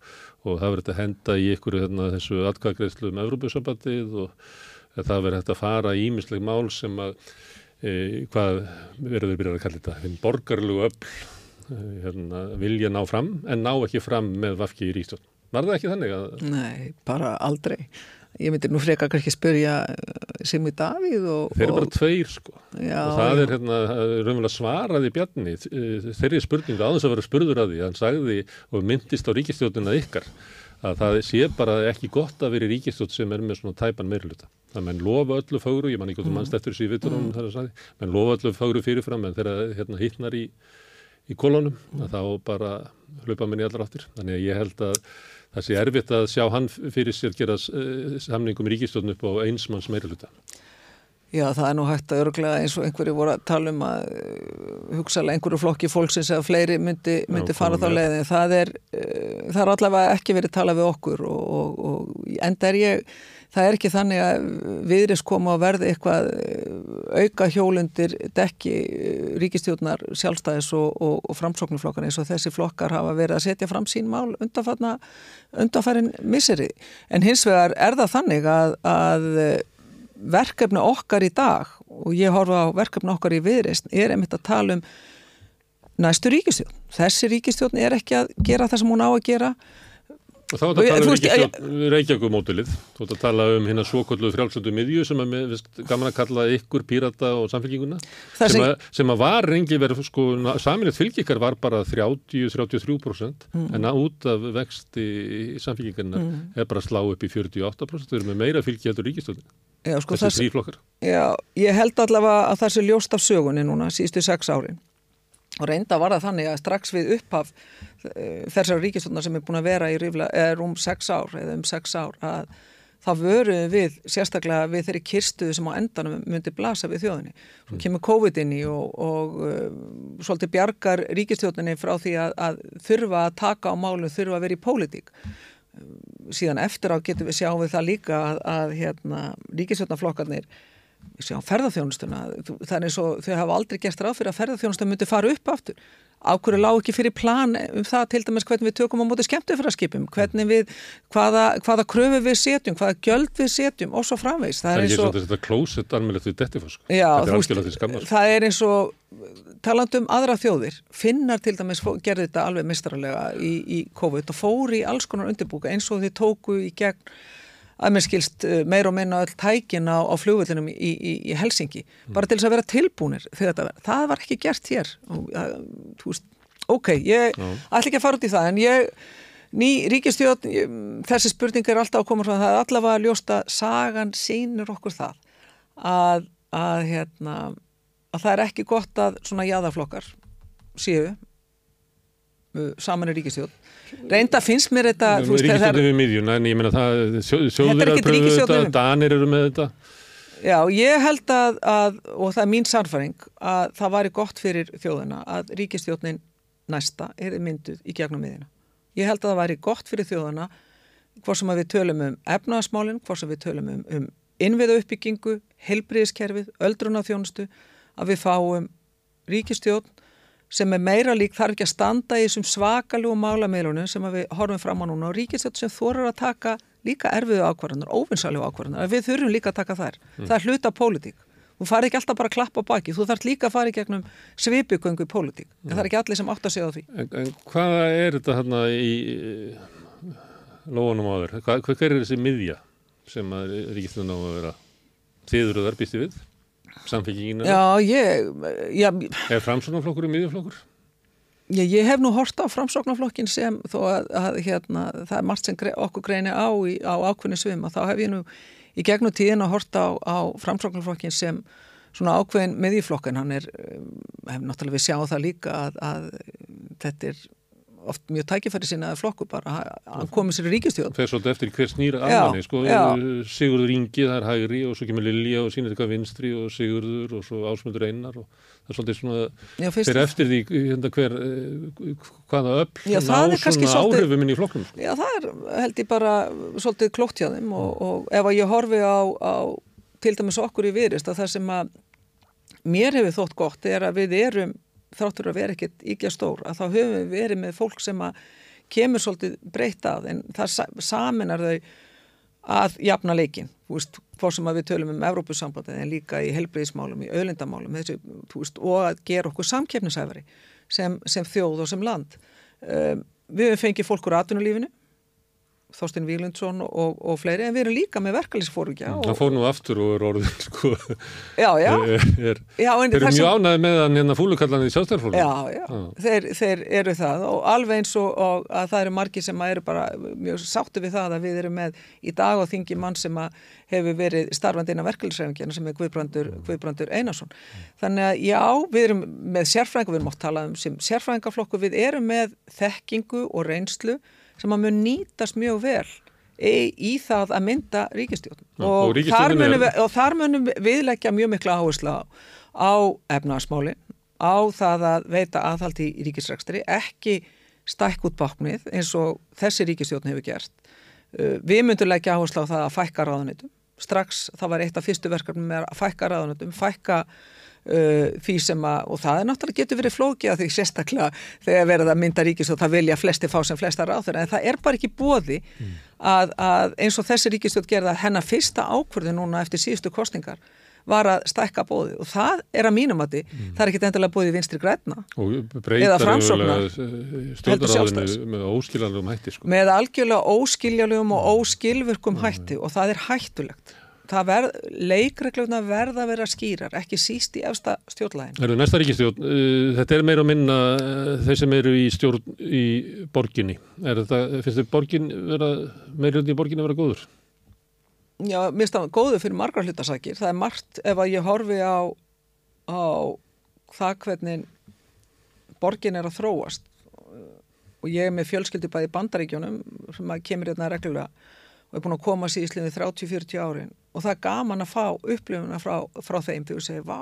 og það verður að henda í ykkur hérna, þessu atkvæðgreðslu um Európa-sambandið og það verður hægt að fara í ímisleg mál sem að e, hvað verður við byrjað að kalla þetta hinn borgarlegu öll e, hérna, vilja ná fram en ná ekki fram með vafki í ríkistöldinu Var það ekki þannig? Að... Nei, bara aldrei ég myndi nú frekar ekki spyrja eh, Simi Davíð og... Þeir eru bara tveir sko já, og það er hérna raunverulega svaraði Bjarni eh, þeirri spurningu aðeins að vera spurður að því hann sagði og myndist á ríkistjóðuna ykkar að það sé bara ekki gott að vera í ríkistjóð sem er með svona tæpan meirluta það menn lofa öllu fagru, ég man ekki hvort mm. mannst eftir þessu í vittunum mm. þar að sagði, menn lofa öllu fagru fyrirfram en þegar hérna hittnar í, í kolonum mm. þá bara hlaupa minni allar áttir þannig að ég held að það sé erfitt að sjá hann fyrir sér gera eh, samningum ríkistofn upp á einsmanns meiriluta. Já, það er nú hægt að örglega eins og einhverju voru að tala um að eh, hugsalega einhverju flokki fólksins eða fleiri myndi, myndi Já, fara þá leiðin. Það er, eh, það er allavega ekki verið talað við okkur og, og, og enda er ég það er ekki þannig að viðris koma að verði eitthvað eh, auka hjólundir dekki eh, ríkistjóðnar sjálfstæðis og, og, og framsóknuflokkar eins og þessi flokkar hafa verið að setja fram sín mál undanfærin miseri. En hins vegar er það þannig að, að verkefni okkar í dag og ég horfa á verkefni okkar í viðrist er einmitt að tala um næstu ríkistjórn. Þessi ríkistjórn er ekki að gera það sem hún á að gera Og þá er þetta að tala um Reykjavík-mótilið, þú ert að tala um hérna svokollu frjálsöndu miðju sem að við gaman að kalla ykkur pírata og samfélkinguna sem, sem, að, sem að var reyngi verið, sko, saminleitt fylgjikar var bara 30-33% mm. en að út af vexti í samfélkingarna mm. er bara að slá upp í 48%, þau eru með meira fylgjihaldur ríkistöðin, sko, þessi þrýflokkar. Já, ég held allavega að það sé ljóst af sögunni núna síðustu sex árin og reynda var það þannig að strax við upphaf eh, þessar ríkistofnar sem er búin að vera í rífla, er um sex ár eða um sex ár að það vöruð við sérstaklega við þeirri kirstuðu sem á endanum myndi blasa við þjóðinni. Svo mm. kemur COVID inn í og, og uh, svolítið bjargar ríkistjóðinni frá því að, að þurfa að taka á málum, þurfa að vera í pólitík. Síðan eftir á getum við sjáum við það líka að, að hérna, ríkistjóðnaflokkarnir sjá ferðarþjónustuna, það er eins og þau hafa aldrei gert ráð fyrir að ferðarþjónustuna myndi fara upp aftur. Ákveður lág ekki fyrir plan um það til dæmis hvernig við tökum á móti skemmtifræðskipum, hvernig við, hvaða, hvaða kröfu við setjum, hvaða gjöld við setjum og svo framvegs. Það, það er eins og... Þetta klósett almennilegt við dettifosk. Já, veist, það er eins og talandum aðra þjóðir, finnar til dæmis gerði þetta alveg mistralega í, í COVID og fóri í alls konar undirbúka eins og þið tóku í gegn að mér skilst eh, meir og minna öll tækin á, á flugvöldinum í, í, í Helsingi bara til þess að vera tilbúinir þetta, það var ekki gert hér. Ja, veist, ok, ég no. ætla ekki að fara út í það en ég ný ríkistjóð þessi spurning er alltaf að koma frá það allavega að ljósta sagan sínur okkur það að, að, hérna, að það er ekki gott að svona jáðaflokkar séu uh, saman í ríkistjóð reynda finnst mér þetta Ríkistjóðum við miðjuna en ég menna það sjóður að pröfu þetta, danir eru með þetta Já, ég held að, að og það er mín sannfæring að það væri gott fyrir þjóðina að ríkistjóðnin næsta er mynduð í gegnum miðjuna. Ég held að það væri gott fyrir þjóðina hvort sem við tölum um efnaðasmálinn, hvort sem við tölum um, um innviða uppbyggingu, helbriðiskerfið, öldrunafjónustu að við fáum ríkistjóðn sem er meira lík þarf ekki að standa í þessum svakaljú málameilunum sem við horfum fram á núna og ríkistöld sem þorir að taka líka erfiðu ákvarðanar, óvinnsaljú ákvarðanar við þurfum líka að taka þær, mm. það er hluta pólitík þú fari ekki alltaf bara að klappa baki þú þarf líka að fara í gegnum svipugöngu í pólitík, mm. en það er ekki allir sem átt að segja á því En, en hvað er þetta hérna í lóanum á þér? Hvað, hvað er þessi miðja? sem að ríkistöðun á að vera þiður og þar býsti við samfélgingina Já, ég, já, er framsóknarflokkur og miðjuflokkur? Ég, ég hef nú hort á framsóknarflokkin sem þó að, að hérna, það er margt sem okkur greini á í, á ákveðni svim og þá hef ég nú í gegnum tíðin að hort á, á framsóknarflokkin sem svona ákveðin miðjuflokkin, hann er hef náttúrulega við sjáum það líka að, að þetta er oft mjög tækifæri sinna flokku bara að koma sér í ríkistjóð er svolítið eftir hver snýra aðmanni sko, Sigurður Ingi, það er hægri og svo kemur Lilja og sínir eitthvað vinstri og Sigurður og svo Ásmundur Einar og það er svolítið svona Já, fyrir eftir því hérna, hver, eh, hvaða öll Já, ná svona áhrifum inn í flokknum sko. Já, það er held ég bara svolítið klókt hjá þeim og, og ef að ég horfi á, á til dæmis okkur í virist að það sem að mér hefur þótt gott er að við erum þráttur að vera ekkert íkja stór að þá höfum við verið með fólk sem að kemur svolítið breyta að en það saminar þau að jafna leikin, þú veist, hvort sem að við tölum um Evrópussambandið en líka í helbreyðismálum, í öðlindamálum þessu, veist, og að gera okkur samkeppnisæfari sem, sem þjóð og sem land. Um, við fengið fólk úr atvinnulífinu Þorstein Vílundsson og, og fleiri en við erum líka með verkefliðsfórugja mm, Það fór nú aftur og er orðin <laughs> sko Já, já, er, já Þeir eru mjög ánæði með hann hérna fúlukallan í sjálfstæðarfólum Já, já, já. Þeir, þeir eru það og alveg eins og, og að það eru margi sem eru bara mjög sáttu við það að við erum með í dag og þingi mann sem hefur verið starfandi inn á verkefliðsræfingina sem er Guðbrandur, Guðbrandur Einarsson. Þannig að já, við erum með sérfræðingu, við erum átt að tala um sem sérfræðingaflokku, við erum með þekkingu og reynslu sem að mun nýtast mjög vel í, í það að mynda ríkistjórn ja, og, og, þar munum við, og þar munum við leggja mjög mikla áherslu á, á efnarsmálin, á það að veita aðhald í ríkisrækstri, ekki stæk út baknið eins og þessi ríkistjórn hefur gert. Uh, við myndum leggja áherslu á það að fækka ráðanitum. Strax það var eitt af fyrstu verkefnum með að fækka ráðanitum, fækka Uh, því sem að, og það er náttúrulega getur verið flókið að því sérstaklega þegar verða að mynda ríkis og það vilja flesti fá sem flesta ráður en það er bara ekki bóði mm. að, að eins og þessi ríkistjótt gerða hennar fyrsta ákvörðu núna eftir síðustu kostingar var að stækka bóði og það er að mínum að því, mm. það er ekki endilega bóði vinstri græna eða framsóknar. stjórnaráðinu með óskiljanlegum hætti sko. með algjörlega óskiljanlegum og óskilvirkum hætti og það er hættulegt það verð, leikregluna verða að vera skýrar, ekki síst í efsta stjórnlægin. Það eru næsta ríkistjórn, uh, þetta er meira að minna uh, þeir sem eru í stjórn í borginni. Er þetta, finnst þið borgin vera, meira í borginni að vera góður? Já, mér finnst það góður fyrir margar hlutasakir. Það er margt ef að ég horfi á, á það hvernig borgin er að þróast og ég er með fjölskyldi bæði bandaríkjónum sem kemur hérna reglulega og er búin að koma síðan við 30-40 árin. Og það er gaman að fá upplifuna frá, frá þeim þegar þú segir, vá,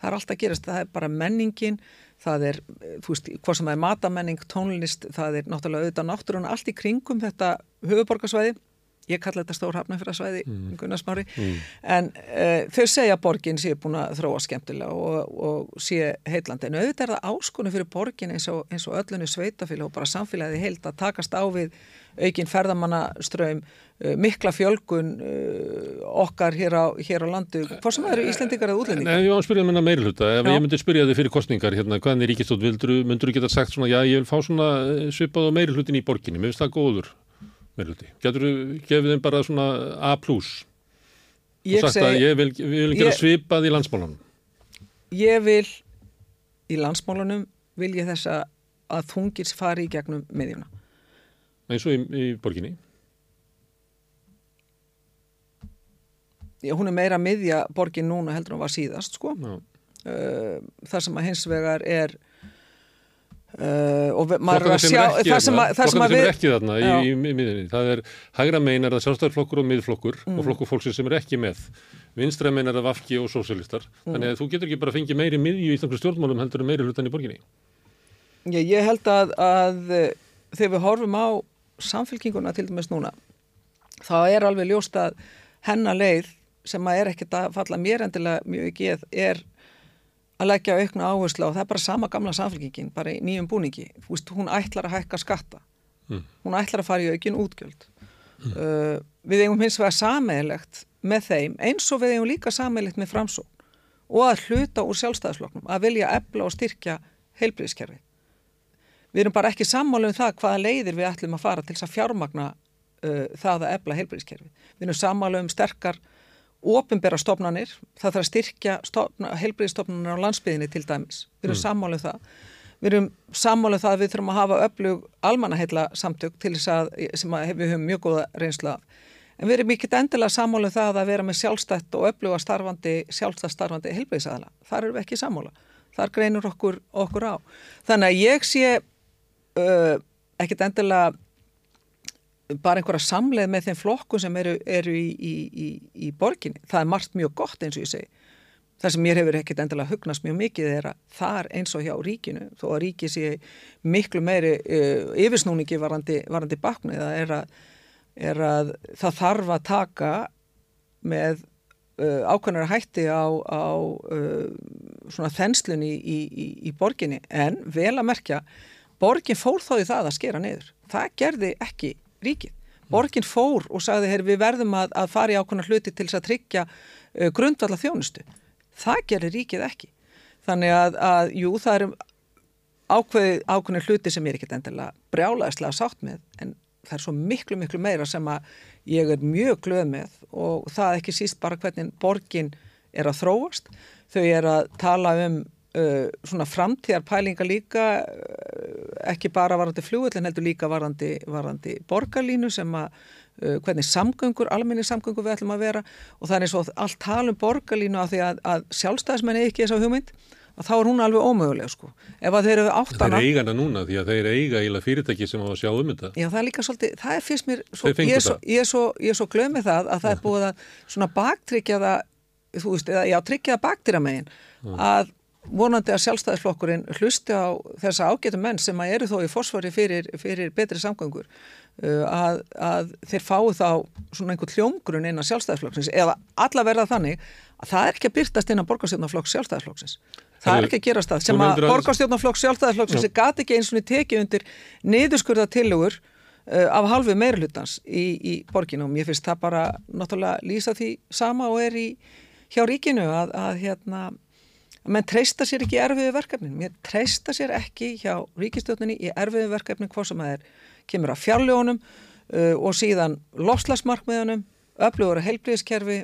það er alltaf gerast, það er bara menningin, það er, þú veist, hvað sem er matamenning, tónlist, það er náttúrulega auðvitað náttúrulega allt í kringum þetta höfuborgarsvæði, ég kalla þetta stórhafnafjörðarsvæði, mm. Gunnarsmári, mm. en uh, þau segja að borgin sé búin að þróa skemmtilega og, og sé heillandi, en auðvitað er það áskonum fyrir borgin eins og, og öllunni sveitafélag og bara samfélagið heilt að takast á við aukin ferðamannaströym, uh, mikla fjölgun uh, okkar hér á, hér á landu. Hvað sem eru Íslendingar eða útlendingar? Nei, ég var að spyrja um hennar meira hluta. Ef já. ég myndi spyrja þig fyrir kostningar, hérna, hvaðan er ríkistótt, myndur þú geta sagt svona, já, ég vil fá svona uh, svipað á meira hlutin í borginni, mér finnst það góður meira hluti. Getur þú gefið þeim bara svona A+. Ég og sagt að ég vil, vil gera ég, svipað í landsmálunum. Ég vil, í landsmálunum, vil ég þess að þungis fari í gegnum meðjuna eins og í, í borginni. Já, hún er meira miðja borgin núna heldur hún var síðast sko. Uh, það sem að hins vegar er Uh, og maður er að sjá það sem, að, það sem, sem er ekki þarna í, í, í miðinni það er, hægra megin er það sjálfstæðarflokkur og miðflokkur mm. og flokkur fólksins sem er ekki með. Vinstra megin er það vafki og sósialistar mm. þannig að þú getur ekki bara að fengja meiri miðju í Íslandsku stjórnmálum heldur en meiri hlutan í borginni. Já, ég held að, að þegar við horfum á samfélkinguna til dæmis núna þá er alveg ljóst að hennar leið sem að er ekkert að falla mér endilega mjög ekki er að leggja aukna áherslu og það er bara sama gamla samfélkingin, bara í nýjum búningi Vist, hún ætlar að hækka skatta mm. hún ætlar að fara í aukin útgjöld mm. uh, við eigum hins vegar sameigilegt með þeim eins og við eigum líka sameigilegt með framsón og að hluta úr sjálfstæðisfloknum að vilja ebla og styrkja heilbríðiskerfi við erum bara ekki sammála um það hvaða leiðir við ætlum að fara til þess að fjármagna uh, það að ebla heilbríðiskerfi. Við erum sammála um sterkar ofinbera stofnanir, það þarf að styrkja heilbríðistofnanir á landsbyðinni til dæmis. Við erum mm. sammála um það. Við erum sammála um það að við þurfum að hafa öflug almannaheila samtök til þess að, sem að við höfum mjög góða reynsla af. En við erum mikið endilega sammála um það að vera með sjálfstætt og öfluga starfandi, sjálfstætt starfandi heilbríðisæðala. Þar erum við ekki sammála. Þar greinur okkur, okkur á. Þannig að ég sé uh, ekkit endilega bara einhverja samleið með þeim flokku sem eru, eru í, í, í, í borginni. Það er margt mjög gott eins og ég segi. Það sem mér hefur ekkert endilega hugnast mjög mikið er að þar eins og hjá ríkinu, þó að ríki sé miklu meiri uh, yfirsnúningi varandi, varandi baknið, það er að, er að það þarf að taka með uh, ákveðnar hætti á, á uh, svona þenslun í borginni en vel að merkja, borgin fór þó í það að skera niður. Það gerði ekki ríkið. Borgin fór og sagði, hey, við verðum að, að fara í ákveðna hluti til þess að tryggja uh, grundvalla þjónustu. Það gerir ríkið ekki. Þannig að, að jú, það eru ákveðna hluti sem ég er ekkert endilega brjálaðislega sátt með, en það er svo miklu, miklu meira sem að ég er mjög glöð með og það ekki síst bara hvernig borgin er að þróast. Þau er að tala um uh, svona framtíðarpælinga líka uh, ekki bara varandi fljóðullin heldur líka varandi, varandi borgarlínu sem að uh, hvernig samgöngur, almenni samgöngur við ætlum að vera og það er og allt talum borgarlínu að því að, að sjálfstæðismenni ekki þess að hugmynd að þá er hún alveg ómöguleg sko. Ef að þeir eru áttana... Þeir eiga hana núna því að þeir eiga íla fyrirtæki sem á að sjá um þetta. Já, það er líka svolítið, það er fyrst mér, svo, ég, er svo, ég, svo, ég svo glömið það að það er búið að svona baktryggja það, þú veist, eða já, vonandi að sjálfstæðisflokkurinn hlusti á þessa ágætu menn sem að eru þó í fórsvari fyrir, fyrir betri samgöngur uh, að, að þeir fái þá svona einhvern hljómgrunn innan sjálfstæðisflokksins. Eða alla verða þannig að það er ekki að byrtast innan borgarstjórnarflokks sjálfstæðisflokksins. Það er ekki að gerast það. sem að borgarstjórnarflokks sjálfstæðisflokksins er gati ekki eins og tekið undir niðurskurða tilugur uh, af halvu meirlutans í, í borginu og mér finnst það bara náttúrulega lýsa því sama og er í hjá ríkinu að, að hérna menn treysta sér ekki í erfiðu verkefnin. Mér treysta sér ekki hjá ríkistjóninni í erfiðu verkefnin hvað sem að er kemur að fjárljónum uh, og síðan lofslagsmarkmiðunum öflugur að heilblíðiskerfi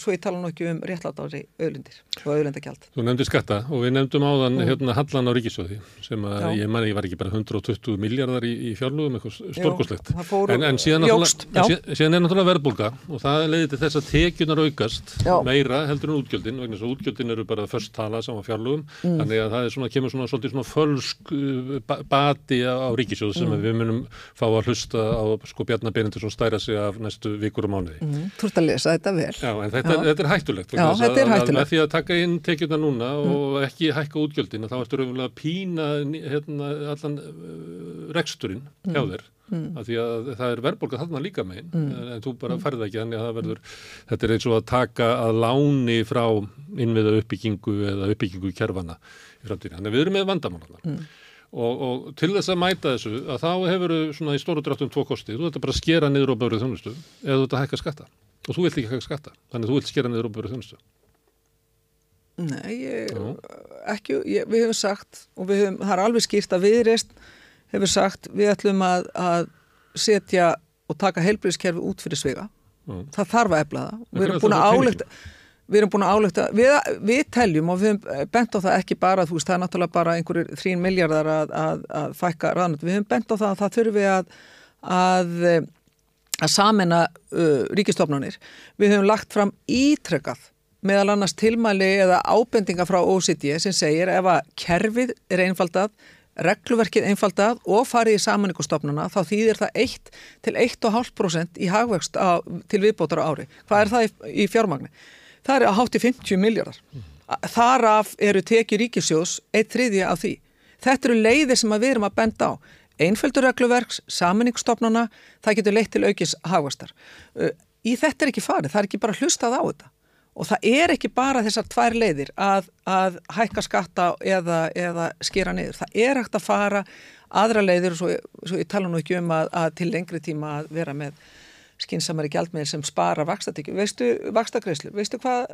svo ég tala nú ekki um réttlátári auðlindir og auðlindagjald. Þú nefndi skatta og við nefndum áðan mm. hérna Hallan á Ríkisjóði sem að Já. ég ég var ekki bara 120 miljardar í, í fjárlugum eitthvað stórkoslegt en, en síðan, en síðan er náttúrulega verðbólka og það leiði til þess að tekjunar aukast Já. meira heldur en útgjöldin vegna þess að útgjöldin eru bara först tala saman fjárlugum mm. þannig að það svona, kemur svona svolítið svona fölsk uh, bati á Ríkisjóð sem mm. við munum fá að hlusta á sko Bjarnabérindur Mm. Að lesa þetta. Já, en þetta, er hættulegt. Já, þetta er hættulegt. Því að taka inn tekjuna núna mm. og ekki hækka útgjöldina, þá ertu raunverulega að pína hérna, allan uh, reksturinn mm. hjá þér. Mm. Af því að það er verðbólka þarna líka meginn, mm. en þú bara mm. færði ekki þannig að það verður, þetta er eins og að taka að láni frá innviða uppbyggingu eða uppbyggingu kjærfana í framtíðin. Þannig að við erum með vandamálarna. Mm. Og, og til þess að mæta þessu að þá hefur svona í stóru dráttum tvo kosti, þú ætti bara að skera niður á börju þjónustu eða þú ætti að hækka skatta og þú vilt ekki hægja skatta þannig að þú vilt skera niður og byrja þjónustu? Nei, ég, ekki, ég, við hefum sagt og við hefum, það er alveg skýrt að viðreist hefur sagt við ætlum að, að setja og taka heilbríðiskerfi út fyrir svega Já. það þarf að efla það. Við erum búin að álekta við erum búin að álekta, við, við teljum og við hefum bent á það ekki bara þú veist það er náttúrulega bara einhverjir þrín miljardar að, að, að fækka raðnönd, við hefum bent á það að það þurfi að að að samena uh, ríkistofnunir. Við höfum lagt fram ítrekkað meðal annars tilmæli eða ábendinga frá OCD sem segir ef að kerfið er einfaldað, regluverkið einfaldað og farið í samaningustofnuna þá þýðir það 1 til 1,5% í hagvöxt á, til viðbótar á ári. Hvað er það í, í fjármagni? Það er að hátti 50 miljardar. Þaraf eru tekið ríkisjós eitt þriðja af því. Þetta eru leiðir sem við erum að benda á einföldur regluverks, saminningstofnana, það getur leitt til aukis hagvastar. Í þetta er ekki farið, það er ekki bara hlustað á þetta og það er ekki bara þessar tvær leiðir að, að hækka skatta eða, eða skera niður. Það er hægt að fara aðra leiðir og svo, svo ég tala nú ekki um að, að til lengri tíma að vera með skinsamari gjaldmiðil sem spara vakstatekju. Veistu vakstakreislu? Veistu hvað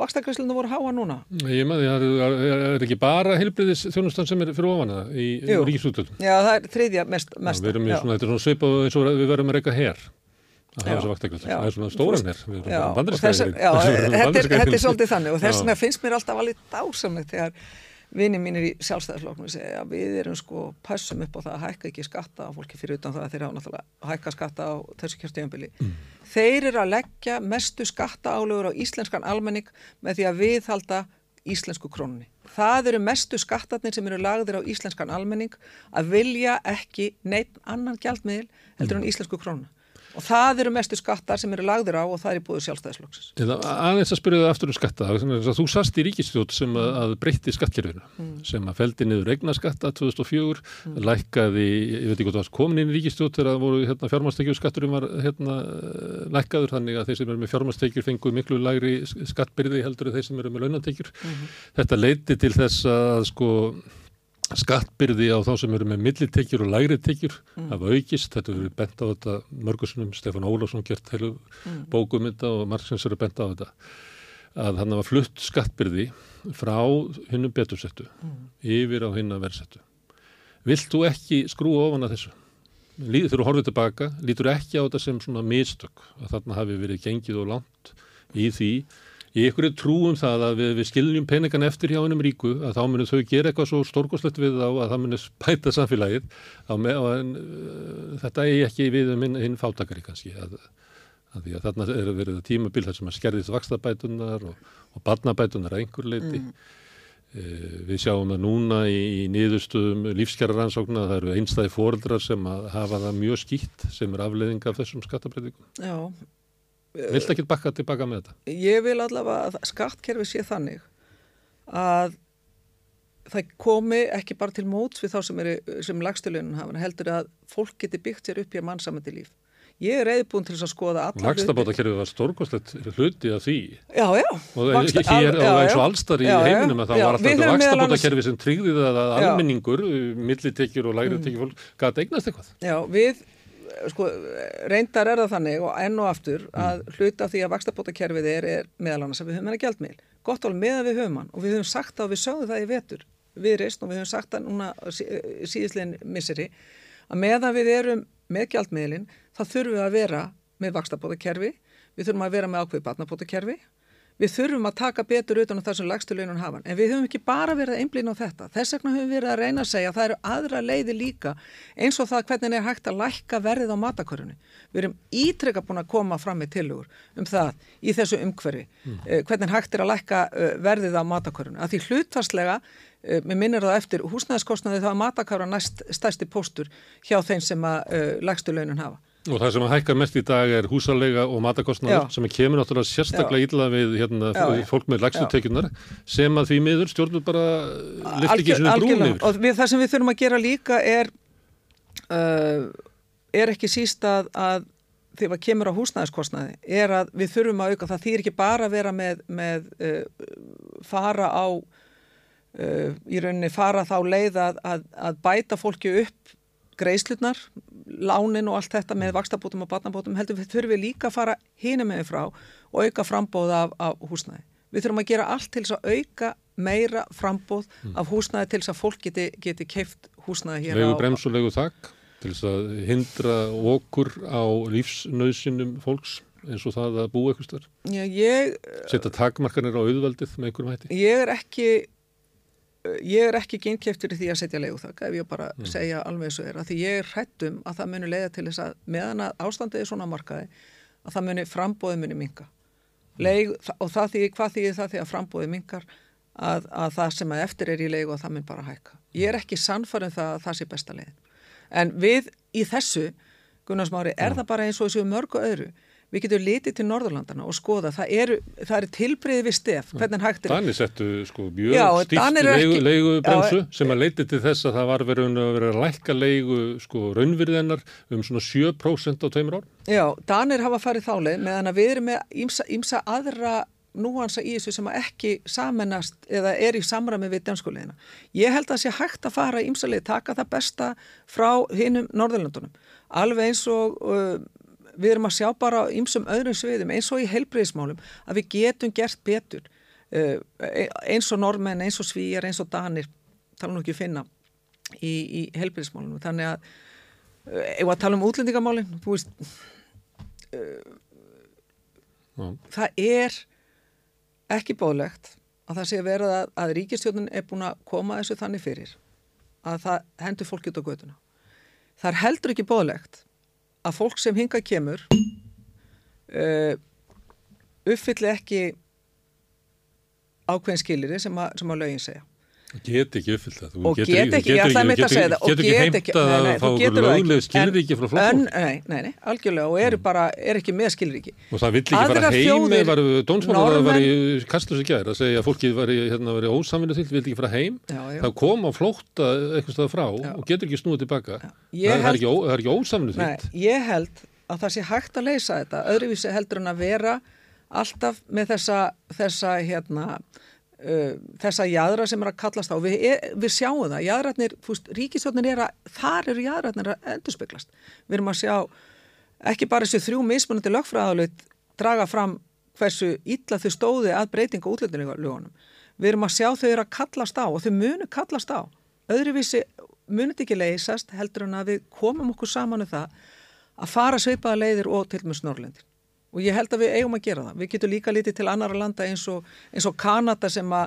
vakstakreisluna voru háa núna? Ég maður, það er, er, ekki bara heilbriðis þjónustan sem er fyrir ofan það í, ríkisútöldum. Já, það er þriðja mest. mest Já, við erum í svona, þetta er svona svipað eins og við verðum að reyka þessu vaktakreislu. Það er svona stóran hér, við erum bandarinskæðir. Já, <laughs> þetta er svolítið þannig og þess vegna finnst mér alltaf alveg dásamlegt þegar vinið mínir í sjálfstæðarfloknum segja að við erum sko passum upp á það að hækka ekki skatta á fólki fyrir utan það að þeir hafa náttúrulega hækka skatta á þessu kjörstjöfambili. Mm. Þeir eru að leggja mestu skatta álegur á íslenskan almenning með því að viðhalda íslensku krónunni. Það eru mestu skattarnir sem eru lagðir á íslenskan almenning að vilja ekki neitt annan gjaldmiðil heldur mm. en íslensku krónuna og það eru mestu skattar sem eru lagður á og það er búið sjálfstæðisflokksins. Aðeins að spyrja það aftur um skatta, þú sast í ríkistjótt sem að, að breytti skattkerfinu mm. sem að feldi niður eignaskatta 2004, mm. lækkaði, ég veit ekki hvað það var komin inn í ríkistjótt þegar það voru hérna, fjármastekjur skatturum var hérna, lækkaður þannig að þeir sem eru með fjármastekjur fenguð miklu lagri skattbyrði heldur en þeir sem eru með launatekjur. Mm. Þetta leiti til þess að sko skattbyrði á þá sem eru með millitekjur og lægri tekjur mm. af aukist, þetta eru bent á þetta mörgursunum, Stefán Ólafsson gert heilu mm. bókum þetta og Marksins eru bent á þetta að hann hafa flutt skattbyrði frá hinnum betursettu mm. yfir á hinna verðsettu Vilt þú ekki skrúa ofan að þessu? Þegar þú horfið tilbaka, lítur ekki á þetta sem svona mistök að þarna hafi verið gengið og langt í því í ykkur trúum það að við, við skiljum peningan eftir hjá hennum ríku að þá munum þau gera eitthvað svo stórkoslegt við þá að það munum spæta samfélagið með, en, uh, þetta er ekki við um hinn fátakari kannski að, að því að þarna er verið tímabil þar sem að skerðist vakstabætunar og, og barnabætunar að einhver leiti mm. uh, við sjáum að núna í, í niðurstöðum lífskjara það eru einstæði fóreldrar sem að hafa það mjög skýtt sem er afleðing af þessum skattabrætingum Já Vilt ekki bakka tilbaka með þetta? Ég vil allavega að skattkerfi sé þannig að það komi ekki bara til móts við þá sem, sem lagstulunum hafa heldur að fólk geti byggt sér upp í að mannsamandi líf. Ég er reyðbúin til að skoða alla hluti. Lagstafbótakerfið var stórkostlegt hluti af því. Já, já. Og Vaksta, hér á eins og allstar í já, heiminum að það já, var alltaf þetta lagstafbótakerfið sem tryggði það að almenningur, millitekjur og lægri tekjur fólk, gæti eignast eitthvað. Já, við sko, reyndar er það þannig og enn og aftur að mm. hluta því að vakstabótakerfið er, er meðal annars að við höfum hennar gældmil. Gott alveg með að við höfum hann og við höfum sagt það og við sögum það í vetur við reist og við höfum sagt það núna síðislegin misseri að meðan við erum með gældmiðlin þá þurfum við að vera með vakstabótakerfi, við þurfum að vera með ákveð batnabótakerfi Við þurfum að taka betur utan á þessum lagstu launum hafan en við höfum ekki bara verið að einblýna á þetta. Þess vegna höfum við verið að reyna að segja að það eru aðra leiði líka eins og það hvernig er hægt að lækka verðið á matakörunni. Við erum ítrekka búin að koma fram með tilugur um það í þessu umhverfi mm. hvernig hægt er að lækka uh, verðið á matakörunni. Að því hlutfarslega, uh, mér minnir það eftir húsnæðiskostnaði þá að matakára næst stærsti póstur hjá þeim sem að lagstu launum hafa. Og það sem að hækka mest í dag er húsalega og matakostnaður sem kemur náttúrulega sérstaklega illa við hérna, já, fólk með lagstutekjunar sem að því miður stjórnur bara lift ekki svona brúnir. Og við, það sem við þurfum að gera líka er, uh, er ekki síst að, að þegar það kemur á húsnæðiskostnaði er að við þurfum að auka það. Þýr ekki bara að vera með, með uh, fara á uh, í rauninni fara þá leið að, að, að bæta fólki upp greiðslutnar lánin og allt þetta með vakstabótum og batnabótum heldur við þurfum við líka að fara hína með frá og auka frambóða af, af húsnæði. Við þurfum að gera allt til þess að auka meira frambóð mm. af húsnæði til þess að fólk geti, geti keift húsnæði hér legu brems og legu þakk til þess að hindra okkur á lífsnausinum fólks eins og það að búa eitthvað starf. Setta takmarkanir á auðvaldið með einhverjum hætti. Ég er ekki ég er ekki geinkjæftur í því að setja leiguþakka ef ég bara mm. segja alveg þessu er að því ég er hrættum að það muni leiða til þess að meðan að ástandið er svona markaði að það muni frambóði muni minga mm. Leig, og það því, hvað því það því að frambóði mingar að, að það sem að eftir er í leigu að það mun bara hækka ég er ekki sannfarið um það að það sé besta leiðin en við í þessu Gunnarsmári er mm. það bara eins og þessu mörgu öðru við getum litið til Norðurlandana og skoða það eru, eru tilbriði við stef hvernig hægt er Danir settu sko mjög stíft leigu, leigubremsu sem að leiti til þess að það var verið að vera að lækka leigu sko raunvirðinar um svona 7% á tveimur ár Já, Danir hafa farið þáleið meðan að við erum með ímsa, ímsa aðra núansa í þessu sem að ekki samennast eða er í samræmi við dönskulegina. Ég held að það sé hægt að fara ímsalið, taka það besta frá hinnum Norðurlandunum. Alveg eins og uh, við erum að sjá bara ímsum öðrum sviðum eins og í heilbreyðismálum að við getum gert betur. Uh, eins og normenn, eins og svíjar, eins og danir tala nú ekki að finna í, í heilbreyðismálunum þannig að uh, ef að tala um útlendingamálin? Þú veist uh, það er ekki bóðlegt að það sé verið að, að ríkistjónin er búin að koma þessu þannig fyrir að það hendur fólk út á göduna. Það er heldur ekki bóðlegt að fólk sem hinga kemur uh, uppfylli ekki ákveðin skiliri sem sem að lögin segja. Get ekki uppfyllt það. Og get ekki, ég ætlaði það að segja það. Getur ekki heimta að fá okkur lögleg skilriki frá flokkum? Nei, nei, nei, algjörlega og eru bara, er ekki með skilriki. Og það vill ekki fara heim, var dónsmálar að var í kastlösu gæri að segja að fólkið var í, hérna, ósamvinni til, vill ekki fara heim. Það kom á flótta eitthvað stað frá og getur ekki snúið tilbaka. Það, er ekki, ekki ósamvinni til. Nei, ég held að það sé hægt að leysa þetta. Öðruvísi heldur en að vera alltaf með þessa, þessa hérna, uh, þessa jæðra sem er að kallast á. Við, er, við sjáum það, jæðratnir ríkistjóðnir er að, þar eru jæðratnir að endurspeglast, við erum að sjá ekki bara þessu þrjú mismunandi lögfræðalut draga fram hversu illa þau stóði að breytinga útlöndinlegunum, við erum að sjá þau eru að kallast á og þau munu kallast á. Öðruvísi munið ekki leysast heldur en að við komum okkur saman um það að fara sveipaða leiðir og til með snorlendir og ég held að við eigum að gera það. Við getum líka litið til annara landa eins og, eins og Kanada sem, a,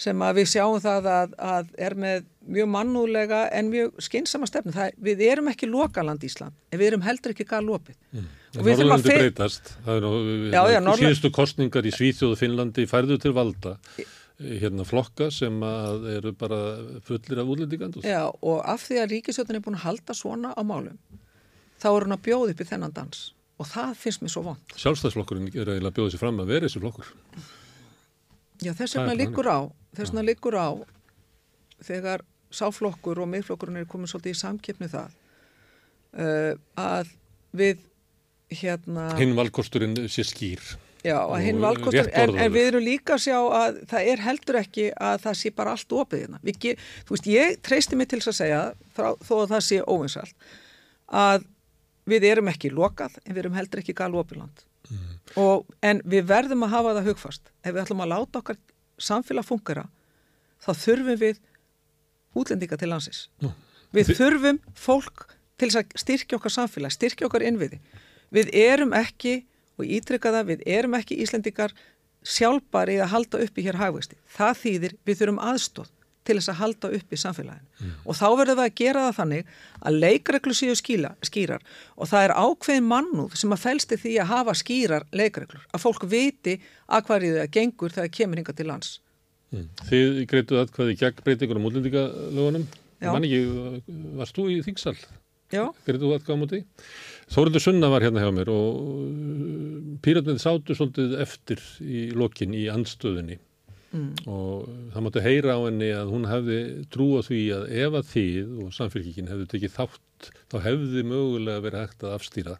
sem að við sjáum það að, að er með mjög mannúlega en mjög skynsama stefnu. Það, við erum ekki lokaland Ísland en við erum heldur ekki galopið. Mm. Norrlandi fyr... breytast. Það er nú síðustu kostningar í Svíþjóðu Finnlandi færðu til valda hérna flokka sem eru bara fullir af útlendingandur. Já og af því að ríkisjóttin er búin að halda svona á málum þá er hún að bjóða upp í þennan dans og það finnst mér svo vond. Sjálfstæðsflokkurinn er eiginlega bjóðið sér fram að vera þessi flokkur. Já þess vegna líkur á, þess vegna líkur á þegar sáflokkur og miðflokkurinn er komið svolítið í samkeppni það uh, að við hérna... Hinn valkosturinn sé skýr. Já, hinn valkosturinn, en, en við erum líka að sjá að það er heldur ekki að það sé bara allt opið hérna. Þú veist, ég treysti mig til að segja, frá, þó að það sé óvinsalt, að við erum ekki lokað en við erum heldur ekki galvopiland mm. en við verðum að hafa það hugfast. Ef við ætlum að láta okkar samfélag fungera þá þurfum við útlendinga til landsins. Mm. við þurfum fólk til að styrkja okkar samfélag, styrkja okkar innviði. Við erum ekki og ítrykka það, við erum ekki Íslendingar sjálfbari að halda upp í hér hagvexti, það þýðir við þurfum aðstóð til þess að halda upp í samfélaginu mm. og þá verður það að gera það þannig að leikreglu séu skýla, skýrar og það er ákveðin mannúð sem að fælsti því að hafa skýrar leikreglur að fólk viti að hverju það gengur þegar kemur hinga til lands mm. Þið greituð að hvaði gegn breytingunum útlendingalögunum mann ekki, varst þú í þingsal? Já Greituð að hvaða múti? Þórildur Sunna var hérna hjá mér og píratnið sátu svolítið eftir í lokin í andstöðunni Mm. og það máttu heyra á henni að hún hefði trúa því að ef að þið og samfélkíkin hefðu tekið þátt þá hefði mögulega verið hægt að afstýra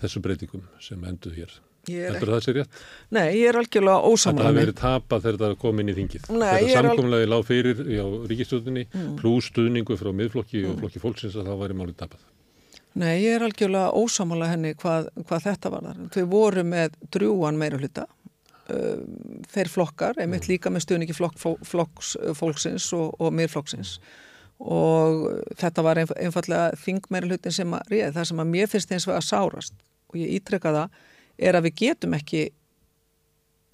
þessu breytingum sem enduð hér. Heldur það sér rétt? Nei, ég er algjörlega ósamlega. Það hefði verið tapað þegar það kom inn í þingið. Þegar samkomlega lág fyrir á ríkistöðinni mm. pluss stuðningu frá miðflokki mm. og flokki fólksins að þá væri málið tapað. Nei, ég er algjörlega ósamlega henni hvað, hvað þetta var þar. Þau voru með drjúan meira hluta uh, þeir flokkar, einmitt mm. líka með stuðningi flokk, flokks, uh, fólksins og, og miðflokksins. Og þetta var einfallega þingmeira hlutin sem að réð, það sem að mér finnst eins og að sárast og ég ítrekka það er að við getum ekki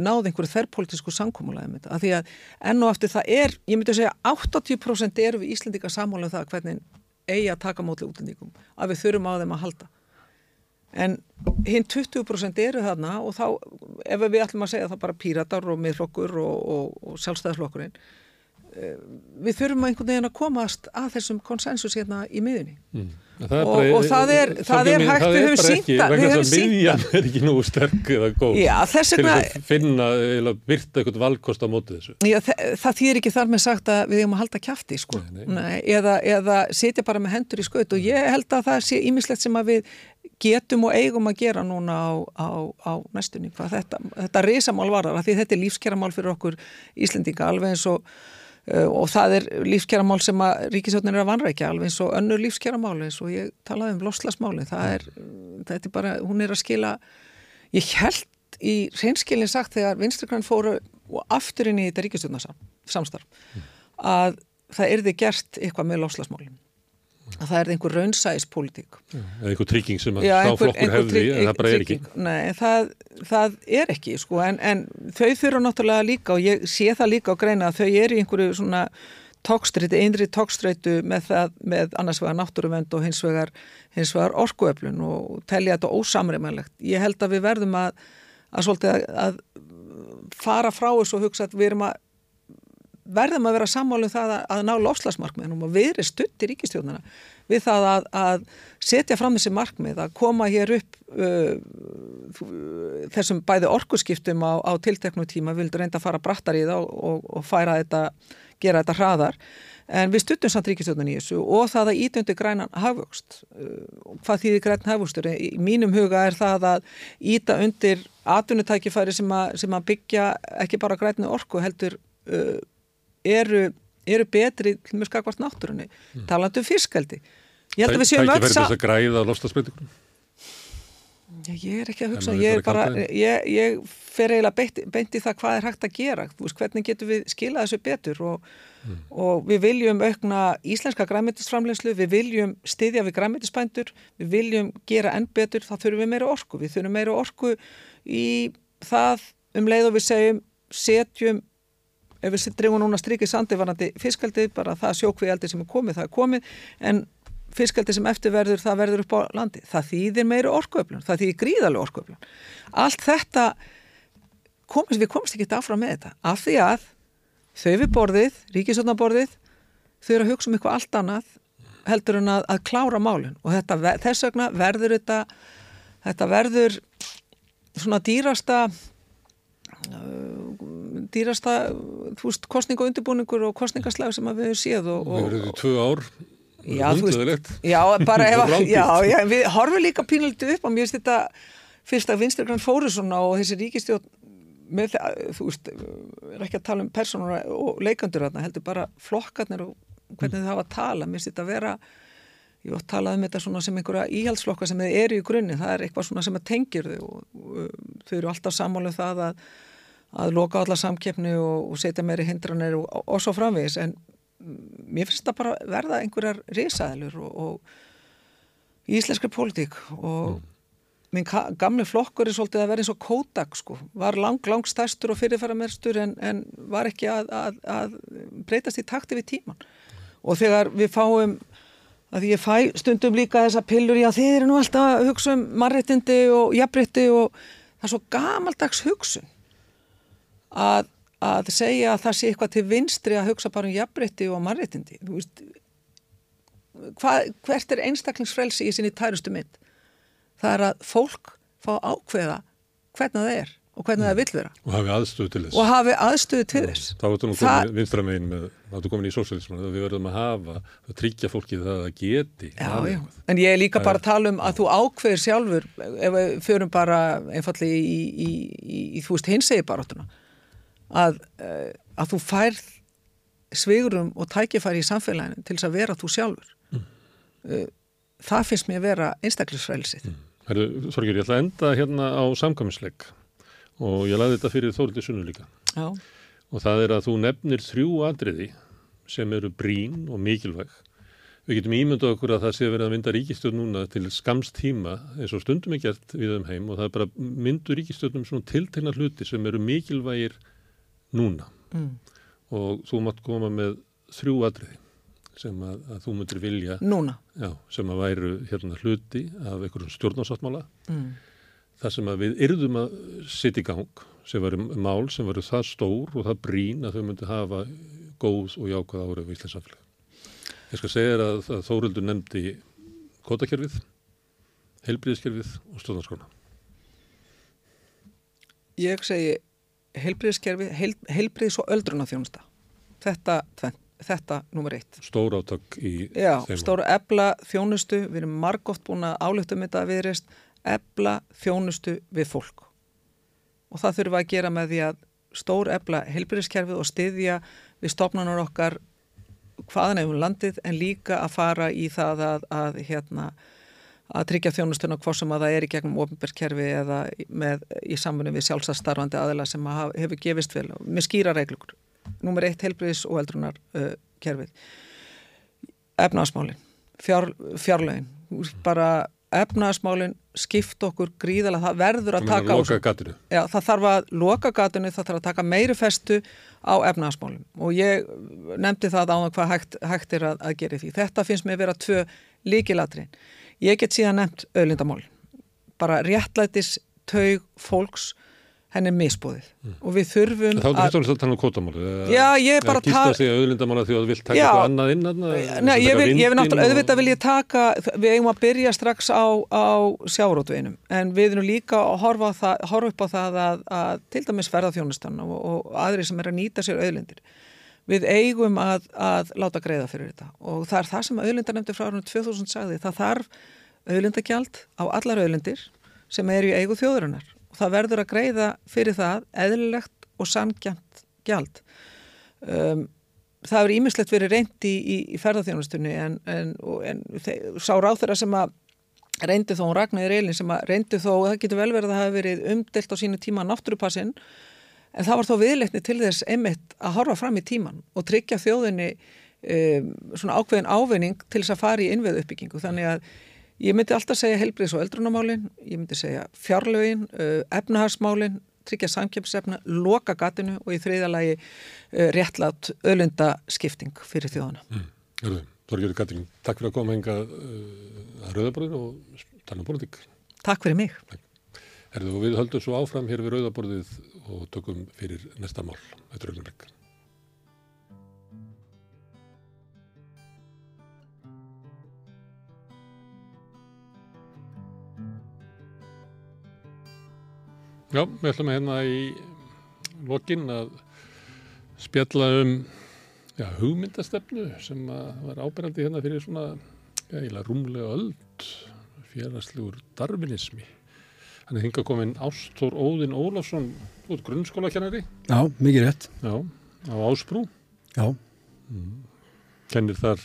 náð einhverju þerrpolítisku samkómulega um af því að enn og aftur það er, ég myndi að segja 80% eru við Íslandika sammála um það hvernig eigi að taka mótið útlendingum, að við þurfum á þeim að halda en hinn 20% eru þarna og þá ef við ætlum að segja það bara píratar og miðflokkur og, og, og sjálfstæðarflokkurinn eh, við þurfum einhvern veginn að komast að þessum konsensus hérna í miðunni mm. og, og það er, það er hægt, við höfum sínta við höfum sínta miðjan er ekki nú sterk eða góð. Já, til að finna eða virta eitthvað valkost á mótið þessu. Já, það, það þýr ekki þar með sagt að við höfum að halda kæfti sko. eða, eða setja bara með hendur í skaut. Og ég held að það sé ímislegt sem að við getum og eigum að gera núna á, á, á næstunni hvað þetta, þetta risamál varðar. Því þetta er lífskjæramál fyrir okkur Íslendinga alveg eins og og það er lífskjæramál sem að ríkisjónin er að vanrækja alveg eins og önnur lífskjæramál eins og ég talaði um loslasmáli það er, þetta er bara, hún er að skila ég held í reynskilin sagt þegar vinstrikrann fóru og aftur inn í þetta ríkistjóðnarsamstarf mm. að það erði gert eitthvað með lofslagsmálinn að það er einhver raunsæðispolítík eða einhver trygging sem að þá flokkur hefði en það bara er ekki. Nei, það, það er ekki sko en, en þau þurfa náttúrulega líka og ég sé það líka á greina að þau eru í einhverju svona tókstræti, einri tókstrætu með, með annars vegar náttúruvend og hins vegar, hins vegar orkuöflun og telja þetta ósamræmanlegt. Ég held að við verðum að, að, að, að fara frá þessu og hugsa að við erum að verðum að vera sammálum það að, að ná lofslagsmarkmiðnum og erum stutt í ríkistjóðnana við það að, að setja fram þessi markmið, að koma hér upp uh, þessum bæði orkuskiptum á, á tilteknum tíma, við vildum reynda að fara brattar í það og, og, færa þetta gera þetta hraðar. En við stuttum samt ríkistjóðan í þessu og það að ítöndi grænan hafvöxt uh, hvað þýðir græn hafvöxtur í mínum huga er það að íta undir atvinnutækifæri sem, sem að byggja ekki bara grænu orku heldur uh, eru, eru betri með skakvart náttúrunni. Mm. talandu um fiskaldi ég held að við séum öll Það er græða lofstafsbreytingunum Ég er ekki að hugsa, ég bara, ég, ég fer eiginlega beint, beint í það hvað er hægt að gera, veist, hvernig getur við skilað þessu betur? Og, mm. og við viljum aukna íslenska græmitisframlegslu, við viljum styðja við græmitispændur, við viljum gera enn betur, þá þurfum við meira orku, við þurfum meira orku í það um leið og við segjum, setjum, ef við drefum núna strikið sandivarandi fiskaldið, bara það sjókviðaldi sem er komið, það er komið, en fiskaldi sem eftir verður, það verður upp á landi. Það þýðir meiri orkuöflun, það þýðir gríðalega orkuöflun. Allt þetta, komist, við komst ekki áfram með þetta, af því að þau við borðið, ríkisotnaborðið, þau eru að hugsa um eitthvað allt annað heldur en að, að klára málun og þetta, þess vegna verður þetta, þetta verður svona dýrasta dýrasta, þú veist, kostning og undirbúningur og kostningaslag sem við hefum séð og, og, Við verðum tvö ár. Já, veist, já, bara <laughs> ef að, já, já, við horfum líka pínulegt upp og mér finnst þetta fyrst að Vinstregrann fóru svona og þessi ríkistjórn með það, þú veist, er ekki að tala um personur og leikandur þarna, heldur bara flokkarnir og hvernig mm. þau hafa að tala, mér finnst þetta að vera, ég var að tala um þetta svona sem einhverja íhaldsflokka sem þið eru í grunni, það er eitthvað svona sem að tengjur þau og, og þau eru alltaf sammálið um það að, að loka alla samkeppni og, og setja meiri hindranir og, og svo framvegis. En mér finnst það bara verða einhverjar risaðilur og, og íslenskri pólitík og mm. minn gamle flokkur er svolítið að vera eins og Kodak sko, var lang, lang stærstur og fyrirfæramerstur en, en var ekki að, að, að breytast í takti við tíman og þegar við fáum að ég fæ stundum líka þessa pillur að þið eru nú alltaf að hugsa um marréttindi og jafnrétti og það er svo gamaldags hugsun að að segja að það sé eitthvað til vinstri að hugsa bara um jafnbreytti og mannréttindi. Hvert er einstaklingsfrelsi í sinni tærustu mynd? Það er að fólk fá ákveða hvernig það er og hvernig það vil vera. Og hafi aðstöðu til þess. Og hafi aðstöðu til þess. þá ertu nú komin vinstramegin með þá ertu komin í sósjálisman við verðum að hafa að tryggja fólki það að geti já, já. en ég er líka bara að tala um að þú ákveðir sjálfur ef við förum bara einfalli í, í, í, í þú veist hinsegi baráttuna að, eh, að þú færð svigurum og tækifæri í samfélaginu til þess að vera þú sjálfur mm. Eh, það finnst mér að vera einstaklisfrælsið mm. Þorgjur, ég ætla að enda hérna á samkvæminsleik og ég laði þetta fyrir Þóruldi Sunnu líka Já. og það er að þú nefnir þrjú adriði sem eru brín og mikilvæg Við getum ímyndað okkur að það sé verið að mynda ríkistjórn núna til skamst tíma eins og stundum er gert við um heim og það er bara myndu ríkistjórnum svona tiltegna hluti sem eru mikilvægir núna mm. og þú mátt koma með þrjú atriði sem að, að þú myndir vilja já, sem að væru hérna hluti af einhverjum stjórnarsáttmála mm. þar sem að við yrðum að setja í gang sem varu mál sem varu það stór og það brín að þau myndi hafa góð og jákvæð árið í Íslands samfélag. Ég skal segja að, að Þórildur nefndi kótakerfið, heilbríðiskerfið og stjórnarskona. Ég segi heilbriðskerfi, heil, heilbriðs og öldruna þjónusta. Þetta, þetta nummer eitt. Stór áttak í Já, þeim. Já, stóra ebla þjónustu, við erum margótt búin að álöftum þetta viðreist, ebla þjónustu við fólk. Og það þurfum að gera með því að stór ebla heilbriðskerfið og styðja við stopnanar okkar hvaðan hefur landið en líka að fara í það að, að hérna, að tryggja þjónustuna hvort sem að það er í gegnum ofinbergskerfi eða með, í samfunni við sjálfsastarfandi aðila sem að hefur gefist vel með skýra reglur. Númer eitt helbriðis og eldrunar uh, kerfið. Efnaðasmálinn, fjár, fjárlögin, bara efnaðasmálinn skipt okkur gríðala, það verður að taka loka gatinu. Já, það þarf að loka gatinu, það þarf að taka meiri festu á efnaðasmálinn og ég nefndi það á hvað hægt, hægt er að, að gera því. Þetta finnst mér vera tvö líkilatrin. Ég get síðan nefnt öðlindamál, bara réttlætis taug fólks henni misbúðið mm. og við þurfum Þá er þetta að tala um kvotamáli Já, ég er bara að Kýsta sig að auðlindamála því að þú vilt taka eitthvað annað inn Nei, ég vil, ég vil náttúrulega, auðvitað vil ég taka við eigum að byrja strax á, á sjárótveginum, en við erum líka að horfa, það, horfa upp á það að, að til dæmis ferðarþjónustan og, og aðri sem er að nýta sér auðlindir við eigum að, að láta greiða fyrir þetta. Og það er það sem auðlindarnefndi frá árunum 2000 sagði, það þarf auðlindagjald á allar auðlindir sem er í eigu þjóðurinnar og það verður að greiða fyrir það eðlilegt og sangjant gjald. Um, það hefur ímislegt verið reyndi í, í, í ferðarþjónustunni en, en, en þeir, sá ráð þeirra sem að reyndi þó, hún Ragnæður Eilin sem að reyndi þó, það getur vel verið að það hefur verið umdelt á sínu tíma náttúrupassin en það var þó viðleikni til þess einmitt að horfa fram í tíman og tryggja þjóðinni um, svona ákveðin ávinning til þess að fara í innveðu uppbyggingu þannig að Ég myndi alltaf segja helbriðs og eldrunamálin, ég myndi segja fjárlögin, uh, efnahagsmálin, tryggja samkjöpsefna, loka gatinu og í þriðalagi uh, réttlátt öllunda skipting fyrir þjóðana. Mm. Jörðu, Þorgjörður Katrín, takk fyrir að koma enga uh, að Rauðaborðinu og tala um politík. Takk fyrir mig. Erðu, við höldum svo áfram hér við Rauðaborðið og tökum fyrir næsta mál. Er auðvitað Já, við ætlum að hérna í lokinn að spjalla um já, hugmyndastefnu sem var ábyrgandi hérna fyrir svona já, rúmlega öld félagslegur darvinismi. Hann er hingað komin Ástór Óðinn Ólafsson út grunnskólakennari. Já, mikið rétt. Já, á Ásbrú. Já. Mm. Kennir þar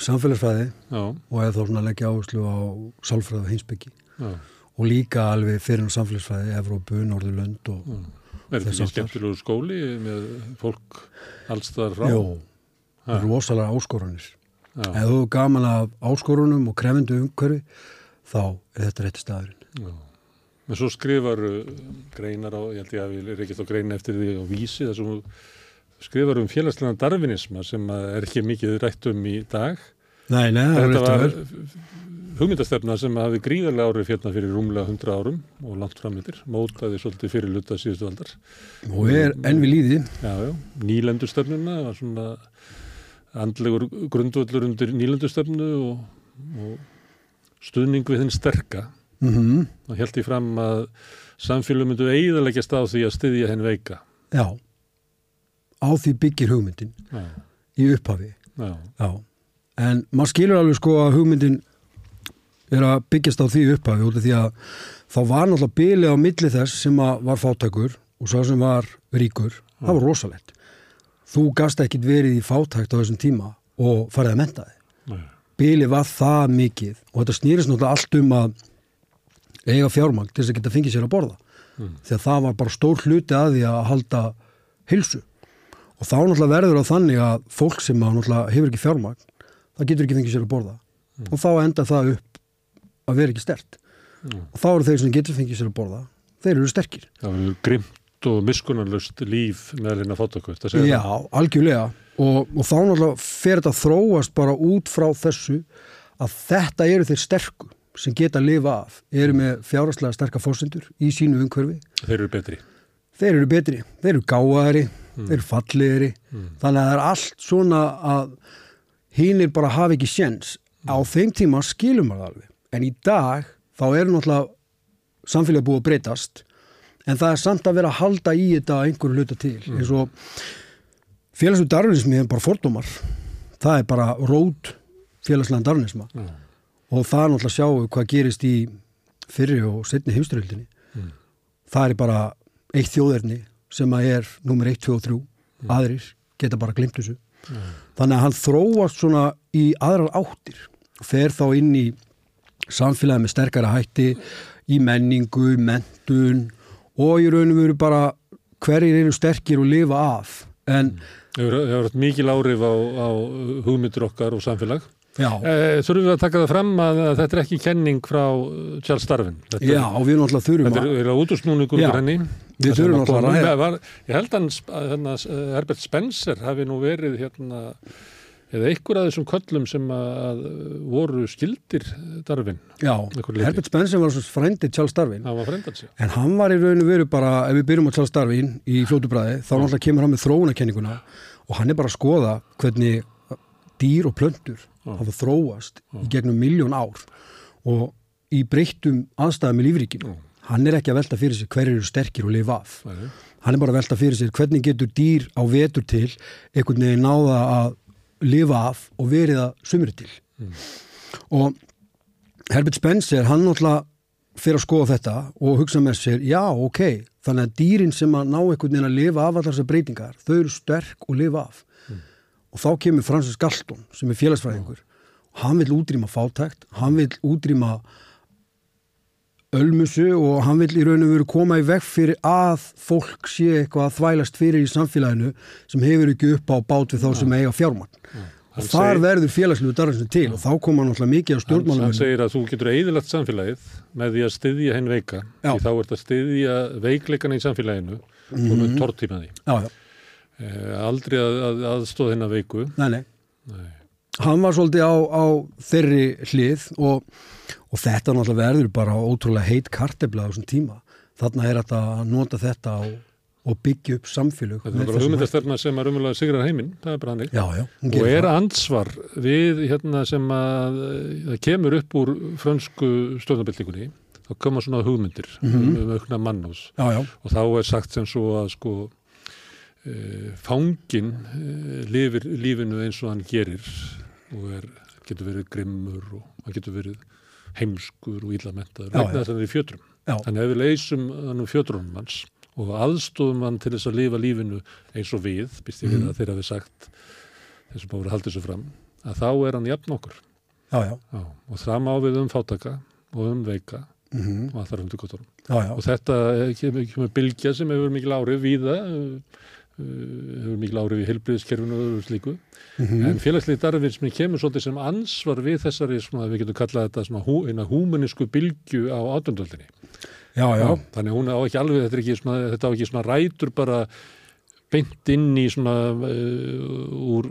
samfélagsfræði já. og eða þá svona leggja áherslu á sálfræði og hinsbyggi. Já og líka alveg fyrir og samfélagsfræði Evrópu, Norðurlönd og. Er þetta skemmtilegu skóli með fólk allstaðar frá? Jó, rosalega áskorunir Ef þú er gaman af áskorunum og krefendu umhverfi þá er þetta rétti staðurinn Já. En svo skrifar greinar á, ég held ég að við erum ekki þá grein eftir því á vísi þar sem skrifar um félagslega darvinisma sem er ekki mikið rætt um í dag Nei, nei, það er eftir vel hugmyndastefna sem hafi gríðarlega árið fjörna fyrir rúmlega 100 árum og langt framöndir, mótaði svolítið fyrir luta síðustu aldar. Og er enn við líði. Já, já, nýlendustefnuna var svona andlegur grundvöldur undir nýlendustefnu og, og stuðning við þinn sterka mm -hmm. og held ég fram að samfélum myndu eiginleggjast á því að styðja henn veika. Já, á því byggir hugmyndin já. í upphafi. Já. Já. En maður skilur alveg sko að hugmyndin er að byggjast á því upphafi út af því að þá var náttúrulega bilið á milli þess sem var fátækur og svo sem var ríkur, mm. það var rosalegt þú gasta ekkit verið í fátækt á þessum tíma og farið að menta þig mm. bilið var það mikið og þetta snýrist náttúrulega allt um að eiga fjármang til þess að geta fengið sér að borða. Mm. því að það var bara stór hluti að því að halda hilsu og þá náttúrulega verður á þannig að fólk sem hefur ekki fjármang það getur ekki fengið sér að borða. Og þá enda það upp að vera ekki stert mm. og þá eru þeir sem getur fengið sér að borða þeir eru sterkir. Það eru grimt og miskunarlust líf með þeirra fótakvöld Já, það. algjörlega. Og, og þá náttúrulega fer þetta þróast bara út frá þessu að þetta eru þeir sterku sem geta að lifa af, eru með fjárhastlega sterkar fórsendur í sínu umhverfi. Þeir eru betri. Þeir eru betri, þeir eru gáðari mm. þeir eru fallegri. Mm. þannig að það er allt svona að hínir bara hafi ekki séns. Á þeim tíma skilum maður alveg. En í dag þá er náttúrulega samfélagi búið að breytast. En það er samt að vera að halda í þetta einhverju hluta til. Mm. eins og félagslega darwinismi er bara fordómar. Það er bara rót félagslega darwinisma. Mm. Og það er náttúrulega að sjáu hvað gerist í fyrri og setni heimsturhildinni mm. það er bara eitt þjóðerni sem að er nummer 1, 2 og 3 mm. aðrir geta bara glimt þessu mm. þannig að hann þróast svona í aðrar áttir fer þá inn í samfélagi með sterkara hætti í menningu, mentun og í raun og veru bara hverjir eru sterkir og lifa af en Það hefur haft mikil áhrif á, á hugmyndur okkar og samfélag. Eh, þurfum við að taka það fram að, að þetta er ekki kenning frá eh, Charles Darwin. Þetta já, er, við náttúrulega þurfum þetta að er, er útúrsnúningur Já, úr henni. við þurfum náttúrulega að ræða- Ég held að hérna, Herbert Spencer hafi nú verið hérna, eða einhver af þessum köllum sem að, voru skildir Darwin. já. Herbert Spencer var svo frændi Charles Darwin Það var frendans, já. En hann var í raun og veru bara, ef við byrjum á Charles Darwin í fljótubræði, þá náttúrulega kemur hann með þróunarkenninguna og hann er bara að skoða hvernig dýr og plöntur hafa þróast í gegnum miljón ár og í breyttum aðstæðum í lífríkinu. Hann er ekki að velta fyrir sig hverju eru sterkir og lifa af. Hann er bara að velta fyrir sig hvernig getur dýr á vetur til einhvern veginn náða að lifa af og verið að sumri til. Og Herbert Spencer, hann náttúrulega fyrir að skoða þetta og hugsa með sér, já, ok, þannig að dýrin sem að ná einhvern veginn að lifa af allar þessar breytingar, þau eru sterk og lifa af. Og þá kemur Francis Galton, sem er félagsfræðingur, og hann vil útrýma fátækt, hann vil útrýma ölmusu og hann vil í raun og veru koma í veg fyrir að fólk sé eitthvað að þvælast fyrir í samfélaginu sem hefur ekki upp á bát við þá sem eiga fjármann. Og Hann þar segir- verður félagslegu darfinsinu til og þá koma náttúrulega mikið af Hann, hann stjórnmálum. segir að þú getur eðilagt samfélagið með því að styðja henn veika. Því þá ert að styðja veikleikana í samfélaginu og með tortíma því. Já, já, aldrei að, að aðstóð hennar veiku. nei, nei. Nei. hann var svolítið á, á þeirri hlið og, og þetta náttúrulega verður bara ótrúlega heit kartefla á þessum tíma. Þarna er þetta að nota þetta og, og byggja upp samfélög. Þetta er bara þessum hugmyndasterna sem er umjölulega sigrar heiminn. Það er bara já. hún Og er það. ansvar við hérna sem að eh, það kemur upp úr frönsku stjórnabildingunni þá koma svona hugmyndir um, um aukna mannús Já, já, og þá er sagt sem svo að sko fangin e, lifir lífinu eins og hann gerir og er, getur verið grimmur og hann getur verið heimskur og íllamentaður Já, vegna þess að hann er í fjötrum. já, Þannig ef við leysum hann um fjötrunum hans og aðstofum hann til þess að lifa lífinu eins og við, býst ég við að þeirra við sagt búið að halda þessu fram, að þá er hann jafn okkur. já, já, Já, og það má við um fátaka og um veika mm og allar um tukkotorum. já, já, Og þetta eh, kemur, bylgja sem hefur mikil áhrif víða, uh, hefur mikil áhrif í heilbriðiskerfinu og öðru slíku. Mhm. En félagslegi darfinsmi kemur svolítið sem ansvar við þessari, svona, við getum kallað þetta svona hú, eina húmenisku bylgju á átundöldinni. já, já, Þannig hún á ekki alveg, þetta, er ekki svona, þetta á ekki svona rætur bara beint inn í svona uh, úr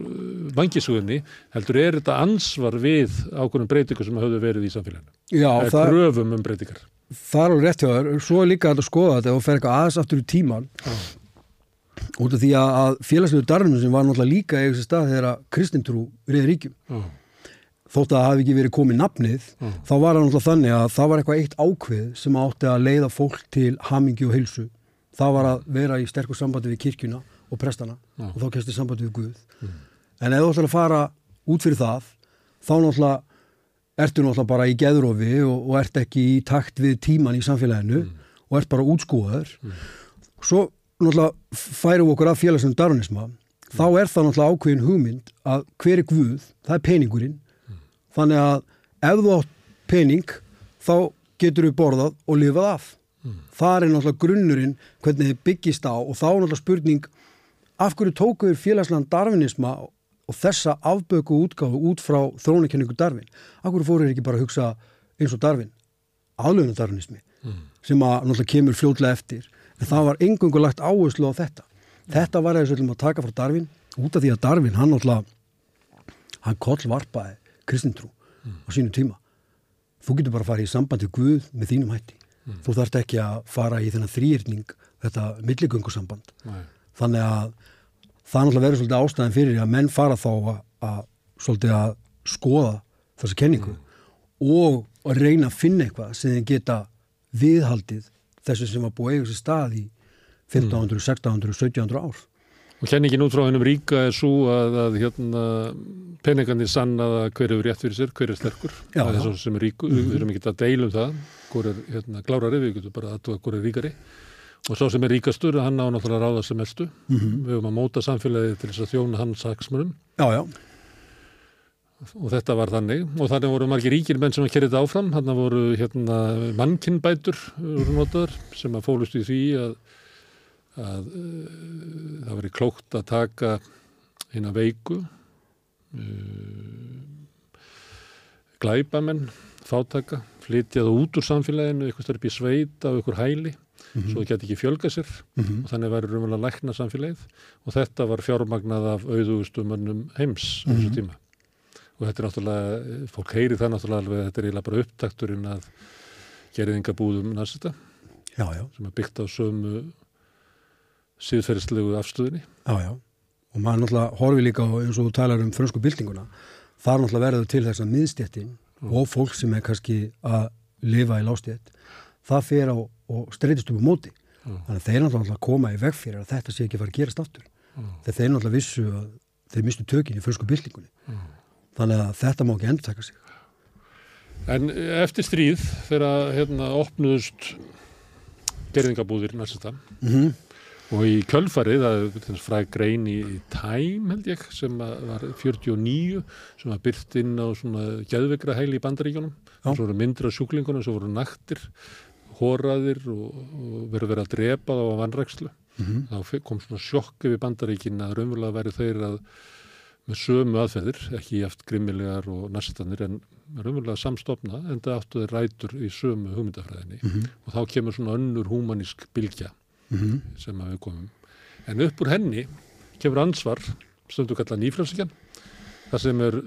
vangisugunni, heldur er þetta ansvar við ákveðnum breytingu sem höfðu verið í samfélaginu. já það, kröfum um breytingar. það er alveg rétt hjá þér. Svo er líka að skoða þetta og fer eitthvað aðeins aftur í tíman út af því að, að félagslegu darfinu sem var náttúrulega líka í þessi stað þegar að kristintrú reyði ríkjum. Já, þótt að það hafi ekki verið komið nafnið Mm. þá var það náttúrulega þannig að það var eitthvað eitt ákveð sem átti að leiða fólk til hamingi og heilsu. Það var að vera í sterkur sambandi við kirkjuna og prestana Mm. og þá kemst í sambandi við Guð. En ef þú ætlar að fara út fyrir það þá náttúrulega ertu náttúrulega bara í geðrofi og, og ert ekki í takt við tíman í samfélaginu og ert bara útskúðaður svo náttúrulega færum okkur af félagsum darunisma þá er það náttúrulega ákveðin hugmynd að hver er Guð, það er peningurinn. Þannig að ef þú átt pening þá getur við borðað og lifað af. Það er náttúrulega grunnurinn hvernig þið byggist á og þá er náttúrulega spurning af hverju tókuður félagslegan darwinisma og þessa afböku útgáfu út frá þrónakenningu Darwin? Af hverju fóruður ekki bara að hugsa eins og Darwin aðlöfnum darwinismi sem að náttúrulega kemur fljótlega eftir en það var engungu lagt áherslu á þetta. Þetta var þess að taka frá Darwin út af því að Darwin hann náttúrulega hann kollvarpaði kristintrú á sínu tíma. Þú getur bara að fara í sambandi við Guð með þínum hætti. Þú þarft ekki að fara í þennan þrýrning þetta milligöngusamband. Nei. þannig að það náttúrulega verður svolítið ástæðan fyrir að menn fara þá að, að svolítið að skoða þessa kenningu og að reyna að finna eitthvað sem þeir geta viðhaldið þessu sem var búið eiga sér stað í 1500, 1600, 1700 ár Og kenningin út frá hennum ríka er svo að, að hérna, peningarnir sannaða hver hefur rétt fyrir sér, hver er sterkur. Já. Það er svo sem er ríku, við erum ekki að deila um það, hver er hérna, klárari, við getum bara að hver er ríkari. Og svo sem er ríkastur, hann á náttúrulega ráða sem mestu. Við höfum að móta samfélagið til þess að þjóna hans hagsmunum. Já, já, og þetta var þannig. Og þannig voru margir ríkir menn sem að kerja þetta áfram. Þannig voru hérna mannkinnbætur sem að fólust í því að, að uh, það veri klókt að taka eina veiku uh, glæbamenn fátaka, flytja það út úr samfélaginu, eitthvað upp í sveit á ykkur hæli, svo það geti ekki fjölga sér. Og þannig væri raunverulega lækna samfélagið og þetta var fjármagnað af auðugustumönnum heims á þessu tíma og þetta er náttúrulega, fólk heyri það náttúrulega alveg, þetta er eiginlega bara upptakturinn að gerðingabúðum næsta Já, já, sem er byggt á sömu síðferðslegu afstöðinni. já, já. Og maður náttúrulega horfi líka á eins og þú talar um frönsku byltinguna. Það er náttúrulega verður til þess að miðstjettin og fólk sem er kannski að lifa í lástjett, það fer á og streytist upp á móti. Þannig að þeir náttúrulega koma í veg fyrir að þetta sé ekki að fara að gerast aftur. Þegar þeir náttúrulega vissu að þeir mistu tökin í frönsku byltingunni. Þannig að þetta má ekki endur taka sig. En eftir stríð, þegar hérna opnuðust gerðingabúðir næsta Mm og í kjölfarið, það er fræg grein í, í Time held ég, sem var 49, sem var byrt inn á svona geðveikra hæli í bandaríkjónum, Já. svo voru myndir af sjúklingunum, svo voru naktir, hóraðir og, og verið verið að drepa þá á vannrækslu. Mhm. Þá fe- kom svona sjokk yfir bandaríkin að raunverulega væri þeir að með sömu aðferðir, ekki jaft grimmilegar og næstanir en raunverulega samstofna en það áttu þeir rætur í sömu hugmyndafræðinni og þá kemur svona önnur húmanísk bylgja Mhm. sem að við komum. En upp úr henni kemur ansvar, stundu kalla nýfrælsikjan, það sem er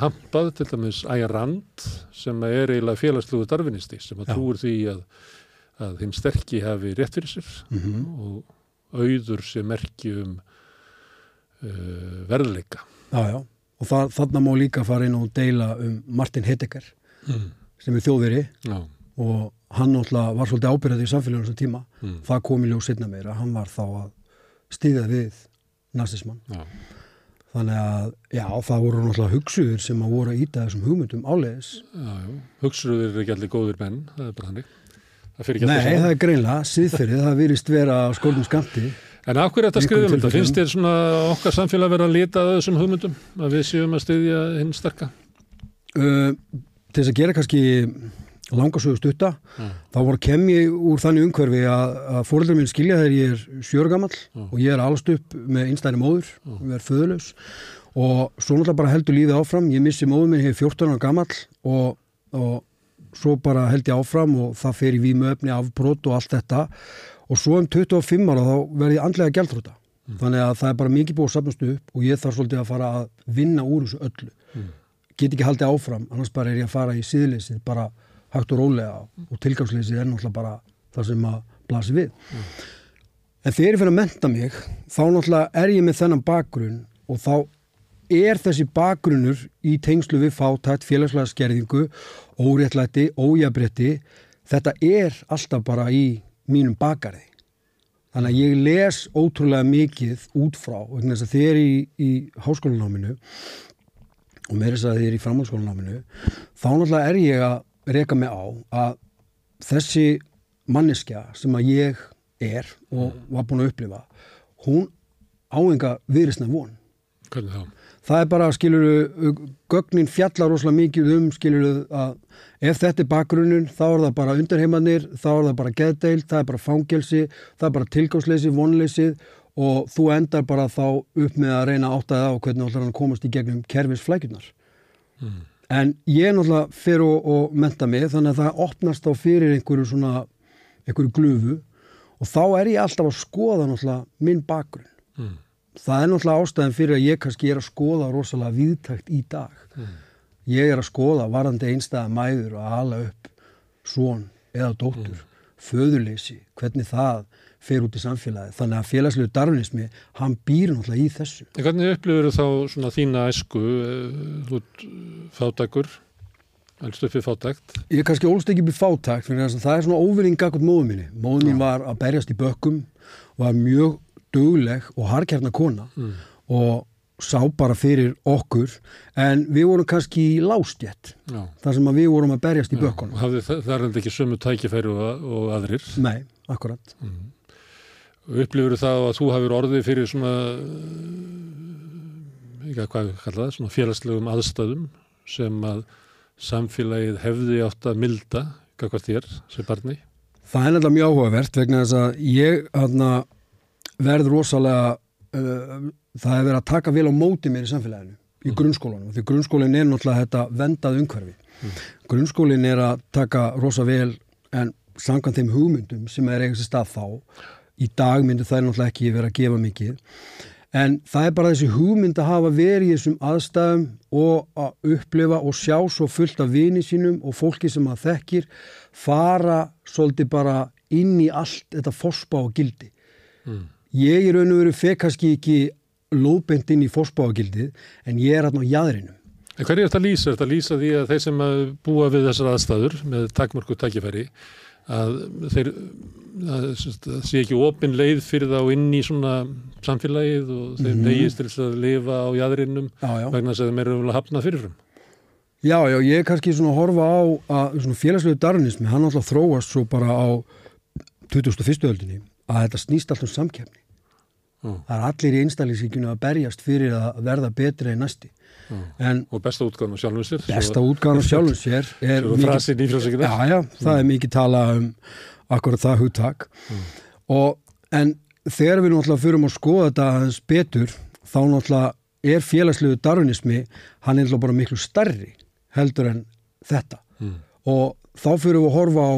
hampað til dæmis Æja Rand sem er eiginlega félagslugu darfinisti sem að trúur því að, að hinn sterkki hafi rétt fyrir sér Mhm. og auður sem merki um uh, verðleika. Já, já. Og það, þarna má líka fara inn og deila um Martin Hedeker Mm. sem er þjóðveri Já, og hann náttúrulega var svolítið ábyrðað í samfélaginu þessum tíma. Mm. Það kom í ljóð setna meira. Hann var þá að stíða við nazismann. Þannig að, já, það voru náttúrulega hugsuður sem að voru að íta þessum hugmyndum já. Hugsuður er ekki allir góðir menn, það er bara hannig. Það Nei, það er greinlega, síðferðið, það virist vera á skórnum skamti. En af hverju þetta skrifum þetta? Finnst þér svona okkar samfélag vera að lita að þessum hugmyndum? Að við séum að styðja hinn sterka? Uh, til þess að gera kannski langasögu stutta, Já. þá voru kem ég úr þannig umhverfi að, að fóreldrar minn skilja þegar ég er sjörugamall og ég er alst upp með einstæri móður, ég er föðulegs og svo náttúrulega bara heldur lífið áfram, ég missi móður minn hefur 14 ára gamall og, og svo bara held ég áfram og það fer í vímöfni, afbrot og allt þetta og svo um 25 ára þá verði ég andlega gældrúta. Þannig að það er bara mikið búið að sapnast upp og ég þarf svolítið að fara að vinna úr þessu öllu. Get ekki haldið áfram, annars bara er ég að fara í síðleysið, bara hægt og rólega og tilgangsleysið er náttúrulega bara það sem að blasi við. En þegar ég fyrir að menta mig, þá náttúrulega er ég með þennan bakgrunn og þá er þessi bakgrunnur í tengslu við fátætt, félagslega skerðingu, óréttlæti, ójabrétti, þetta er alltaf bara í mínum bakarði. Þannig að ég les ótrúlega mikið út frá, vegna þess að ég í, í háskólanáminu og meira þess að er í framhaldsskólanáminu, þá náttúrulega er ég að reka mig á að þessi manneskja sem að ég er og var búin að upplifa, hún áenga viðrisna von. Hvernig þá? Það er bara, skiluru, gögnin fjallar rosalega mikið um, skiluru, að ef þetta er bakgrunnun, þá er það bara undirheimarnir, þá er það bara geðdeild, það er bara fangelsi, það er bara tilgámsleysi, vonleysið og þú endar bara þá upp með að reyna að áttaði á hvernig ætlar hann komast í gegnum kerfisflækjurnar. En ég náttúrulega fer og, og menta mig, þannig að það opnast þá fyrir einhverju svona, einhverju glufu og þá er ég alltaf að skoða náttúrulega minn bakgrunn Mm. Það er náttúrulega ástæðan fyrir að ég kannski er að skoða rosalega viðtækt í dag. Ég er að skoða varandi einstæða mæður og ala upp svon eða dóttur föðurleysi, hvernig það fer út í samfélagi, þannig að félagslegu darwinismi, hann býr náttúrulega í þessu. En hvernig upplifur þá svona þína æsku, eh, þú elst upp við fátækt? ég kannski ólst ekki fyrir að það er svona óvinning gagvart móðu minni. Móðu mín var að berjast í bökkum var mjög dugleg og harkjarna kona og sá bara fyrir okkur en við vorum kannski í lástjett þar sem við vorum að berjast í bökkunum Og hafði það, er enda ekki sömu tækifæri og, og aðrir. Nei, akkurat. Upplifur það að þú hafur orðið fyrir svona hvað við kalla það, svona félagslegum aðstæðum sem að samfélagið hefði átt að milda, hvað þér sem barni? Það er nefnilega mjög áhugavert vegna þess að ég hana, verð rosalega, uh, það er verið að taka vel á móti mér í samfélaginu, í grunnskólanum. Því grunnskólinn er náttúrulega þetta vendað umhverfi. Grunnskólinn er að taka rosa vel en samkvæmt þeim hugmyndum sem er eigast í stað þá. Í dag myndur það náttúrulega ekki vera að gefa mikið. En það er bara þessi hugmynd að hafa verið í þessum aðstæðum og að upplifa og sjá svo fullt af vini sínum og fólki sem að þekkir fara svolítið bara inn í allt þetta fórspá og gildi. Ég er raun og veru fekk kannski ekki lóðbent inn í fórspá og gildið en ég er hérna á jæðrinum. En hverju er þetta að lýsa? Er þetta að lýsa því að þeir sem að búa við þessar aðstæður með takmörku tækifæri að þeir að, að sé ekki opin leið fyrir þá inn í svona samfélagið og þeir mm neyjist til þess að lifa á jæðrinum vegna þess að þeim eru hafnað fyrirfram. Já, já, ég er kannski svona að horfa á að svona félagslegu darwinismi, hann alltaf þróast svo bara á 2001. öldinni að þetta snýst alltaf um samkefni. Mm. Það er allir í einstælísíkjunu að berjast fyrir að verða betri en næsti. En Og besta útgáðan á sjálfum sér. besta útgáðan af sjálfum <laughs> sér er frjálsökinu. Já, já, það er mikið tala um akkurat það hugtak og en þegar við náttúrulega fyrum að skoða þetta aðeins betur þá náttúrulega er félagslegu darwinismi hann er náttúrulega bara miklu starri heldur en þetta og þá fyrum við að horfa á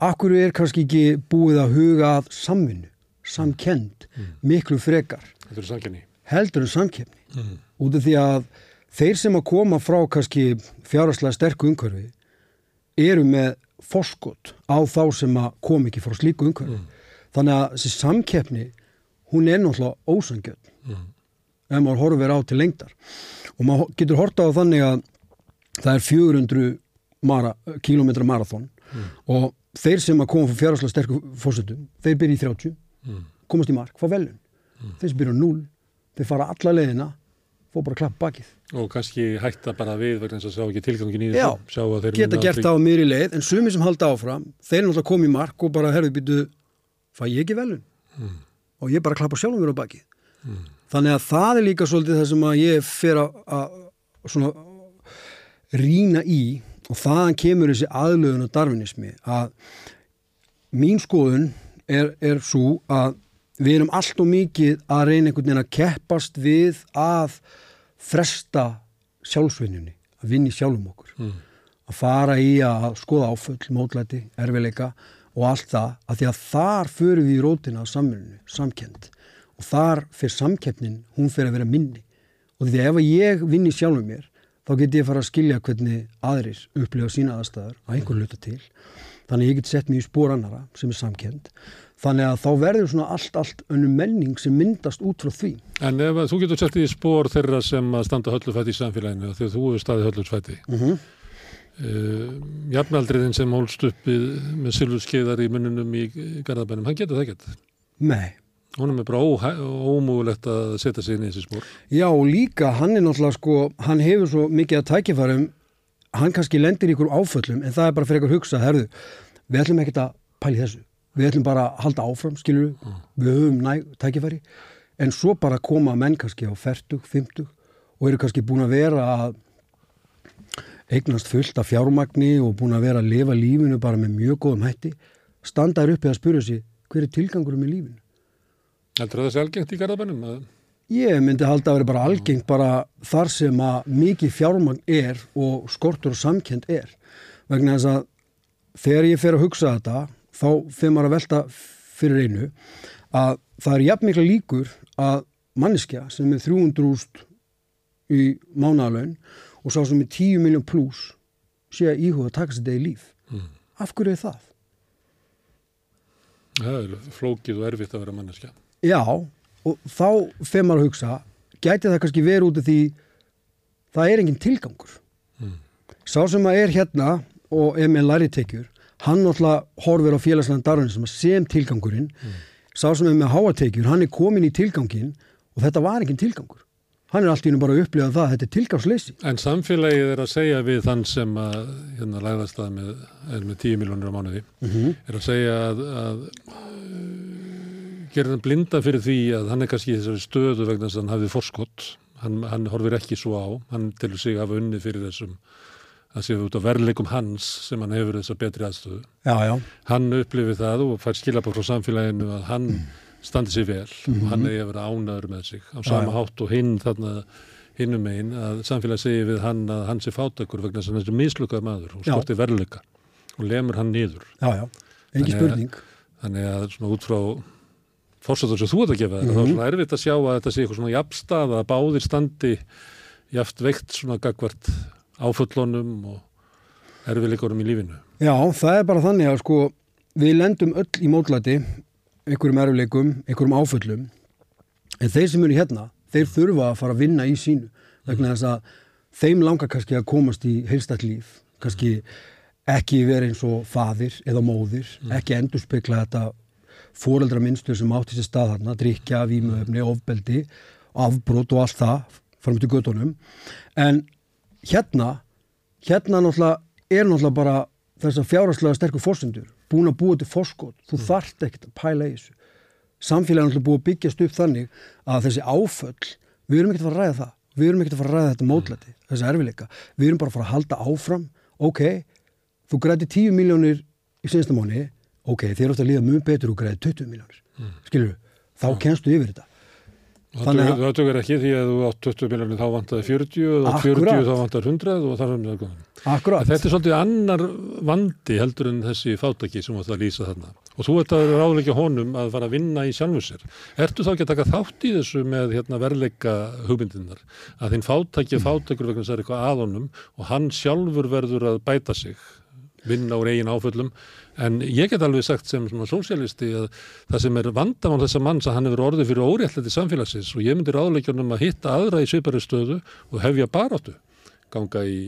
akkur er kannski ekki búið að huga að samvinnu, samkend miklu frekar? Þetta eru samkenni. heldur en samkeppni. Út af því að þeir sem að koma frá kannski fjárhagslega sterku umhverfi eru með forskot á þá sem að kom ekki frá slíku umhverfi. Þannig að þessi samkeppni hún er náttúrulega ósangjöld ef maður horfir á til lengdar. Og maður getur horta á þannig að það er 400 mara, kilometra marathon. Og þeir sem að koma frá fjárhagslega sterku fórsetum, þeir byrja í 30 komast í mark, fá velun þeir sem byrja á 0, þeir fara alla leiðina fór bara að klappa bakið. Og kannski hætta bara við vegna þess að sjá ekki tilgangin í Já, þessu. Þeir geta gert á miðri leið en sumi sem halda áfram, þeir náttúrulega koma í mark og bara herðu býtu, fæ ég ekki velun og ég bara klappa sjálfum mér á bakið. Þannig að það er líka svolítið það sem að ég fer að, að svona rína í og þaðan kemur þessi aðlöðun og darwinismi að mín skoðun er, er svo að við erum allt og mikið að reyna einhvern veginn að keppast við að fresta sjálfsvinnunni, að vinni sjálfum okkur. Að fara í að skoða áföll, mótlæti, erfileika og allt það, að því að þar förum við í rótina á samverðinu, samkend og þar fyrir samkeppnin hún fyrir að vera minni. Og því að ef ég vinni sjálfum mér þá get ég fara að skilja hvernig aðrir upplifa sína aðstæður að einhver luta til. Þannig ég get sett mig í spór annara sem er samkend þannig að þá verður svona allt, allt önnum menning sem myndast út frá því. En ef þú getur sett í spór þeirra sem að standa höllufætti í samfélaginu þegar þú hefur staðið höllufætti mm -hmm. uh, jafnaldriðin sem hólst upp með silfurskeiðar í munnunum í Garðabænum, hann getur það ekkert? Nei, honum er bara óhæ, ómúgulegt að setja sig inn í þessi spór Já, líka hann er náttúrulega sko, hann hefur svo mikið að tækifærum, hann kannski lendir í ykkur áföllum, en það er bara fyrir ykkur hugsa, herðu, við ætlum ekkert að pæli þessu, við ætlum bara að halda áfram, skilur við, við höfum næg tækifæri, en svo bara koma menn kannski á 40, 50 og eru kannski búin að vera að eignast fullt af fjármagni og búin að vera að lifa lífinu bara með mjög góðum hætti, standa þær uppi að spyrja sig, hver er tilgangurum í lífinu? Heldur það sé algengt í Garðabænum? Ég myndi halda að vera bara algengt bara þar sem að mikið fjármagn er og skortur og samkend er. Vegna þess að þegar ég fer að hugsa þetta, þá fyrir maður að velta fyrir einu að það er jafn mikla líkur að manneskja sem er 300.000 í mánaðalögn og sá sem er 10 miljón pluss sé að íhuga að taka sér degi líf. Af hverju er það? Það er flókið og erfitt að vera manneskja. Já, og þá fyrir maður að hugsa, gæti það kannski verið út af því það er engin tilgangur. Sá sem að er hérna og er með læri tekjur, hann náttúrulega horfir á félagslega darunni sem að tilgangurinn. Sá sem er með háatekjur, hann er komin í tilgangin og þetta var engin tilgangur. Hann er allt í hennu bara að upplifa það að þetta er tilgangsleysi. En samfélagið er að segja við þann sem að hérna læðast það með, er með 10 miljónir á mánuði, er að segja að, að gera hann blinda fyrir því að hann er kannski í þessari stöðu vegna þess að hann hafði forskott, hann, hann horfir ekki svo á, hann tilur sig af unni fyrir þessum að séu út á verleikum hans sem hann hefur þessa betri aðstöðu. Já, já. Hann upplifir það og fær skilabók frá samfélaginu að hann standi sér vel og hann eigi að vera ánaður með sig á sama já. hátt og hinn þarna hinnum einn að samfélagi segi við hann að hann sé fátakur vegna þess að hann er mislukað maður og skorti verleika og lemur hann niður. Já, já. Engi að- spurning. Þannig að svona út frá fórsatur sem þú ert að gefa þér, þá er svona erfitt að sjá að þetta sé eitthvað svona jafnstað að báðir standi jaft veikt svona gagvart áföllunum og erfiðleikurum í lífinu. Já, það er bara þannig að sko við lendum öll í mótlæti einhverjum erfleikum, einhverjum áföllum en þeir sem eru hérna þeir þurfa að fara að vinna í sínu vegna þess að þeim langar kannski að komast í heilstætt líf. Kannski ekki vera eins og faðir eða móðir, ekki endur spekla þetta fóreldra minnstur sem átti sér stað þarna, drikja, vímuöfni, ofbeldi afbrot og allt það fram til göttunum en hérna hérna náttúrulega er náttúrulega bara þessar fjárhagslega sterkur fórsendur búin að búa til fórskot, þú mm. þarft ekkert að pæla í þessu. Samfélagin náttúrulega búið að byggjast upp þannig að þessi áföll við erum ekkert að fara að ræða það. Við erum ekkert að fara að ræða þetta mótlæti, þessi erfileika við erum bara að fara að halda áfram. Ok, þú græti 10 miljónir í sinstamáni, ok, þér átt að líða mjög betur og græti 20 miljónir mm. skilur þá kennstu yfir þetta Þannig að- það dugur ekki því að þú átt 20 miljonir þá vantaði 40 og átt Akkúrat. 40 þá vantaði 100 og er það góðan. Akkurat, Þetta er svolítið annar vandi heldur en þessi fátaki sem ætti að lýsa þarna. Og þú ert að ráðleika honum að fara að vinna í sjálfu sér. Ertu þá ekki að taka þátt í þessu með hérna, verleika hugmyndinar? Að þinn fátaki er fátakur vegna að er eitthvað að honum og hann sjálfur verður að bæta sig vinna úr eigin áföllum en ég get alveg sagt sem svona sósialisti að það sem er vandamál þessa manns að hann hefur orðið fyrir óréttlæti samfélagsins og ég myndi ráðleikjunum að hitta aðra í svipari stöðu og hefja baráttu ganga í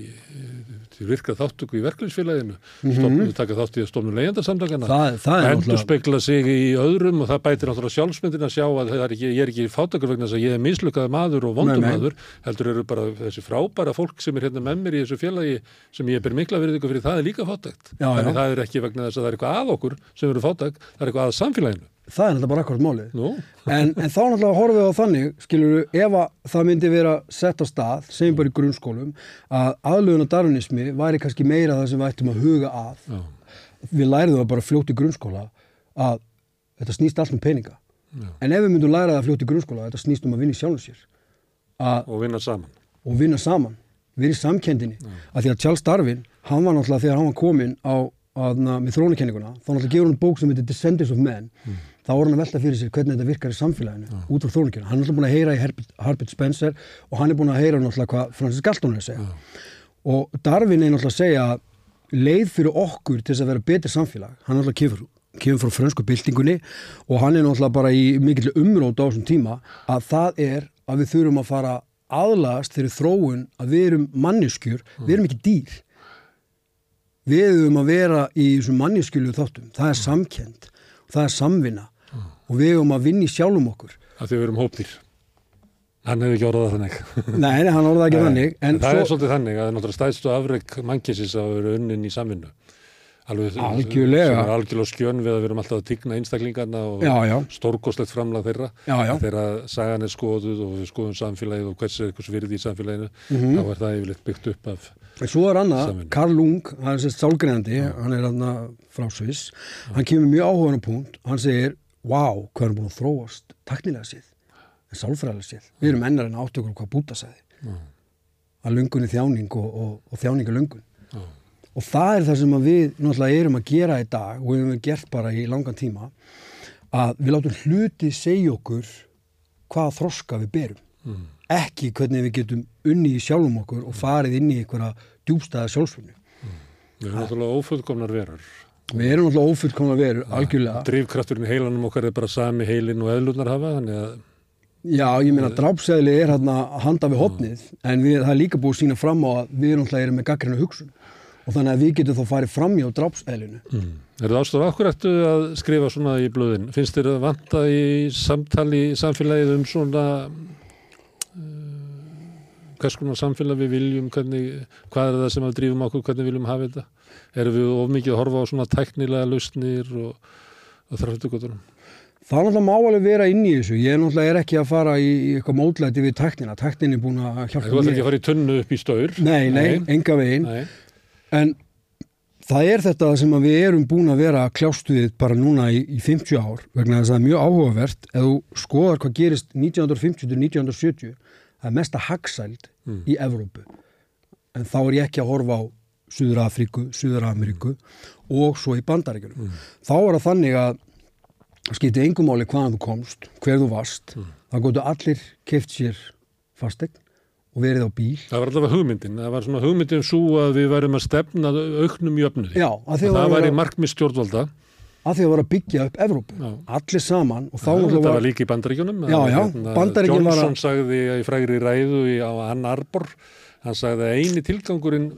til virka þáttöku í verklingsfélaginu stofnu, taka þátt í að stofnu leyendarsamtakana Mhm. það, það er endur spekla sig í öðrum og það bætir náttúrulega sjálfsmyndin að sjá að er ekki, ég er ekki fátakur vegna þess að ég er mislukað maður og vondum Nei, nei. maður heldur eru bara þessi frábæra fólk sem er hérna með mér í þessu félagi sem ég ber mikla virðingu fyrir það er líka fátækt. Já, þannig það er ekki vegna þess að það er eitthvað að okkur sem eru fátækt, það er eitthvað að samfélaginu það er náttúrulega bara akkurat málið. Nú, en, en þá náttúrulega horfum við á þannig skilur ef að það myndi vera sett á stað, segjum bara í grunnskólum að aðlöðun og darwinismi væri kannski meira það sem við ættum að huga að. Já, við læriðum það bara fljótt í grunnskóla að þetta snýst allt um peninga. Já. en ef við myndum læra það fljótt í grunnskóla að þetta snýst um að vinna sjálfum sér. Að, og vinna saman. Og vinna saman. Vera í samkendinni að því að Charles Darwin hann var náttúrulega þegar hann var komin á að, na, með þrónakenninguna þá náttúrulega gefur hann bók sem heitir Descendants of Men þá var hann að velta fyrir sér hvernig þetta virkar í samfélaginu út frá þrónakenninguna, hann er náttúrulega búin að heyra í Herbert, Herbert Spencer og hann er búin að heyra náttúrulega hvað Francis Galton er að segja. Og Darwin er náttúrulega að segja leið fyrir okkur til þess að vera betri samfélag. Hann er náttúrulega kemur, kemur frá frönsku byltingunni og hann er náttúrulega bara í mikill umrót á þessum tíma að það er að við þurfum að fara aðlagast þeirri þróun að við erum manneskjur, við erum ekki dýr. Við erum að vera í þessum manneskjulegu þáttum. Það er samkend, það er samvinna og við erum að vinna í sjálfum okkur. Að því við erum hópdýr hann hefur ekki orðað þannig. <laughs> Nei, nei, hann orðaði ekki þannig en en það er svo, svolítið þannig að er náttúrulega stæðstu afreg mannkessis að vera unnin í samvinnu. Alveg Algjörlega. sem er algjörlega skjön við að við erum alltaf að tigna einstaklingarna og stórkostlegt framlag þeirra. Já, já. þegar sagan er skoðuð og við skoðum samfélagið og hvers er hvers virði í samfélaginu Mhm. þá er það yfirleitt byggt upp af En svo er annað. Karl Lung, hann er sérst sálgreinandi, hann er hann frá Sviss, hann kemur mjög áhugaðan punkt, hann segir, wow, hvað er búin að þróast taknilega séð, en sálfræðilega séð. Við erum ennar en áttökur hvað búta sagði. Að lungun er þjáning og, og, og þjáning er lungun. Og það er það sem við náttúrulega erum að gera í dag og við hefum gert bara í langan tíma, að við látum hluti segja okkur hvaða þroska við berum. Ekki hvernig við getum unni í sjálfum okkur og farið inn í einhverja djúbstæða sjálfsvögnu. við erum náttúrulega ófullkomnar verar Við erum náttúrulega ófullkomna veru, algjörlega. drifkrafturinn í heilanum okkar er bara sami heilin og eðlunar hafa þannig að Já, ég meina, drápsæðli er hérna handa við hotnið, en við, það er líka búið að sína fram á að við erum með gaggrinu hugsun. Og þannig að við getum þá farið fram hjá drápsæðlinu. mm. er það ástof akkur eftir að skrifa svona í blöðin finnst þér að vanta í samtali í samfélagið um svona hvers konar samfélag við viljum hvernig, hvað er það sem að drífum okkur hvernig viljum hafa þetta erum við of mikið að horfa á svona tæknilega lausnir og, og þraftugutunum Það náttúrulega má alveg vera inn í þessu. Ég náttúrulega er ekki að fara í, eitthvað mótlæti við tæknina. Tæknin er búin að Þú hjálpa ætlar ekki að fara í tunnu upp í staur. Nei, nei, enga veginn. Nei. En það er þetta sem við erum búin að vera að kljástu við bara núna í, í 50 ár vegna þess að það er mjög áhugavert ef þú skoðar hvað gerist 1950 til 1970 það er mesta hagsæld í Evrópu. En þá er ég ekki að horfa á Suður Afríku, Suður Ameríku og svo í Bandaríkjunum. Þá er það þannig að það skipti engum máli hvaðan þú komst hver þú varst, þá gótu allir keift sér fastegn og verið á bíl. Það var allavega hugmyndin. Það var svona hugmyndin svo að við værum að stefna auknum jöfnuði. Já, það var væri markmið stjórnvalda. Að því að voru að byggja upp Evrópu, Já. allir saman og þá Það náttúrulega var var, líka í bandaríkjunum. Já, já, Bandaríkin var að- Johnson sagði í frægri ræðu í, á Ann Arbor, hann sagði að eini tilgangurinn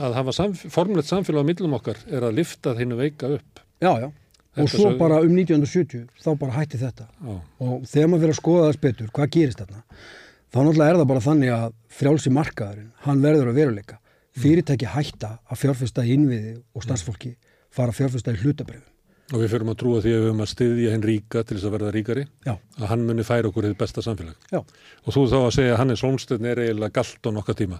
að hafa samf formlegt samfélag á millum okkar er að lifta þinnu veika upp. já, já, og Þetta svo sagði- bara um 1970 þá bara hætti þetta Já. og þegar maður fyrir að skoða þess betur, hvað gerist þarna þá náttúrulega er það bara þannig að frjálsi markaðurinn, hann verður að veruleika fyrirtæki hætta að fjárfesta í innviði og starfsfólki fara að fjárfesta í hlutabrifum Og við fyrir að trúa því að við höfum að styðja henn ríka til þess að verða ríkari, já, að hann muni færa okkur þið besta samfélag. já, Og þú þá að segja að Hannes Holmstedt er eiginlega galt á nokkað tíma.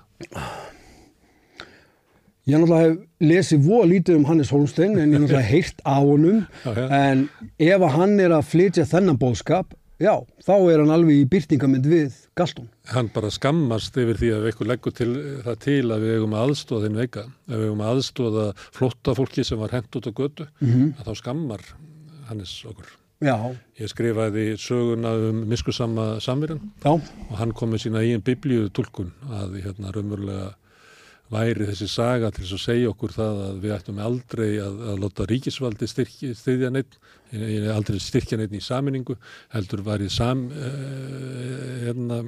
ég náttúrulega hef lesið voða lítið um Hannes Holmstein en ég náttúrulega heyrt á honum Já, já. en ef að hann er að flytja þennan bóðskap, já, þá er hann alveg í byrtingamind við Galtún Hann bara skammast yfir því að eitthvað leggur til, það til að við eigum að aðstóða þinn veika. Ef við eigum að aðstóða flotta fólki sem var hent út á götu, Mhm. að þá skammar Hannes okkur. já, Ég skrifaði söguna um miskusama samverjan og hann kom með sína eigin biblíu tulkun að hérna raunverulega væri þessi saga til þess að segja okkur það að við ættum aldrei að, að láta ríkisvaldi styrki, styrja neitt, eh, aldrei styrkja neitt í saminningu, heldur væri sam, uh, hérna,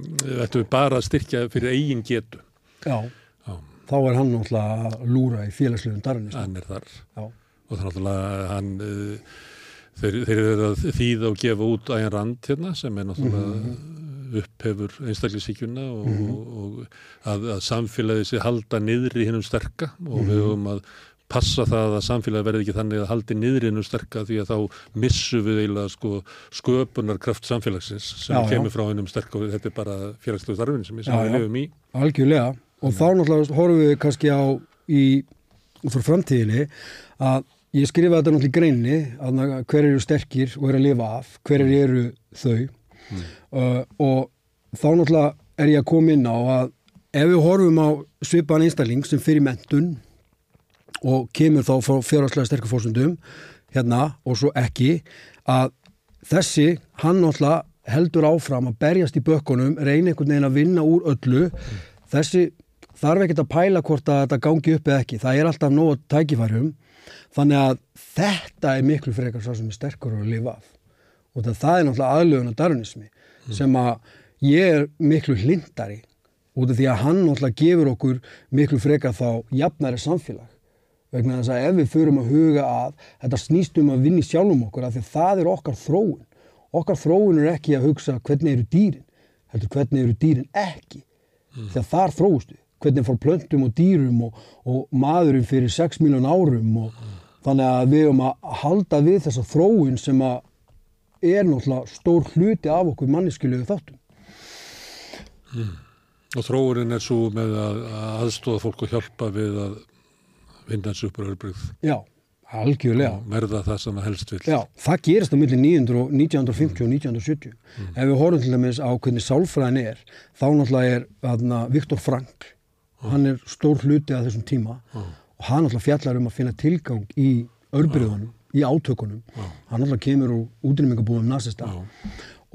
ættum við bara að styrkja fyrir eigin getu. já. Já, þá er hann náttúrulega að lúra í félagslegum darfinist hann er þar. Já, og er náttúrulega hann uh, þeir, þeir eru að þýða og gefa út ægjan rand hérna sem er náttúrulega upphefur einstaklisíkjuna og, og, og að, að samfélagi sé halda niðri hinnum sterka og við höfum að passa það að samfélagi verði ekki þannig að haldi niðri hinnum sterka því að þá missum við eiginlega sko sköpunarkraft samfélagsins sem Já, já. kemur frá hinnum sterka og þetta er bara félagslegu starfin sem, Já, við já. lifum í. algjörlega og þá náttúrulega horfum við kannski á í út frá framtíðinni að ég skrifa þetta náttúrulega í greinni að hver eru sterkir og eru að lifa af hver eru þau uh, og þá náttúrulega er ég að koma inn á að ef við horfum á svipan einstakling sem fyrir mentun og kemur þá frá fjárhagslega sterkur fórsundum hérna og svo ekki að þessi hann náttúrulega heldur áfram að berjast í bökkunum, reyna einhvern veginn að vinna úr öllu. Þessi þarf ekkert að pæla hvort að þetta gangi upp eða ekki, það er alltaf nóg tækifærum. Þannig að þetta er miklu frekar svo sem er sterkur að lifa af og það, það er náttúrulega aðlögun og darwinismi sem að ég er miklu hlindari út af því að hann náttúrulega gefur okkur miklu frekar þá jafnæri samfélag. Vegna þess að ef við förum að huga að þetta snýst um að vinni sjálfum okkur af því að það er okkar þróun. Okkar þróun er ekki að hugsa hvernig eru dýrin heldur hvernig eru dýrin ekki. Því að þar þróust við. Hvernig fór plöntum og dýrum og, og maðurinn fyrir 6 miljón árum og þannig að við erum að halda við þessa þróun sem að er náttúrulega stór hluti af okkur manneskilegu þáttum. Og þróurinn er svo með að, að aðstóða fólk og hjálpa við að vinna þessu upp á öðrubrygð Já, algjörlega. Og verða það sem það helst vil. Já, það gerist á milli 900 og 1950 og 1970. Ef við horfum til dæmis á hvernig sálfræðin er, þá náttúrulega er aðna, Viktor Frankl, hann er stór hluti af þessum tíma og hann náttúrulega fjallar um að finna tilgang í örbyrðunum, í átökunum. Hann náttúrulega kemur úr útrýmingabúðum nazista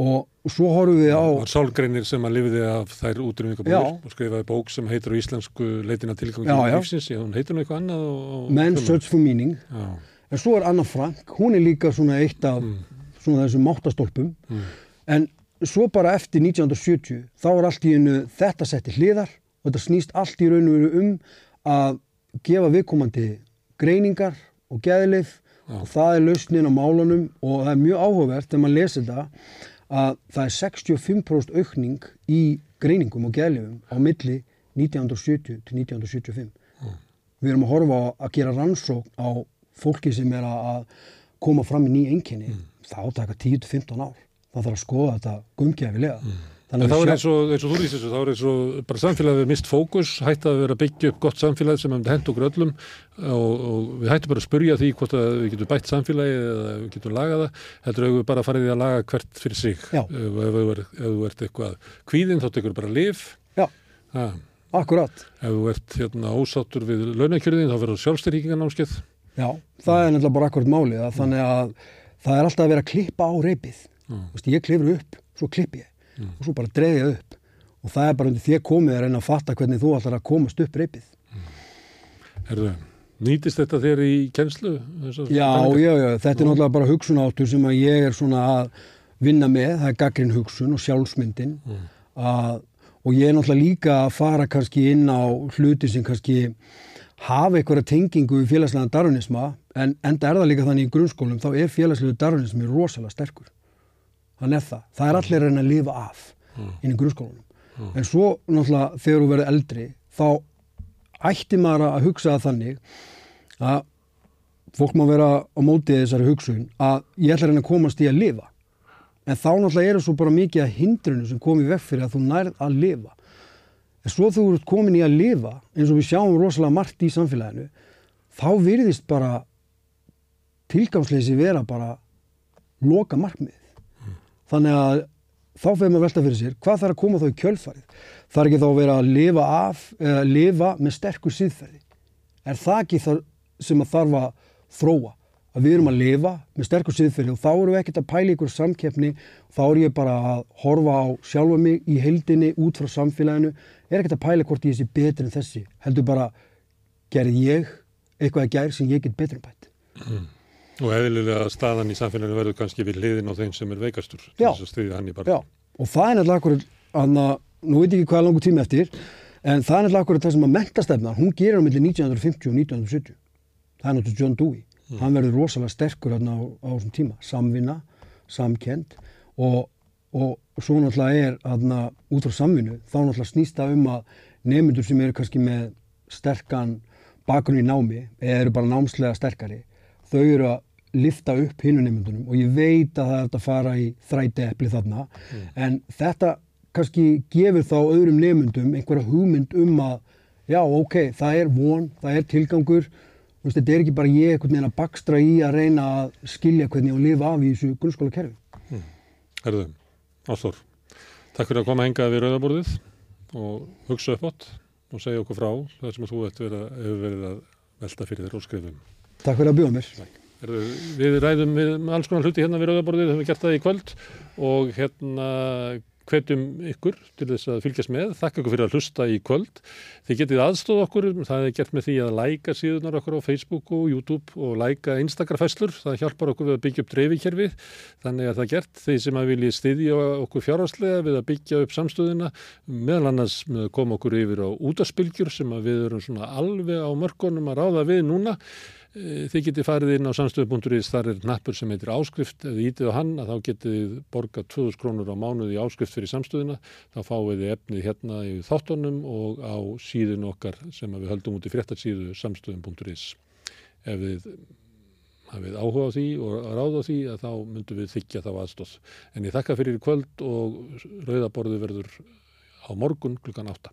og svo horfum við á, sálgreinir sem að lifiði af þær útrýmingabúður Já. og skrifaði bók sem heitir á íslensku leitina tilgangi Já, já. lífsins, já, hún heitir nú eitthvað annað Men's Search for Meaning, já, en svo er Anna Frank, hún er líka svona eitt af svona þessum máttastólpum en svo bara eftir 1970 þá er allt í einu þetta setti hliðar og þetta snýst allt í raun og veru um að gefa viðkomandi greiningar og geðlif og það er lausnin á málunum og það er mjög áhugavert þegar maður lesi þetta að það er 65% aukning í greiningum og geðlifum á milli 1970 til 1975 við erum að horfa að gera rannsókn á fólki sem er að koma fram í ný enginni, þá taka 10-15 ár. Það þarf að skoða þetta gumgefilega. En þá er eins og, eins og þú lýsir þessu, þá er eins og bara samfélagið mist fókus, hætti að vera byggja upp gott samfélag sem hefði hent okkur öllum og, og við hættum bara að spurja því hvort að við getum bætt samfélagið eða við getum lagað það. Heldur að við bara farið í að laga hvert fyrir sig. Já. Ef, þú ert eitthvað kvíðinn þá tekur bara lif. Já, Ha. akkurat. Ef þú ert hérna ósáttur við launakjörðin þá verður sjálfstyrringarnámskeið. Já, það er nefnilega bara akkurat málið að þannig að það er alltaf að vera að klippa á reypið. Mm. Ég klifur upp, svo klippi ég og svo bara ég upp. Og það er bara undir því að komið að reyna að fatta hvernig þú ætlar að komast upp reypið. Herðu, nýtist þetta þér í kennslu? þessar Já, já, já, þetta er náttúrulega bara hugsunáttur sem að ég er svona að vinna með, það er gaggrinn hugsun og sjálfsmyndin. Að, og ég er náttúrulega líka að fara kannski inn á hluti sem kannski hafa einhverja tengingu í félagslega darwinisma en enda er það líka þannig í grunnskólum þá er félagslegu darwinismi rosalega sterkur þannig er það, það er allir að reyna að lifa af inn í grunnskólunum en svo náttúrulega þegar þú verður eldri þá ætti maður að hugsa það þannig að fólk má vera á mótið þessari hugsun að ég ætla að reyna að komast í að lifa. En þá náttúrulega eru svo bara mikið að hindrunu sem komið vekk fyrir að þú nærð að lifa. En svo þú ert komin í að lifa eins og við sjáum rosalega margt í samfélaginu þá virðist bara tilgangsleysi vera bara loka markmið þannig að þá fyrir maður að velta fyrir sér hvað þarf að koma þá í kjölfarið? Þarf ekki þá að vera að lifa af eða lifa með sterkur síðferði er það ekki þar sem að þarf að þróa? Að við erum að lifa með sterkur síðferði og þá erum við ekkert að pæla ykkur samkeppni. Þá er ég bara að horfa á sjálfa mig í heildinni út frá samfélaginu. Er ekkert að pæla hvort ég sé betri en þessi. Heldur bara gerði ég eitthvað að gæri sem ég get betri en bætt Og eðlilega staðan í samfélaginu verður kannski við hliðin á þeim sem er veikastur til þess að stríða hann í bara. Já, og það er nefnilega akkur anna, nú veit ég ekki hvað langur tími eftir en það er nefnilega akkur það sem að mentastefna hún gerir á milli 1950 og 1970 það er náttúrulega John Dewey. Hann verður rosalega sterkur þarna á, á þessum tíma. Samvinna, samkend og, og svo náttúrulega er þarna, út frá samvinnu þá náttúrulega snýst það um að nemyndur sem eru kannski með sterkan bakgrunn í námi eða eru bara námslega sterkari þau eru að lifta upp hinu nemyndunum og ég veit að það er að fara í þræti epli þarna en þetta kannski gefur þá öðrum nemyndum einhverja hugmynd um að já ok, það er von, það er tilgangur veist, þetta er ekki bara ég einhvern veginn að bakstra í að reyna að skilja hvernig ég að lifa af í þessu grunnskóla kerfi. Herðu, Ástór, takk fyrir að koma hengað við rauðaborðið og hugsa upp átt og segja okkur frá það sem að þú að, hefur verið að velta fyrir þér og skrifum. Takk fyrir að bjóða mér. Herðu, við ræðum með alls konar hluti hérna við rauðaborðið, við gert það í kvöld og hérna hvetjum ykkur til þess að fylgjast með, þakka ykkur fyrir að hlusta í kvöld. Þið getið aðstóð okkur, það er gert með því að læka síðunar okkur á Facebook og YouTube og læka Instagram-fæslur, það hjálpar okkur við að byggja upp dreifikerfið, þannig að það er gert þeir sem að vilji styðja okkur fjárhagslega við að byggja upp samstöðina, meðal annars koma okkur yfir á útaspylgjur sem við erum svona alveg á mörkunum að ráða við núna. Eh, Þið getið farið inn á samstöðu.is, þar er nappur sem heitir áskrift, ef þið ítið á hann að þá getið borgað 2000 krónur á mánuði áskrift fyrir samstöðuna, þá fáið þið efnið hérna í þáttunum og á síðun okkar sem við höldum út í fréttarsíðu samstöðum.is. Ef þið hafið áhuga á því og ráða á því að þá myndum við þykja þá aðstóð. En ég þakka fyrir í kvöld og rauðaborðu verður á morgun klukkan átta.